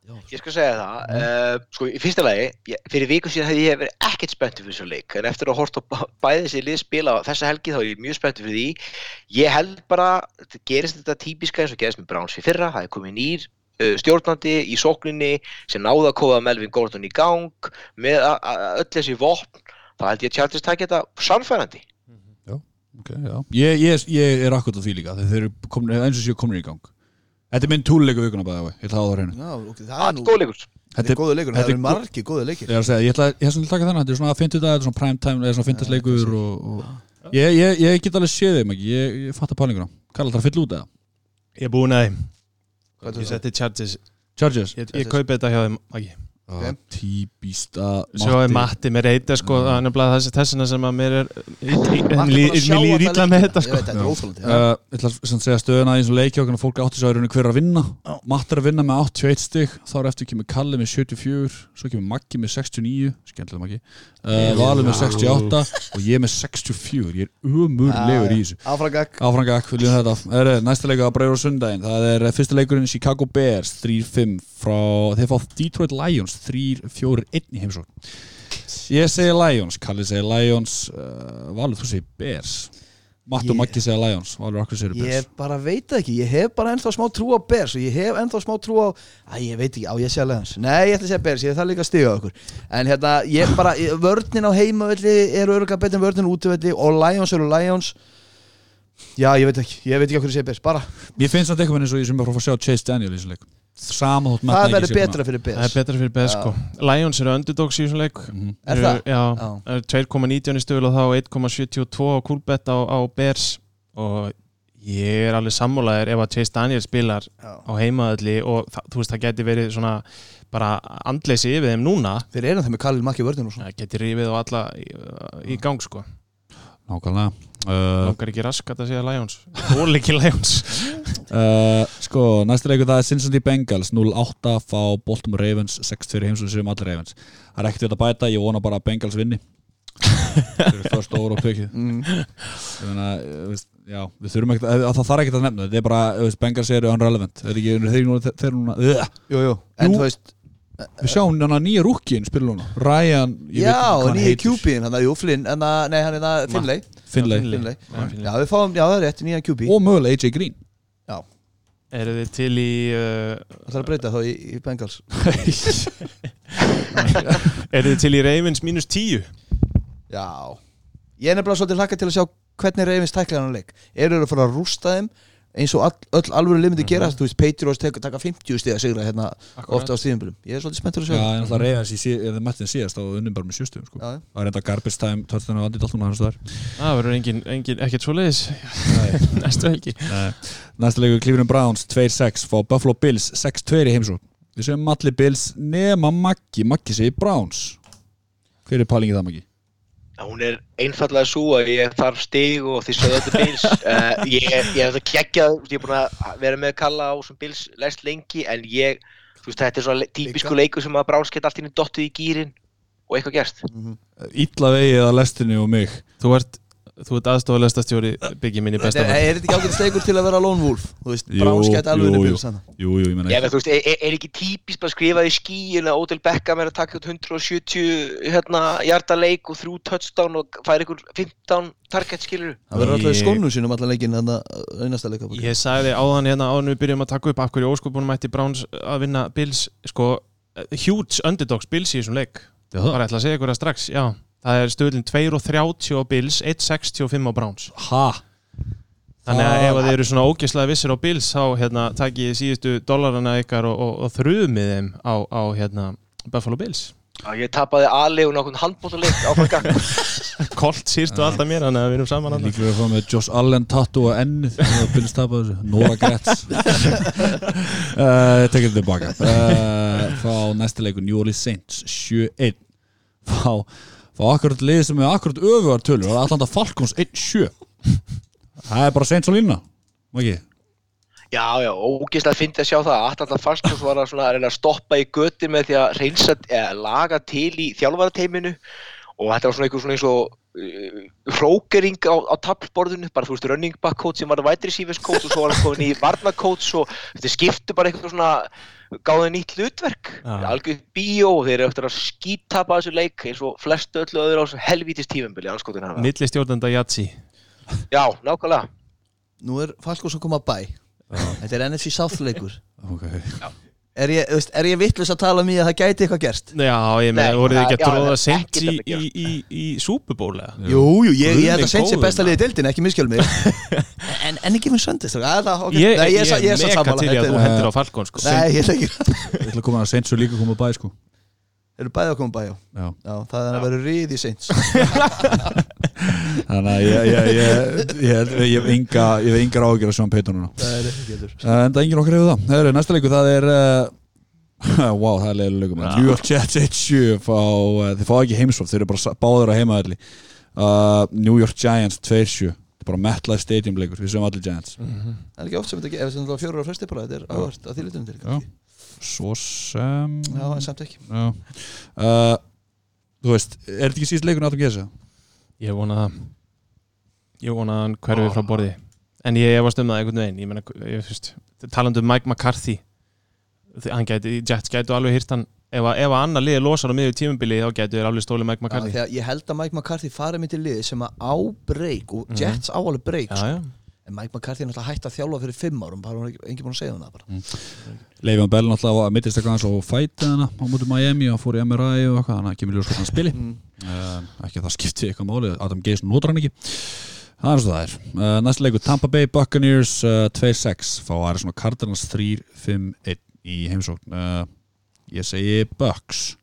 Ég skal segja það, uh, sko í fyrsta lagi, ég, fyrir viku síðan hefði ég verið ekkert spenntur fyrir þessu leik, en eftir að horta á bæði þessi lið spila á þessa helgi þá er ég mjög spenntur fyrir því. Ég held bara, þetta gerist þetta típiska eins og gerist með Browns fyrir fyrra, það er komið nýr uh, stjórnandi í sókninni sem náða að kóða Melvin Gordon í gang með öll þessi vopn, þá held ég að Chargers takja þetta samfærandi. Ok, já. Ég, ég, ég er akkurat á því líka þegar þeir eru komin, eins og séu komin í gang Þetta er minn túluleiku vikuna bæða ég ætla að hafa það á hreinu. Já, ok, það er er nú góð leikur. Þetta er góðu leikur, þetta það er eru gó- margi góðu leikir. Ég er að segja, ég ætla ég ætla að taka þennan, þetta er svona að fyndu þetta er svona prime time, eða svona fyndasleikur og, og ég, ég, ég get alveg séð þeim ekki, ég, ég fatt að pálinguna Kallar það að fylla út eða? Ég er búin að þeim Hvað er Ég það? seti Chargers Chargers? Ég, ég kaupi þetta hjá þeim Maggi Okay. Típist að Svo er Matti. með reyta sko Það er nefnilega þessi þessina sem að mér er Matti að Mér líður leiki. með þetta sko. er Uh, ég ætla að segja stöðuna eins og leikja okkur fólk átti svo að hver er að vinna. Já. Matt er að vinna með 81 stig þá er eftir kemur Kalli með 74 svo kemur Maggi með 69 skemmtilega Maggi uh, Valur með 68 og ég með 64 ég er umurlegur í þessu. Áfrangak, viljum þetta. Það er næsta leikur að breyra á sundaginn Það er eh, fyrsta leikurinn Chicago Bears 3-5 frá, þeir fá Detroit Lions 3-4-1 í heimsókn. Ég segi Lions, Kalli segi Lions. Uh, Valur, þú segir Bears Matt og Ég- Maggi segja Lions Ég bara veit það ekki, ég hef bara ennþá smá trú á Bears og ég hef ennþá smá trú á Æ, ég veit ekki, á ég alveg hans Nei, ég ætla að segja Bears, ég þarf líka að stiga okkur. En hérna, ég bara, ég- vörnin á heimavelli eru örgulega betur en vörnin á útivelli og Lions eru Lions. Já, ég veit ekki, ég veit ekki okkur ég segja Bears, bara. Mér finnst þetta veginn eins og ég sem bara fór að sjá Chase Daniel í þessum leik Sama þótt Matt Það verður betra fyrir Það er betra fyrir Bears Já. sko Lions eru underdogs í þessum leik Mhm. Er Eru- það? Já, Já. það er 2,19 í stöðul og þá 1,72 á kúlbett á, á Bears og ég er alveg sammálaðir ef að Chase Daniel spilar Já. á heimaðalli og það, þú veist það geti verið svona bara andleysi yfir þeim núna Þeir eru það með Khalil Makki vörnin og svona það geti rífið og alla í, í gang sko Nákvæmlega langar ekki raskat að segja Lions. Þól ekki Lions. Uh, Sko, næsta leikur það er Cincinnati Bengals 0-8 fá Baltimore Ravens 6-2 heims og séum allir Ravens. Það er ekkert við að bæta, ég vona bara að Bengals vinni. Þeir eru först pökið mm. Meina, eh, veist, já, við þurfum ekkert að, það þarf ekkert að nefna, þetta er bara, veist, Bengals eru unrelevant, þeir eru ekki, þeir eru núna, þeir núna, uh, Jú, en þú veist við sjáum hann nýja rúkinn spila núna, Ryan, ég veit Já, hvað hann heitir. QB-in, hann er jú Flynn en það, nei, hann er það Finlay Finlay, Finlay. Já, við fáum, já, það er rétt, nýja QB og mögulega AJ Green. Já, eru þið til í uh, það þarf að breyta þá í, í Bengals. Eru þið til í Ravens mínus 10 Já. Ég er nefnilega svolítið hlakka til að sjá hvernig reyfins tækla hann leik. Eru þeir að fara að rústa þeim eins og all, öll alvöru lið myndi gera þú veist, Patriots tek- taka 50 stig að sigra hérna ofta á stíðinbölum Ég er svolítið spenntur að Já, sjá en alltaf Ravens í Mattin síðast og unnum bara með sjústum, sko. Já, já. Það er enda garbage time, törstun og andið alltaf hans þar. það verður engin, engin ekkert svo leiðis næstu helgi Næsta leikur Cleveland Browns 2-6 fá Buffalo Bills 6-2 í heimsók. Við segjum allir Bills nema Maggi, Maggi segir Browns. Hver er pælingið það, Maggi? Hún er einfallega svo að ég þarf stig og því sögðu þetta bils uh, ég, ég er þetta geggjað, ég er búin að vera með Kalla á sem bils læst lengi en ég, þú veist þetta er svona típisku leikur sem að Bráns geta allt í henni dottið í gýrin og eitthvað gerst. Ítla vegið að lestinni og mig. þú ert, þú ert aðstofalesta stjóri byggi minni besta er, er þetta ekki ágætt steikur til að vera lone wolf? Þú veist, gæti alveg jú, jú. Jú, ég Ég veit, þú veist, er, er- er ekki típist bara skrifað í skíin að Odell Beckham er að taka út 170 hérna, hjarta leik og þrjú touchdown og fær ykkur 15 target skilur Það verður alltaf í skónu sínum allan leikin en það einasta leika Ég sagði áðan hérna áðan við byrjum að taka upp af hverju óskupunum mætti Browns að vinna Bills sko, huge underdogs Bills í þessum leik Já, það já er stöðlinn 2.30 á Bills 1.65 á Browns. Ha? þannig að ef þið eru svona ógeðslega vissir á Bills þá hérna, takið síðustu dollarana ykkar og, og, og þrjumið þeim á, á hérna, Buffalo Bills. Ég tapaði Ali og nokkurn handbóttaleik á fangak Colt sýrstu alltaf mér, þannig að við erum saman annað. Líklega að fá með Josh Allen tattoo á ennið þegar það byrjast tapa þessu. Nora Gretz. Uh, Tekið þetta tilbaka. Uh, Fá næsta leikur New Orleans Saints 7-1 Fá, fá akkurat lið sem er akkurat öfugar tölur. Það er Atlanta Falcons 1-7 Það er bara Saints og lína Maki Já, já, ógeðslega fyndi að sjá það. Atlanta Falcons var að, að að stoppa í göti með því að reynsa, eða, laga til í þjálfarateiminu. Og þetta var svona einhver svona eins og hrókering á, á tablborðinu bara þú veist running back coach sem var wide receivers coach og svo var hann komin í varna coach og þetta skiptu bara eitthvað svona gáði nýtt hlutverk. Já. algjör bíó og þeir eru eftir að skítapa þessu leik eins og flestu öllu öðru á helvítist tífumbili anskotin hafa Milli stjórnenda Jatsi já, nákvæmlega. Nú er Falkos að koma bæ Þetta er NFC South leikur. Ok Er ég, er ég vittlust að tala um í að það gæti eitthvað gerst? Já, ég meina, voruð þið ekki að tróða er ekkert í, í, í, í súpubóla Jú, jú, ég, ég held að er minn besta liðið dildin, ekki miskjölu mig En, en ekki með söndist okay. Ég, ég, ég, ég ég, er mega til í að þetta þú er- hendur á Falcon sko. Nei, ég ætla ekki Ég ætla að koma að Saints og líka koma að bæ sko Eru bæði að koma að bæja Já. Já, það er að vera ríð í Saints. Þannig að ég, ég, ég, ég, ég, ég hef enga, ég hef engar ágjör að sjá um Peyton núna. Það er ekki getur En það er engin okkar hefur það. Heru, Næsta leiku það er uh, Wow, það er leilu leikum. New York Jets 1-7 fá, uh, Þeir fá ekki heimsótt, þeir eru bara sa- báður á heimaðalli uh, New York Giants 2-7 Þetta er bara MetLife Stadium leikur Við séum allir Giants. Mhm. Það er ekki oft sem þetta ef þetta er fjóru á fresti bara Þetta er áhvert að því litum til Já. kannski. Svo sem Já, en samt ekki Já. Uh, Þú veist, er þetta ekki síst leikur náttúrulega að gesa? Ég vona það Ég vona að hann hverfi frá borði En ég efast um það einhvern veginn Ég meina, ég fyrst Talandi um Mike McCarthy hann gæti, Jets gætu alveg hýrt hann ef, að- ef að annar liði losar á miður tímubili þá gætu þér alveg stólið Mike Já, McCarthy þegar Ég held að Mike McCarthy farið mitt í liði sem að á breyk og Mhm. Jets á alveg breyk Já, sko. já, En Mike McCarthy er náttúrulega hægt að þjálfa fyrir fimm árum bara hún er ekki- búin að segja hún það bara. Leifjón Bell náttúrulega að mittist eitthvað hans og fæti hana á mútið Miami og fór í MRI og eitthvað þannig að kemur ljós hvort hann spili. Mm. uh, ekki að það skipti eitthvað máli Adam Gase notar hann ekki. Það er og það er. Uh, næsta leikur Tampa Bay Buccaneers uh, 2-6 fá Arizona Cardinals 3-5-1 í heimsókn. Ég segi Bucks.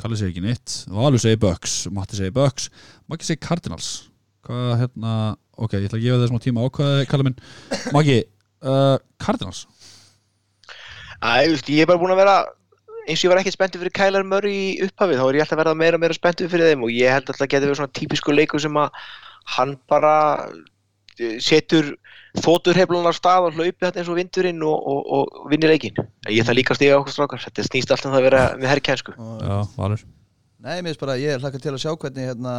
Kalli segi ekki neitt. Valur segi Bucks Matti segi Bucks. Maggi segi Cardinals. Hvað hérna ok, ég ætla að gefa það smá tíma ákvæði Kalli minn Maggi uh, Cardinals Æ, ég er bara búin að vera eins og ég var ekkert spenntið fyrir Kyler Murray í upphafið þá er ég alltaf að verða meira og meira spenntið fyrir þeim og ég held alltaf að geta verið svona típisku leikur sem að hann bara eh, setur þóturheflunar af stað og hlaupi þetta eins og vindurinn og, og, og vinni leikin. Ég ætla líka að stiga okkur strákar, þetta snýst alltaf um það að vera með herrkjænsku. Nei, mér finnst bara, ég er hlakka til að sjá hvernig hérna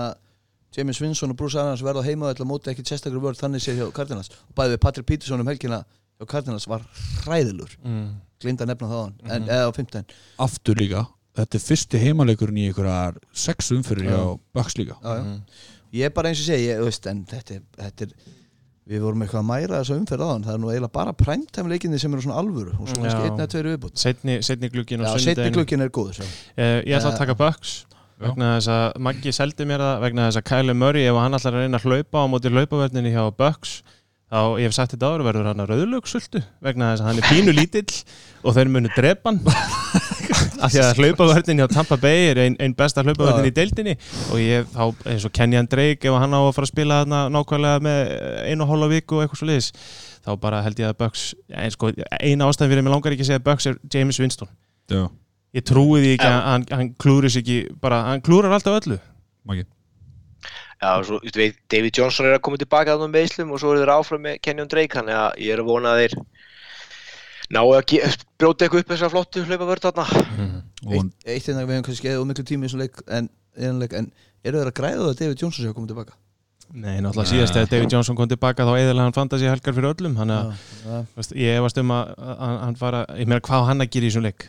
James Winston og Bruce Arians verða heima og móti ekki sérstaklega vörð þannig séð hjá Cardinals og bæði við Patrick Peterson um helgina hjá Cardinals var hræðilur mm. glinda að nefna það á hann, en, Mhm. eða á 15 aftur líka þetta er fyrsti heimaleikurinn í einhverjar sex umfyrir hjá Já. Bucks líka já, já. Mm. ég er bara eins og segi, ég, veist, en þetta, þetta er við vorum eitthvað að mæra þessa umferð á hann það er nú eiginlega bara primetime leikinni sem eru svona alvöru og Já. kannski einn eða tveir viðbútt setni, setni glukkin og setni sunnudaginn glukkin er góður sjá. Eh, Ég ætla að taka Bucks. Vegna þess að Maggi seldi mér það vegna þess að Kyler Murray ef hann að reyna að hlaupa á móti hlaupaverðinni hjá Bucks þá ég hef sagt þetta áður verður hann að rauðlöksultu vegna þess að hann er pínu lítill og þeir munu drepa hann. Af því að hlaupaverðin hjá Tampa Bay er einn ein besta hlaupaverðin í deildinni og ég þá eins og Kenyan Drake ef hann á að fara að spila þarna nákvæmlega með einu hálfa viku og eitthvað svo liðis þá bara held ég að Bucks sko, eina ástæðan fyrir mig langar ekki að segja Bucks er James Winston. Já, Ég trúi því ekki að hann, hann klúrir sig ekki bara, hann klúrar alltaf öllu. Maggi. Já, svo, þú veit, David Johnson er að koma tilbaka að með meðslum og svo eru þeir áfram með Kenyon Drake, þannig að ég er að vona að þeir ná að brjóta eitthvað upp þessa flottu hlaupavörð þarna. og eitt, eitt hérna við hefum kannski eða miklu tími í þessum leik en, en, en eru þeir að græða það að David Johnson sé að koma tilbaka? Nei, náttúrulega síðast þegar David Johnson kom tilbaka þá eðalega hann fantasi helgar fyrir öllum þannig að Já, veist, ég efast um að, að að hann fara, ég meina hvað hann að gera í þessum leik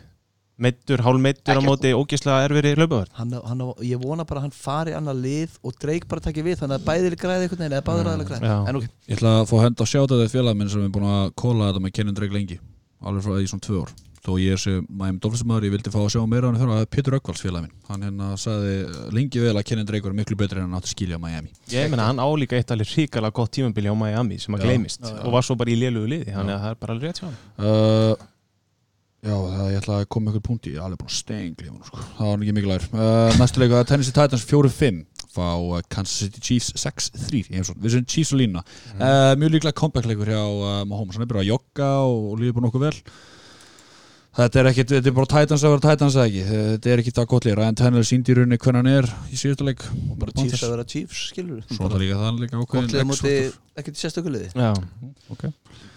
meittur, hálf meittur á móti ógislega erfiri hann, ég vona bara að hann fari annar lið og Drake bara takki við þannig að bæðir græði einhvern veginn eða báður aðeins græði en ok, Ég ætla að fá að henda á sjáta þetta félag minn sem er búin að kóla þetta með Kenan Drake lengi alveg frá því svona tvö ár. Þó ég er sem Miami Dolphins maður, ég vildi fá að sjá meira á hann fyrir að Pétur Ökvals félag minn. Hann hérna sagði lengi vel að Kenan Drake var miklu betri en hann átti skilja Miami. Ég meina hann álíka eitt alveg ríkala gott tímambili á Miami sem að já. og var svo bara í lélugu liði þannig að það er bara alveg rétt uh, Já, það ég ætla að koma ykkur punkti ég er alveg búin að stengli sko. það var ekki mikilvægur uh, Næstu leiku að Tennessee Titans 4-5 fá uh, Kansas City Chiefs 6-3 í heimsókn. við sem Chiefs og lína uh, mjög líklega comeback leikur hjá uh, Mahomes, hann er bara að jogga og, líður bara nokkuð vel Þetta er ekkit, þetta er bara Titans að vera Titans eða ekki? Þetta er ekkit að gott lið. Ryan Tannehill síndi í rauninni hvernig hann er í síðustu leik. Bara Chiefs að vera Chiefs, skilur Svo er það líka það líka lið á ákveðin ekkert sérstökuliði Já, Ok.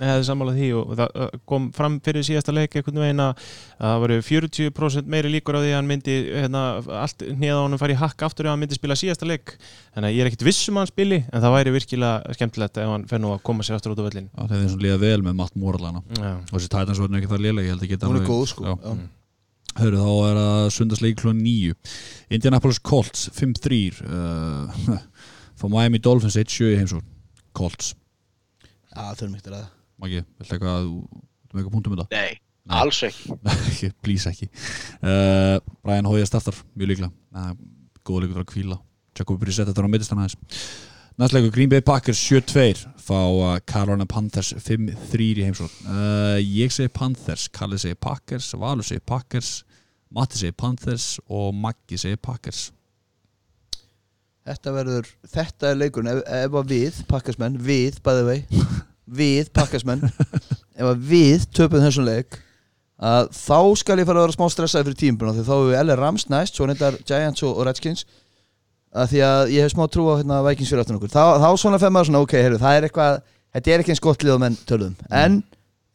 ég hefði sammálað því og það kom fram fyrir síðasta leik einhvern veginn að að það voru 40% meiri líkur á því að hann myndi hérna, allt neða honum fari í hakk aftur ef hann myndi spila síðasta leik. Þannig að ég er ekkit viss um að hann spili en það væri virkilega skemmtilegt ef hann að er að góð sko. Já. já. Hörru, þá er það sundarsleik klón 9 Indianapolis Colts 5-3 uh, Fá Miami Dolphins 1-7 í heimsókn. Colts, Já, þau erum ekkert að Maggi, viltu eitthvað að þú með eitthvað punktum með það? Nei, alls ekki. Ekki, please ekki. Uh, Brian Hoyer startar, mjög líklega. Uh, góða leikur til að kvíla Jacob Brissett þetta er á mittist hann aðeins næstleikur Green Bay Packers 7-2 fá uh, Carolina Panthers 5-3 í heimsókn. Uh, ég segi Panthers, Kalli segi Packers Valur segi Packers, Matti segi Panthers og Maggi segi Packers. Þetta verður, þetta er leikurinn. Ef, ef að við, pakkasmenn, við, by the way við, pakkasmenn ef að við töpum þessum leik að þá skal ég fara að vera smá stressaði fyrir tímbuna því þá hefur við LR Rams næst svo neyndar Giants og, og Redskins að því að ég hef smá trú á hérna, aftur okkur þá, þá svona fem maður svona, ok, heyrðu, það er eitthvað þetta er ekki eins gott lið á menn töluðum en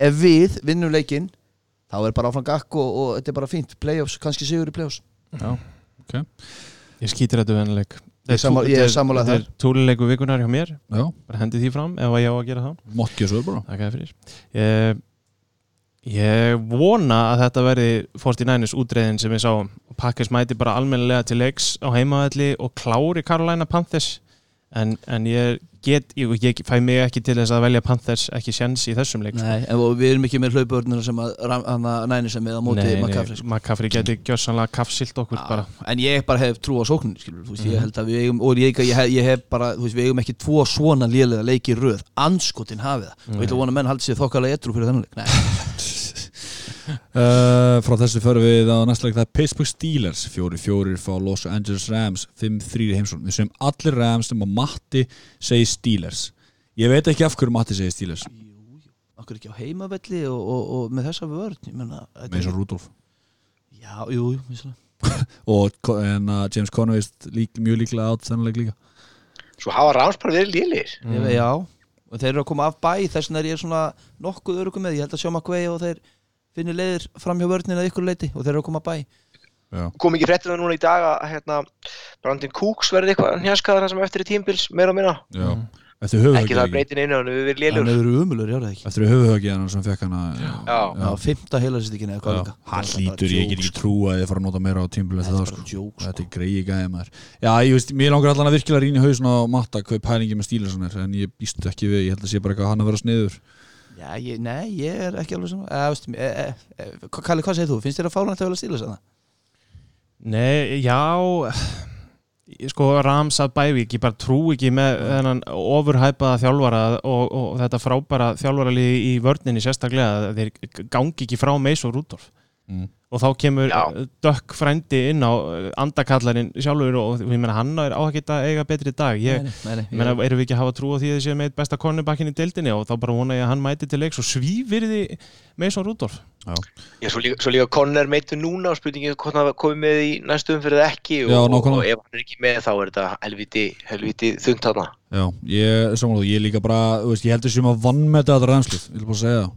ef við vinnum leikinn þá er bara áfram gakk og, og þetta er bara fínt. Playoffs, kannski sigur í playoffs. Já, ok. Ég skýtir þetta vennileik Ég er sammála- ég er sammála Þetta er túlileiku vikunar hjá mér. Já, bara hendi því fram ef að ég á að gera það. Mokki og svo bara Takk fyrir ég, vona að þetta verði 49ers útreiðin sem við sáum. Packers mæti bara almennilega til leiks á heimaðalli og klári Carolina Panthers en, en ég get ég, ég fæ mig ekki til þess að velja Panthers ekki sjens í þessum leik sko. Nei, en við erum ekki með hlaupörnir sem að að næni sem með á móti McCaffrey sko. McCaffrey geti gjössanlega kaffsilt okkur bara. Já, En ég bara hef trú á að við eigum og ég, ég, ég hef bara, veist, við eigum ekki tvo svona lélega leiki röð, anskotin hafið það. Og ég að vona að menn haldi sér þokkalega etru fyrir þennan leik. Nei, Uh, frá þessu förum við á næsta leik það er Pittsburgh Steelers 4-4 fá Los Angeles Rams 5-3 í heimsókn. Við segjum allir Rams sem að Matti segi Steelers. Ég veit ekki af hverju Matti segi Steelers. Okkur ekki á heimavelli og, og, og með þessa menna, með og Rudolf Já, jú, jú, vissulega. og en, uh, James Conway lík, mjög líklega átt þennan leik líka. Svo hafa Rams bara verið lélir veit, já. Og þeir eru að koma af bæ þess vegna er ég svona nokkuð örugum með, ég held að sjá maður og þeir finni leiðir fram hjá vörnina að ykkur leiti og þeir eru að koma bæ. Já. kom ekki fréttina núna í dag að hérna, Brandon Cooks verði eitthvað hnjaskaður það sem eftir í tímbils, meira og minna? Já. eftir ekki það breytin inn á hann, við Hann lélur. hefur umulur, já það ekki. Eftir höfuhöggið hann sem fekk hann að Já. Já, fymta heilarsýstikina eða hvað líka. Hann lítur, ég get ekki trú að þið fara að nota meira á tímbil Þetta eftir það bara sko. sko. þetta er greiði gæði maður. Já, ég veist, mér langar allan að virkilega rýna hausin á matta hvað pælingi með er en ég býst ekki við, ég held að sé bara að Já, ég, nei, ég er ekki alveg svona eða, veist, e, e, e, Kalli, hvað segir þú? Finnst þér að fálan að vilja stíla þess að Nei, já sko Rams að Bævík ég bara trú ekki með þennan ofurhæpaða þjálfara og, og þetta frábæra þjálfaralið í vörninni sérstaklega þeir gangi ekki frá Meis og Rúdolf mm. og þá kemur Já. dökk frændi inn á andakallarinn sjálfur og ég meina hann er áhægt að eiga betri dag. Ég, meina erum við ekki að hafa trú á því að þið séu með besta cornerbackin í deildinni? Og þá bara vona ég að hann mæti til leiks og svífirði Meis og Rúdolf Já, svo líka, svo líka Conner meitur núna og spurningið hvort hann komið með í næstu umfyrir eða ekki og, Já, og, og ef hann er ekki með þá er þetta helviti, helviti þungt hana já, ég, samanlega, ég líka bara þú veist, ég heldur sem að vann með þetta reynslið ég vil bara segja það.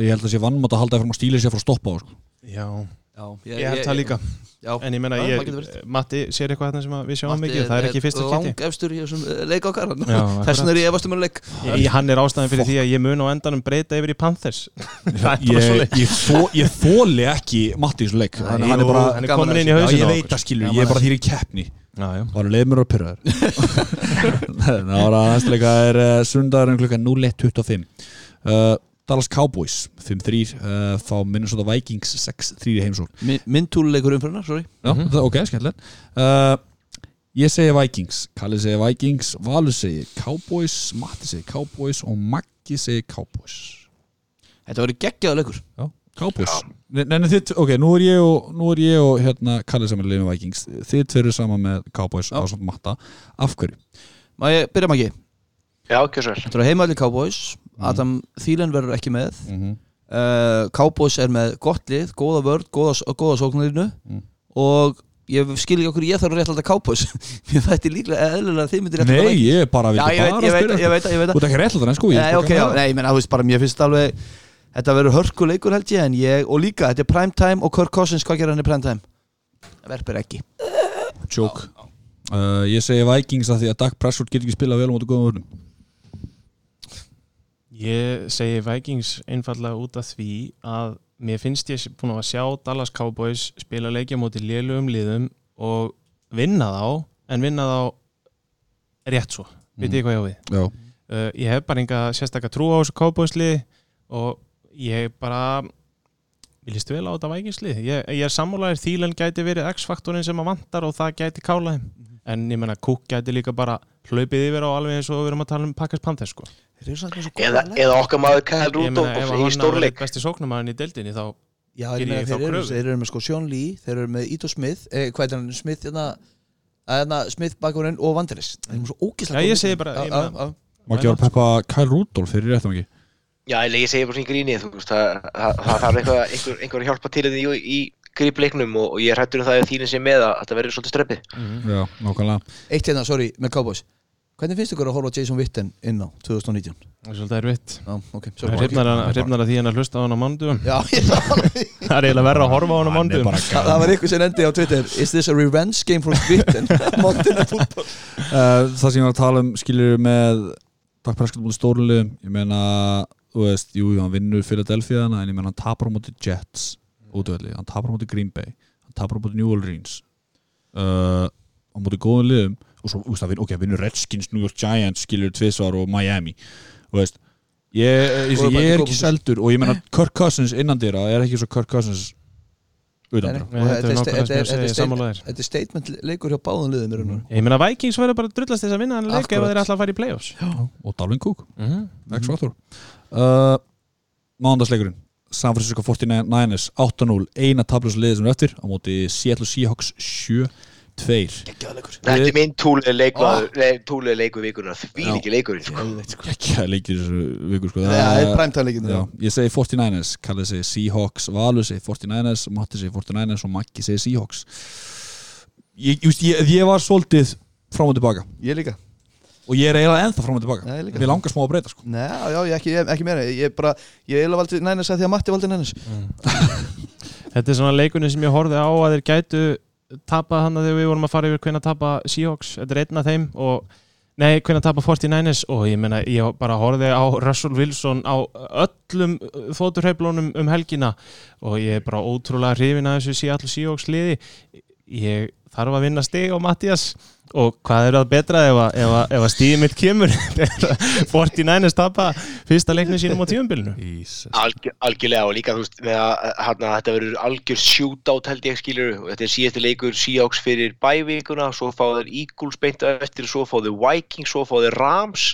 Ég held að sé vann með að halda eftir að stíla sér frá að stoppa á, sko. Já, Já, ég held það líka. Já, En ég ég, það verið. Matti sér eitthvað þarna sem að við sjáum Matti mikið, það er ekki fyrsta kiti efstur í þessum eh, leik okkar Þess vegna er ég efast um að leik. Ég- Hann er ástæðan fyrir því að ég mun á endanum breyta yfir í Panthers. Það er ég, ég, ég þóli ekki Matti í þessu leik. Hann, hann er bara er komin inn í hausinu ég veit að skilur, Gaman ég er bara þýr í keppni. Já, já. bara leið mér að pyrra þér það var að næstleika er uh, sundagurinn klukkan 01.25 uh, Dallas Cowboys 5-3 uh, fá Minnesota Vikings 6-3 í heimsókn. Mi- Minn túluleikur umfyrirna, sorry. Já, Mhm. það, ok, skemmtilegt. Uh, Ég segi Vikings, Kalli segi Vikings Valur segi Cowboys Matti segi Cowboys og Maggi segi Cowboys. Þetta verður geggjaða leikur. Cowboys. Nei, nei, þið, ok, nú er ég og, nú er ég og hérna, Kalli saman með Vikings. Þið tveir saman með Cowboys Já. á svona matta. Af hverju? Má ég byrja ekki Já, ekki svo vel. Þetta eru heimaðli Cowboys Adam Thielen verður ekki með. Mm -hmm. uh, Cowboys er með gott lið, góða vörð góða, góða sóknarlínu Mm. og ég skil ekki okkur ég þarf að rétt alltaf Cowboys. Mér þætti líklega eðlilega að þið myndir rétt Nei, ég er bara ég veit Þú ert ekki rétt að það, sko ég Nei, ég menna, þú veist bara, mér finnst alveg Þetta verður hörkuleikur held ég en ég, og líka, þetta er prime time og Kirk Cousins, hvað gerir hann í prime time? Verpir ekki. Joke. Uh, Ég segi Vikings að því að Dak Prescott getur ekki spilað vel á móti góðum vörnum Ég segi Vikings einfallega út af því að mér finnst ég búin að sjá Dallas Cowboys spila leikja móti lélugum liðum og vinna þá en vinna þá rétt svo, mm. veit ég hvað ég á við? Uh, ég hef bara enga sérstakka trú á þessu Cowboys lið og ég bara ég líst vel á þetta Vikings lið. Ég, ég er sammálaðir Þílen gæti verið X-faktorin sem að vantar og það gæti kála þeim. En ég menna Cook gæti líka bara hlaupið yfir á alveg eins og við erum að tala um Packers Panthers sko. Þeir eru eða, eða okkar maður ef Rudolph í stórleik. besti sóknumæðin í deildinni þá Já, ég geri meina, ég þá þeir eru, kröfu. þeir eru með sko Sean Lee Þeir eru með Ito Smith, eh, hvað er hann, Smith hérna, hérna Smith bakurinn og Vanderis Þeir eru svo ógislega Já, ég segi bara- Já, ég já, meina- já. má ekki vera að peppa Kyle Rudolph fyrir réttum ekki? Já, ég ég segi bara svona í gríni, þú veist, það, þarf eitthvað, einhver, einhver að hjálpa til því í, í grípleiknum og, og ég er hættur um það að þínu sé með að þetta verður svolítið ströppið. Já, nákvæmlega. Eitt hérna, sorry, með Cowboys Hvernig finnst ykkur að horfa á Jason Witten inn á 2019? það er svolítið erfitt. Já, ok, það sorry hrifnar að því hann að hlusta á hann á mándugum það er eiginlega verra að horfa á hann á er mándugum Það var ykkur sem endi á Twitter Is this a revenge game from Witten? Uh, það sem ég var að tala um skilur með Dak Prescott mútið stórliðum ég meina, þú veist, jú, hann vinnur Philadelphia hana, en ég meina hann tapar á móti Jets útvöldi, hann tapar á móti Green Bay hann tapar á móti New Orleans uh, á móti góðum liðum og svo, þú veist, það vinn, ok, vinnur Redskins, New York Giants skilur tvisvar og Miami þú veist, ég, ég, Góður ég, bæ- er ekki seldur og ég meina Kirk Cousins innan dýra er ekki svo Kirk Cousins utan dýra. Og þetta er ég statement leikur hjá báðum liðum í raun og veru. ég meina Vikings verður bara drullast þess að vinna hann leik ef þeir ætla að fara í playoffs. Og Dalvin Cook. Mhm. X Factor uh, Mándagsleikurinn San Francisco 49ers 8-0 eina tablus liðið sem er eftir á móti Seattle Seahawks 7-2 Leikur. Þetta er minn túlega leiku, Ah. leiku vikunar, því Já. ekki leikurinn, sko. Geðveikt, sko. ekki að leikir þessu viku sko. Það er primetime leikinn Já, ég segi 49ers, Kallið segi Seahawks Valur segi 49ers, Matti segi 49ers og Maggi segi Seahawks ég, ég, ég, ég var svolítið fram og tilbaka Ég líka og ég er eiginlega ennþá fram og tilbaka Já. Mér langar smá að breyta sko. Nei, já, ég ekki, ég, ekki meira Ég bara, ég eiginlega valdi Nænes að því að Matti valdi Nænes Þetta er svona leikunni sem ég horfði á að þeir gætu tapað hann að þegar við vorum að fara yfir hvernig að tapa Seahawks, þetta er einn af þeim og nei, hvernig að tapa 49ers og ég meina, ég bara horfði á Russell Wilson á öllum þóturheiflunum um helgina og ég er bara ótrúlega hrifin að þessu Seattle Seahawks liði. Ég þarf að vinna stig á Mattias og hvað er það betra ef að, ef að, ef að stíði mitt kemur? 49ers tapa fyrsta leiknum sínum á tíumbilinu Algjör, algjörlega og líka þú veist með að, að, að þetta verður algjör shootout held ég skilur. Og þetta er síðasti leikur Seahawks fyrir bævíkuna svo fá þeir Eagles beint á eftir svo fá þeir Vikings, svo fá þeir Rams.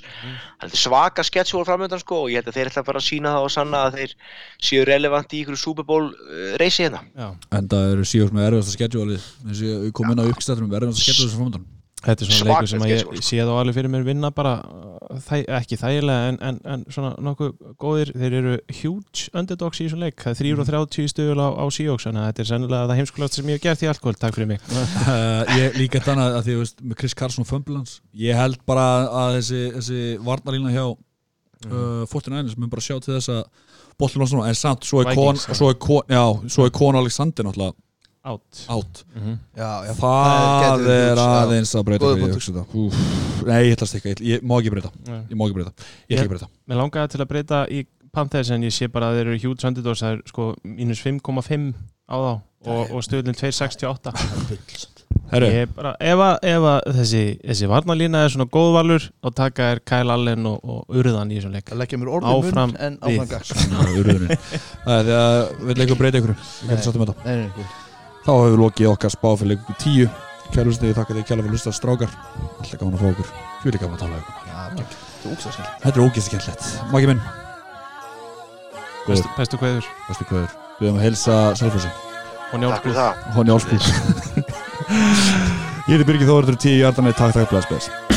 Þetta er svaka sketsjól framöndan sko og ég held að þeir ætla að fara að sína það og sanna að þeir séu relevant í ykkur Super Bowl uh, reysi hérna. Já. En það eru Seahawks með eins og við komum inn á uppstættum með sem framöndan Þetta er svona leikur sem að ég sko. sé þá alveg fyrir mér vinna bara uh, þæ, ekki þægilega en, en, en svona nokkuð góðir. Þeir eru huge underdogs í þessum leik. Það er 330 stöðul á, á Seahawks þannig að þetta er sennilega það heimskulast sem ég hef gert í alkohol takk fyrir mig. Uh, Ég líka þannig að því þú veist með Chris Carson Fumblans. Ég held bara að þessi, þessi varnarlína hjá uh, 49ers mun bara sjá til þess að bollum losna en samt svo er kon, Vikings, já. svo er kon, já, svo er kon Alexander náttúrulega out. Átt mm Já, já það gæti verið er aðeins að breyta Nei, ég ætla að stikka, ég, má ekki breyta. Ég má ekki breyta, ég ætla ekki breyta. Mér langaði til að breyta í Panthers en ég sé bara að þeir eru huge underdogs það er sko mínus 5,5 á þá og, og stöðlinn 2,68 Herru, Ég bara, ef, að, ef að þessi, þessi varnalína er svona góðvalur þá taka er Kyle Allen og, og Urðan í þessum leik. Það leggja mér orðin Áfram mun en áfram gags það er urðunin Það er því að við leikum breyta ykkur Við getum sattum þetta. Nei, nei, nei Þá hefur við lokið okkar spá fyrir leikum 10 Kæru hlustið, ég þakka því kæla fyrir að hlusta strákar. Alltaf gaman að fá okkur. Fyrir gaman að tala geggjað. Þetta er ógstæðslega Þetta er ógæst skemmtilegt. Maggi minn. Bestu, bestu kveður. Bestu kvöður Við höfum að helsa það. Honni Álsbúð Ég heiti Birgir er 10 hjartanir Takk, takk, bless, bless